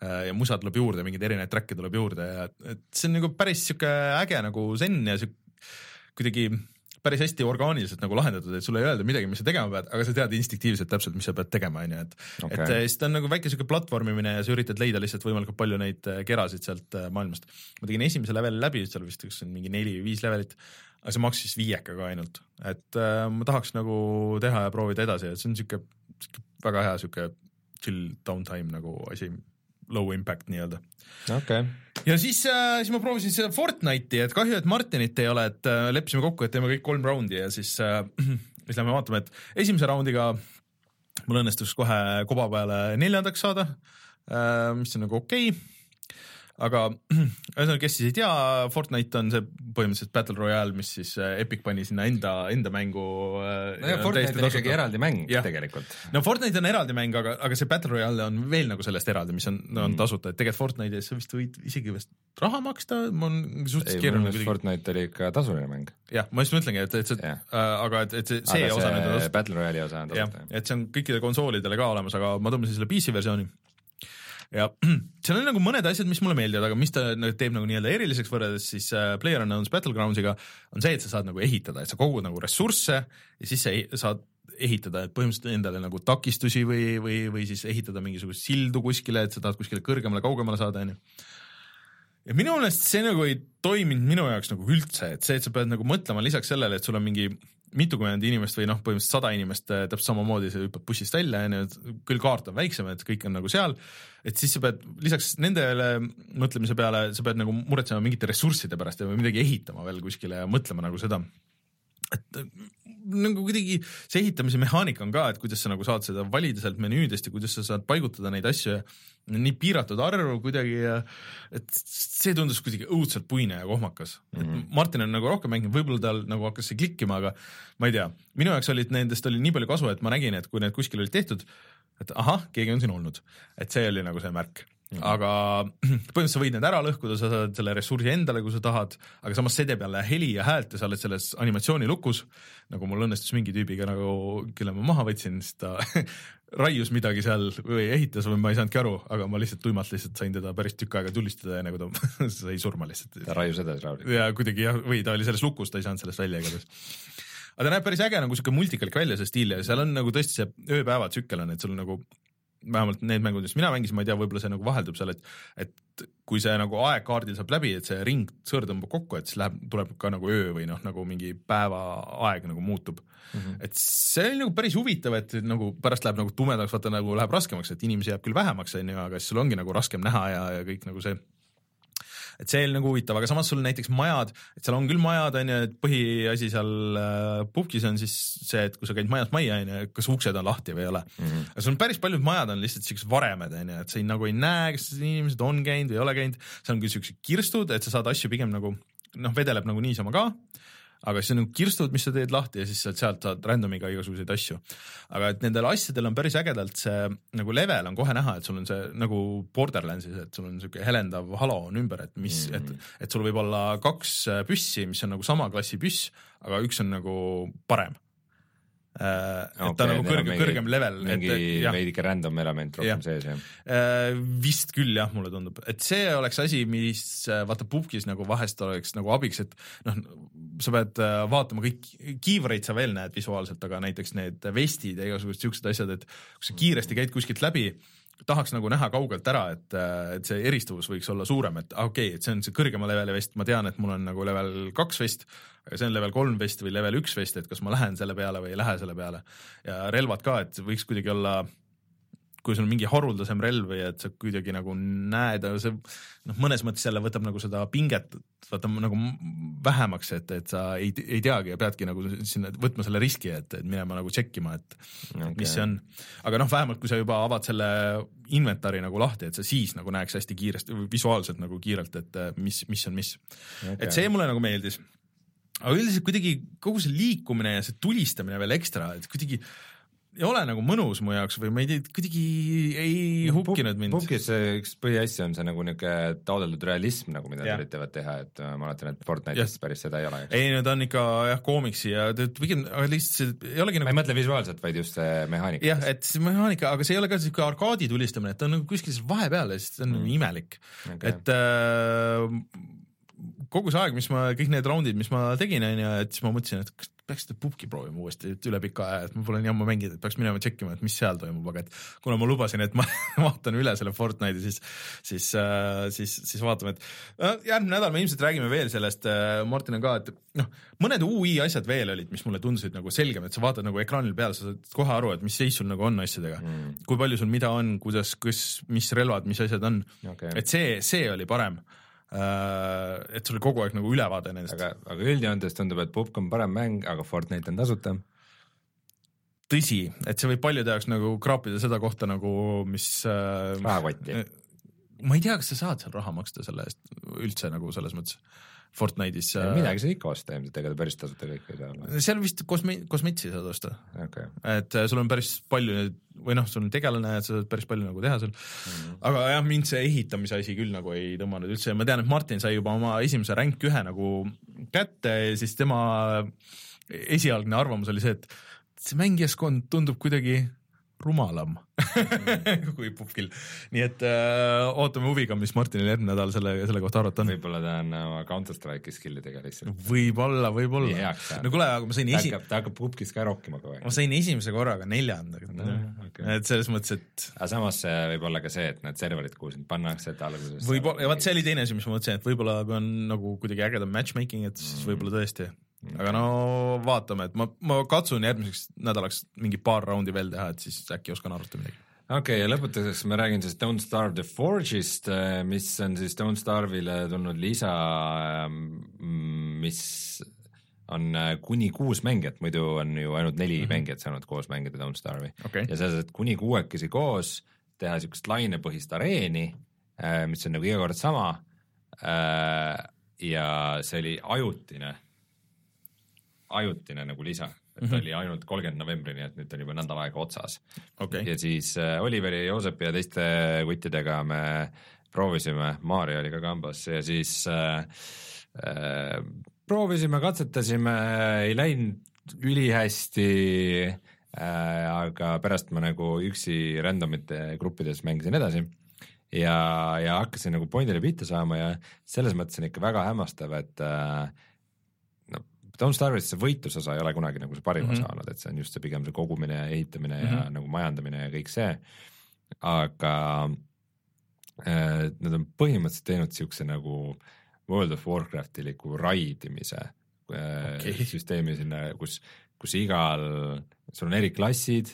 ja musa tuleb juurde, mingeid erinevaid track'e tuleb juurde ja et see on nagu päris sihuke äge nagu zen ja sihuke kuidagi päris hästi orgaaniliselt nagu lahendatud, et sulle ei öelda midagi, mis sa tegema pead, aga sa tead instinktiivselt täpselt, mis sa pead tegema, onju, et okay. et siis ta on nagu väike siuke platvormimine ja sa üritad leida lihtsalt võimalikult palju neid äh, kerasid sealt äh, maailmast. ma tegin esimese leveli läbi, seal vist üks mingi neli või viis levelit, aga see maksis viiekaga ainult, et äh, ma tahaks nagu teha ja proovida edasi, et see on siuke väga hea siuke chill downtime nagu asi, low impact nii-öelda. Okei. Okay. ja siis äh,, siis ma proovisin seda Fortnite'i, et kahju, et Martinit ei ole, et äh, leppisime kokku, et teeme kõik kolm raundi ja siis äh,, siis lähme vaatame, et esimese raundiga mul õnnestus kohe koba peale neljandaks saada. Äh,, mis on nagu okei. okay aga ühesõnaga, kes siis ei tea, Fortnite on see põhimõtteliselt Battle Royale, mis siis äh, Epic pani sinna enda, enda mängu. Äh, nojah, Fortnite on ikkagi eraldi mäng ja. tegelikult. no Fortnite on eraldi mäng, aga, aga see Battle Royale on veel nagu sellest eraldi, mis on, on mm. tasuta, et tegelikult Fortnite'i eest sa vist võid isegi vist raha maksta, ma olen suhteliselt keeruline. Fortnite oli ikka tasuline mäng. jah, ma just mõtlengi, et, et see äh, aga et, et see, see aga osa nüüd on tasuta. Battle Royale'i osa on tasuta. et see on kõikidele konsoolidele ka olemas, aga ma tõmbasin selle PC versiooni ja seal on nagu mõned asjad, mis mulle meeldivad, aga mis ta nagu teeb nagu nii-öelda eriliseks võrreldes siis äh, PlayerUnknown's Battlegrounds'iga, on see, et sa saad nagu ehitada, et sa kogud nagu ressursse ja siis sa saad ehitada, et põhimõtteliselt endale nagu takistusi või, või, või siis ehitada mingisugust sildu kuskile, et sa tahad kuskile kõrgemale, kaugemale saada, onju. Ja minu meelest see nagu ei toiminud minu jaoks nagu üldse, et see, et sa pead nagu mõtlema lisaks sellele, et sul on mingi mitukümmend inimest või noh, põhimõtteliselt sada inimest äh, täpselt samamoodi, sa hüppad bussist välja, onju, küll kaart on väiksem, et kõik on nagu seal, et siis sa pead lisaks nendele mõtlemise peale, sa pead nagu muretsema mingite ressursside pärast ja midagi ehitama veel kuskile ja mõtlema nagu seda, et nagu kuidagi see ehitamise mehaanika on ka, et kuidas sa nagu saad seda valida sealt menüüdest ja kuidas sa saad paigutada neid asju ja nii piiratud arv kuidagi ja et see tundus kuidagi õudselt puine ja kohmakas mm. -hmm. et Martin on nagu rohkem mänginud, võib-olla tal nagu hakkas see klikkima, aga ma ei tea, minu jaoks olid nendest oli nii palju kasu, et ma nägin, et kui need kuskil olid tehtud, et ahah, keegi on siin olnud, et see oli nagu see märk Mm aga põhimõtteliselt sa võid need ära lõhkuda, sa saad selle ressursi endale, kui sa tahad, aga samas teeb jälle heli ja häält ja sa oled selles animatsiooni lukus, nagu mul õnnestus mingi tüübiga nagu, kelle ma maha võtsin, siis ta raius midagi seal või ehitas või ma ei saanudki aru, aga ma lihtsalt tuimalt lihtsalt sain teda päris tükk aega tulistada ja nagu ta sai surma lihtsalt. ta raius edasi rahulikult. ja kuidagi jah, või ta oli selles lukus, ta ei saanud sellest välja igatahes aga ta näeb päris äge nagu siuke multikalik välja, see stiil ja seal on nagu tõesti see ööpäeva tsükkel on, et sul nagu vähemalt need mängud, mis mina mängisin, ma ei tea, võib-olla see nagu vaheldub seal, et et kui see nagu aeg kaardil saab läbi, et see ring, sõõr tõmbab kokku, et siis läheb, tuleb ka nagu öö või noh, nagu mingi päevaaeg nagu muutub mm. -hmm. et see oli nagu päris huvitav, et nagu pärast läheb nagu tumedaks, vaata nagu läheb raskemaks, et inimesi jääb küll vähemaks, on ju, aga siis sul ongi nagu raskem näha ja, ja kõik nagu see et see oli nagu huvitav, aga samas sul näiteks majad, et seal on küll majad, on ju, et põhiasi seal äh, pubgis on siis see, et kui sa käid majast majja, on ju, kas uksed on lahti või ei ole mm. -hmm. aga sul on päris paljud majad on lihtsalt siuksed varemed, on ju, et sa ei, nagu ei näe, kas inimesed on käinud või ei ole käinud, seal on küll siuksed kirstud, et sa saad asju pigem nagu noh, vedeleb nagu niisama ka aga siis on nagu kirstud, mis sa teed lahti ja siis sealt, sealt saad random'iga igasuguseid asju. aga et nendel asjadel on päris ägedalt see nagu level on kohe näha, et sul on see nagu Borderlandsis, et sul on siuke helendav halo on ümber, et mis mm, -hmm. et, et sul võib olla kaks püssi, mis on nagu sama klassi püss, aga üks on nagu parem et okay, ta on nagu kõrgem, kõrgem level. mingi veidike random element rohkem sees jah uh,? vist küll jah, mulle tundub, et see oleks asi, mis äh, vaata pubgis nagu vahest oleks nagu abiks, et noh, sa pead vaatama kõik, kiivreid sa veel näed visuaalselt, aga näiteks need vestid ja igasugused siuksed asjad, et kui sa kiiresti käid kuskilt läbi, tahaks nagu näha kaugelt ära, et, et see eristuvus võiks olla suurem, et okei okay,, et see on see kõrgema leveli vest, ma tean, et mul on nagu level kaks vest, aga see on level kolm vest või level üks vest, et kas ma lähen selle peale või ei lähe selle peale. ja relvad ka, et võiks kuidagi olla kui sul on mingi haruldasem relv või et sa kuidagi nagu näed, see noh, mõnes mõttes jälle võtab nagu seda pinget, vaata nagu vähemaks, et, et sa ei, ei teagi ja peadki nagu sinna võtma selle riski, et, et minema nagu tšekkima, et okay. mis see on. aga noh, vähemalt kui sa juba avad selle inventari nagu lahti, et sa siis nagu näeks hästi kiiresti, visuaalselt nagu kiirelt, et mis, mis on mis okay.. et see mulle nagu meeldis. aga üldiselt kuidagi kogu see liikumine ja see tulistamine veel ekstra, et kuidagi ei ole nagu mõnus mu jaoks või ma ei tea, kuidagi ei hukkinud mind. Pukis üks põhiasju on see nagu niisugune taotletud realism nagu, mida nad üritavad teha, et äh, ma mäletan, et Fortnite'is päris seda ei ole. ei, no ta on ikka jah, koomiksi ja pigem, lihtsalt see ei olegi ma nagu ei mõtle visuaalselt, vaid just see mehaanika. jah, et see mehaanika, aga see ei ole ka siuke arkaadi tulistamine, et ta on nagu kuskil vahepeal ja siis ta on mm. imelik okay.. et äh, kogu see aeg, mis ma, kõik need raundid, mis ma tegin, onju, et siis ma mõtlesin, et kas peaks seda pubki proovima uuesti, et üle pika aja, et ma pole nii ammu mänginud, et peaks minema tšekkima, et mis seal toimub, aga et kuna ma lubasin, et ma vaatan üle selle Fortnite'i, siis, siis äh,, siis, siis vaatame, et äh, järgmine nädal me ilmselt räägime veel sellest äh,, Martin on ka, et noh, mõned ui asjad veel olid, mis mulle tundusid nagu selgem, et sa vaatad nagu ekraanil peale, sa saad kohe aru, et mis seis sul nagu on asjadega mm., kui palju sul mida on, kuidas, kus, mis relvad, mis asjad on Okei. et see, see oli parem. Et sul oli kogu aeg nagu ülevaade nendest, aga, aga üldjoontes tundub, et Pupk on parem mäng, aga Fortnite on tasuta. tõsi, et see võib paljude jaoks nagu kraapida seda kohta nagu, mis äh, rahakotti. ma ei tea, kas sa saad seal raha maksta selle eest üldse nagu selles mõttes Fortnite'is äh, midagi saad ikka osta ilmselt, ega ta päris tasuta kõik ei saa seal vist kosme-, kosmetsi saad osta, okei, et äh, sul on päris palju neid või noh, sul on tegelane, et sa saad päris palju nagu teha seal mm.. aga jah, mind see ehitamise asi küll nagu ei tõmmanud üldse ja ma tean, et Martin sai juba oma esimese rank ühe nagu kätte ja siis tema esialgne arvamus oli see, et see mängijaskond tundub kuidagi rumalam kui Pupkil. nii et äh, ootame huviga, mis Martinil järgmine nädal selle, selle kohta arvata on. võib-olla ta on oma Counter Strike'i skill'idega lihtsalt. võib-olla, võib-olla no kuule, aga ma sain ta esi-, hakkab, ta hakkab Pupkis ka rokkima kogu aeg ma. sain esimese korraga neljanda No, okei. et selles mõttes, et aga samas see võib olla ka see, et need serverid, kuhu sind pannakse, et alguses võib-olla, ja vaat see oli teine asi, mis ma mõtlesin, et võib-olla kui on nagu kuidagi ägedam matchmaking, et siis võib-olla tõesti. Aga no vaatame, et ma, ma katsun järgmiseks nädalaks mingi paar raundi veel teha, et siis äkki oskan arvutada midagi. okei okay,, ja lõpetuseks ma räägin siis Don't Starve the Forge'ist, mis on siis Don't Starve'ile tulnud lisa, mis on äh, kuni kuus mängijat, muidu on ju ainult neli mm -hmm. mängijat saanud koos mängida Don't Starve'i Okei. ja selles, et kuni kuuekesi koos teha niisugust lainepõhist areeni, mis on nagu iga kord sama ja see oli ajutine, ajutine nagu lisa, et mm -hmm. oli ainult kolmkümmend novembrini, et nüüd on juba nädal aega otsas. Okei, ja siis äh, Oliveri, Joosepi ja teiste kuttidega me proovisime, Maarja oli ka kambas ja siis äh, äh, proovisime, katsetasime, ei läinud ülihästi äh,, aga pärast ma nagu üksi randomite gruppides mängisin edasi. Ja, ja hakkasin nagu pointile pihta saama ja selles mõttes on ikka väga hämmastav, et äh, Don't Starve'is see võitlusosa ei ole kunagi nagu see parim mm Mhm. -hmm. osa olnud, et see on just see pigem see kogumine ja ehitamine mm -hmm. ja Mhm. nagu majandamine ja kõik see, aga äh, nad on põhimõtteliselt teinud niisuguse nagu World of Warcraftiliku raidimise äh, okay. süsteemi sinna, kus, kus igal, sul on eri klassid,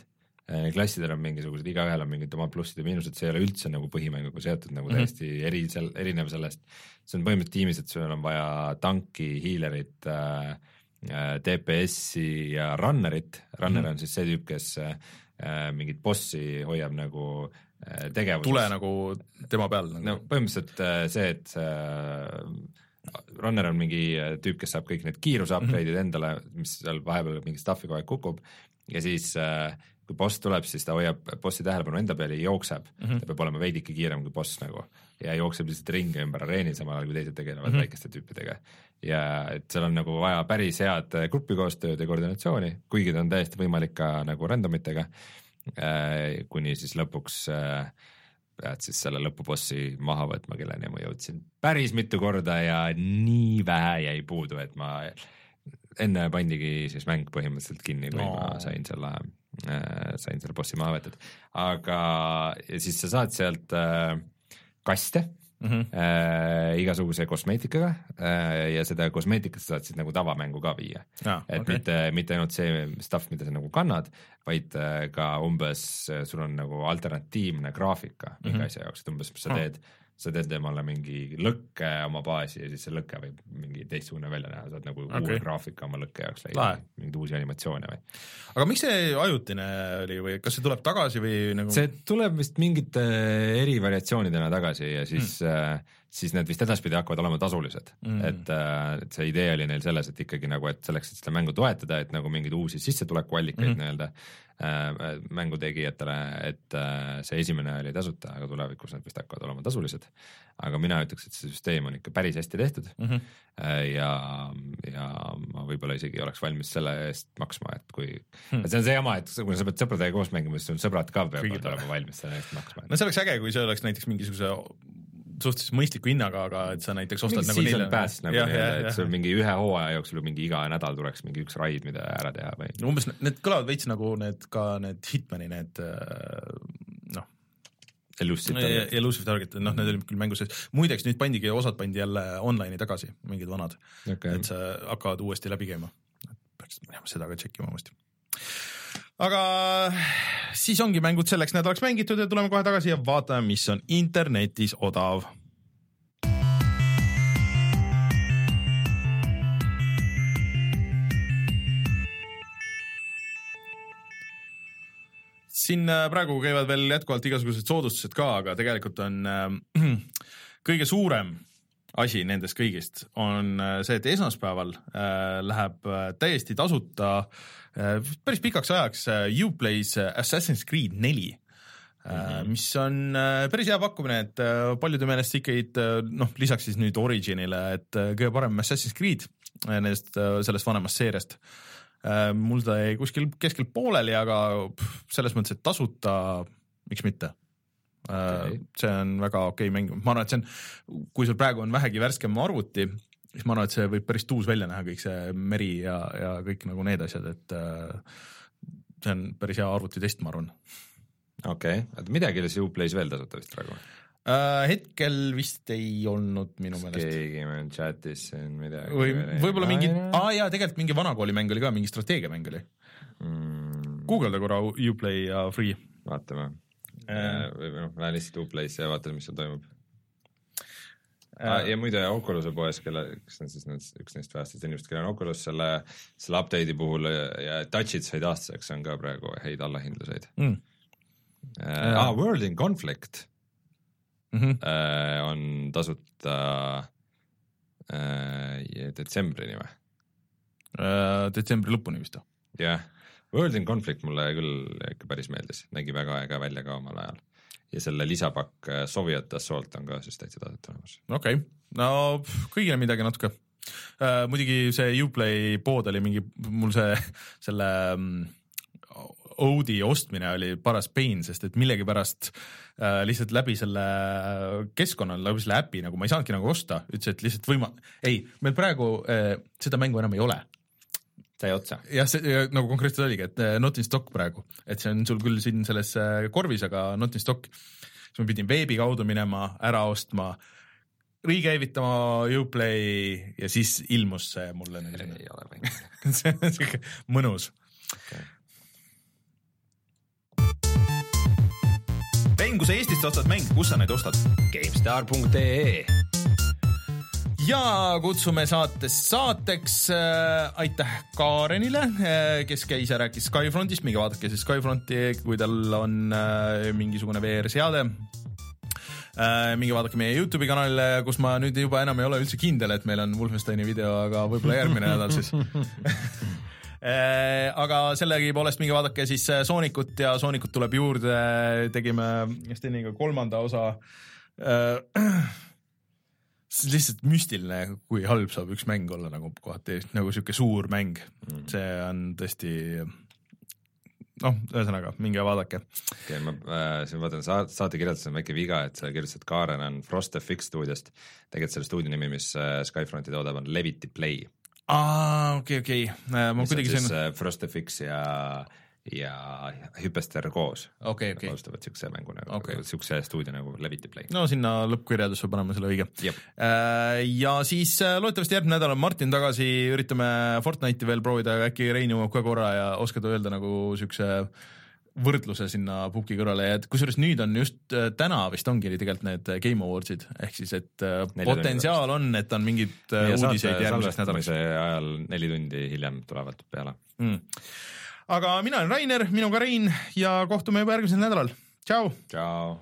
klassidel on mingisugused, igaühel on mingid omad plussid ja miinused, see ei ole üldse nagu põhimänguga seotud nagu Mhm. täiesti eri, seal erinev sellest. see on põhimõtteliselt tiimis, et sul on vaja tanki, hiilerit äh,, DPS-i ja runnerit, runner Mhm. on siis see tüüp, kes äh, mingit bossi hoiab nagu äh, tegevuses. tule nagu tema peal nagu. no põhimõtteliselt äh, see, et äh, runner on mingi äh, tüüp, kes saab kõik need kiiruse upgrade'id Mhm. endale, mis seal vahepeal mingi stuff'i kogu aeg kukub ja siis äh, kui boss tuleb, siis ta hoiab bossi tähelepanu enda peal ja jookseb mm. -hmm. ta peab olema veidike kiirem kui boss nagu ja jookseb lihtsalt ringi ümber areeni, samal ajal kui teised tegelevad mm. -hmm. väikeste tüüpidega. ja et seal on nagu vaja päris head äh, grupikoostööd ja koordinatsiooni, kuigi ta on täiesti võimalik ka nagu random itega äh,, kuni siis lõpuks äh, pead siis selle lõpubossi maha võtma, kelleni ma jõudsin päris mitu korda ja nii vähe jäi puudu, et ma enne pandigi siis mäng põhimõtteliselt kinni, kui No. ma sain selle sain selle bossi maha võetud. aga siis sa saad sealt äh, kaste Mhm. äh, igasuguse kosmeetikaga äh, ja seda kosmeetikat sa saad siis nagu tavamängu ka viia. Jaa, et okay. mitte, mitte ainult see stuff, mida sa nagu kannad, vaid äh, ka umbes äh, sul on nagu alternatiivne graafika mingi mm Mhm. -hmm. asja jaoks, et umbes sa Ah. Sa teed temale mingi lõkke oma baasi ja siis see lõke võib mingi teistsugune välja näha, saad nagu okay. Uue graafika oma lõkke jaoks leida, mingeid uusi animatsioone või. aga miks see ajutine oli või kas see tuleb tagasi või nagu see tuleb vist mingite erivariatsioonidena tagasi ja siis mm. äh, siis need vist edaspidi hakkavad olema tasulised Mm. et äh, et see idee oli neil selles, et ikkagi nagu, et selleks, et seda mängu toetada, et nagu mingeid uusi sissetulekuallikaid mm. -hmm. nii-öelda mängutegijatele, et äh, see esimene oli tasuta, aga tulevikus nad vist hakkavad olema tasulised. aga mina ütleks, et see süsteem on ikka päris hästi tehtud mm. -hmm. äh, ja, ja ma võib-olla isegi oleks valmis selle eest maksma, et kui Hmm. hmm., see on see jama, et kui sa pead sõpradega koos mängima, siis sul sõbrad ka peavad olema valmis selle eest maksma. no see oleks äge, kui see oleks näiteks mingisuguse suhteliselt mõistliku hinnaga, aga et sa näiteks ostad mingi nagu season pass nagu et sul mingi ühe hooaja jooksul mingi iga nädal tuleks mingi üks raid, mida ära teha või no umbes need kõlavad veits nagu need ka need Hitmani need äh, noh, elusid. Elusive Target, noh, need olid küll mängus sees, muideks nüüd pandigi, osad pandi jälle online'i tagasi, mingid vanad okei et, sa hakkavad uuesti läbi käima. peaks minema seda ka tšekkima uuesti. Aga siis ongi mängud selleks nädalaks mängitud ja tuleme kohe tagasi ja vaatame, mis on internetis odav. siin äh, praegu käivad veel jätkuvalt igasugused soodustused ka, aga tegelikult on äh, kõige suurem asi nendest kõigist on äh, see, et esmaspäeval äh, läheb äh, täiesti tasuta päris pikaks ajaks Uplay's Assassin's Creed neli mm, -hmm. mis on päris hea pakkumine, et paljude meelest ikkagi noh, lisaks siis nüüd Originile, et kõige parem Assassin's Creed nendest, sellest vanemast seeriast mul ta jäi kuskil keskel pooleli, aga selles mõttes, et tasuta, miks mitte. okay.. see on väga okei okay mäng, ma arvan, et see on, kui sul praegu on vähegi värskem arvuti, siis ma arvan, et see võib päris tuus välja näha, kõik see meri ja, ja kõik nagu need asjad, et äh, see on päris hea arvutitest, ma arvan okei, oota midagi oli see Uplay's veel tasuta vist praegu? äh,. hetkel vist ei olnud minu meelest. keegi meil chat'is siin midagi. või võib-olla mingi, aa jaa, tegelikult mingi vanakoolimäng oli ka, mingi strateegiamäng oli. mm,. guugelda korra Uplay ja Free. vaatame Äh. Või noh, lähen lihtsalt Uplay'sse ja vaatan, mis seal toimub Äh. ja muide Oculus'e poes, kelle, kes on siis need, üks neist vähestest inimestest, kellel on Oculus selle, selle update'i puhul ja touch'id said aastaseks, on ka praegu häid allahindluseid Mm. äh,. Ah, World in Conflict Mm -hmm. äh, on tasuta äh, detsembrini või? Äh, detsembri lõpuni vist. jah, World in Conflict mulle küll ikka päris meeldis, nägi väga äge välja ka omal ajal. ja selle lisapakk äh, Soviet Assault on ka siis täitsa tasuta olemas. okei okay., no kõigile midagi natuke uh,. muidugi see Uplay pood oli mingi, mul see, selle um, Audi ostmine oli paras pain, sest et millegipärast uh, lihtsalt läbi selle keskkonna, läbi selle äpi nagu ma ei saanudki nagu osta, ütles, et lihtsalt võima-, ei, meil praegu uh, seda mängu enam ei ole sai otsa. jah, see ja nagu konkreetselt oligi, et eh, not in stock praegu, et see on sul küll siin selles eh, korvis, aga not in stock. siis ma pidin veebi kaudu minema, ära ostma, rekäivitama Uplay ja siis ilmus see mulle ei ole võimalik. see on siuke mõnus Okei. Ben, kui sa Eestist ostad mänge, kus sa neid ostad? GameStar.ee ja kutsume saates saateks äh, aitäh Kaarenile äh,, kes käis ja rääkis Skyfrontist, minge vaadake siis Skyfronti, kui tal on äh, mingisugune VR-seade. Äh,. minge vaadake meie Youtube'i kanalile, kus ma nüüd juba enam ei ole üldse kindel, et meil on Wolfensteini video, aga võib-olla järgmine nädal siis. Äh, aga sellegipoolest minge vaadake siis äh, Soonicut ja Soonikut tuleb juurde, tegime Steniga kolmanda osa. Äh, see on lihtsalt müstiline, kui halb saab üks mäng olla nagu kohati nagu sihuke suur mäng mm., see on tõesti noh, ühesõnaga minge vaadake. okei, ma äh, siin vaatan saate, saate kirjelduses on väike viga, et sa kirjutasid, et Kaaren on Frost FX stuudiost. tegelikult selle stuudio nimi, mis äh, Skyfronti toodab, on Levity Play. aa, okei, okei, ma mis kuidagi sain, äh, Frost FX ja, ja Hüpester koos. okei, okei, alustavad siukse mängu nagu okay., siukse stuudio nagu Levity Play. no sinna lõppkirjeldusse paneme selle õige. jep, ja siis äh, loodetavasti järgmine nädal on Martin tagasi, üritame Fortnite'i veel proovida, äkki Rein jõuab ka korra ja oskad öelda nagu siukse võrdluse sinna pubgi kõrvale ja et kusjuures nüüd on just äh, täna vist ongi tegelikult need Game Awardsid ehk siis, et äh, tunni potentsiaal on, et on mingid äh, saate uudiseid järgmiseks nädalaks ajal neli tundi hiljem tulevad peale. mm aga mina olen Rainer, minuga Rein ja kohtume juba järgmisel nädalal. tšau. tšau.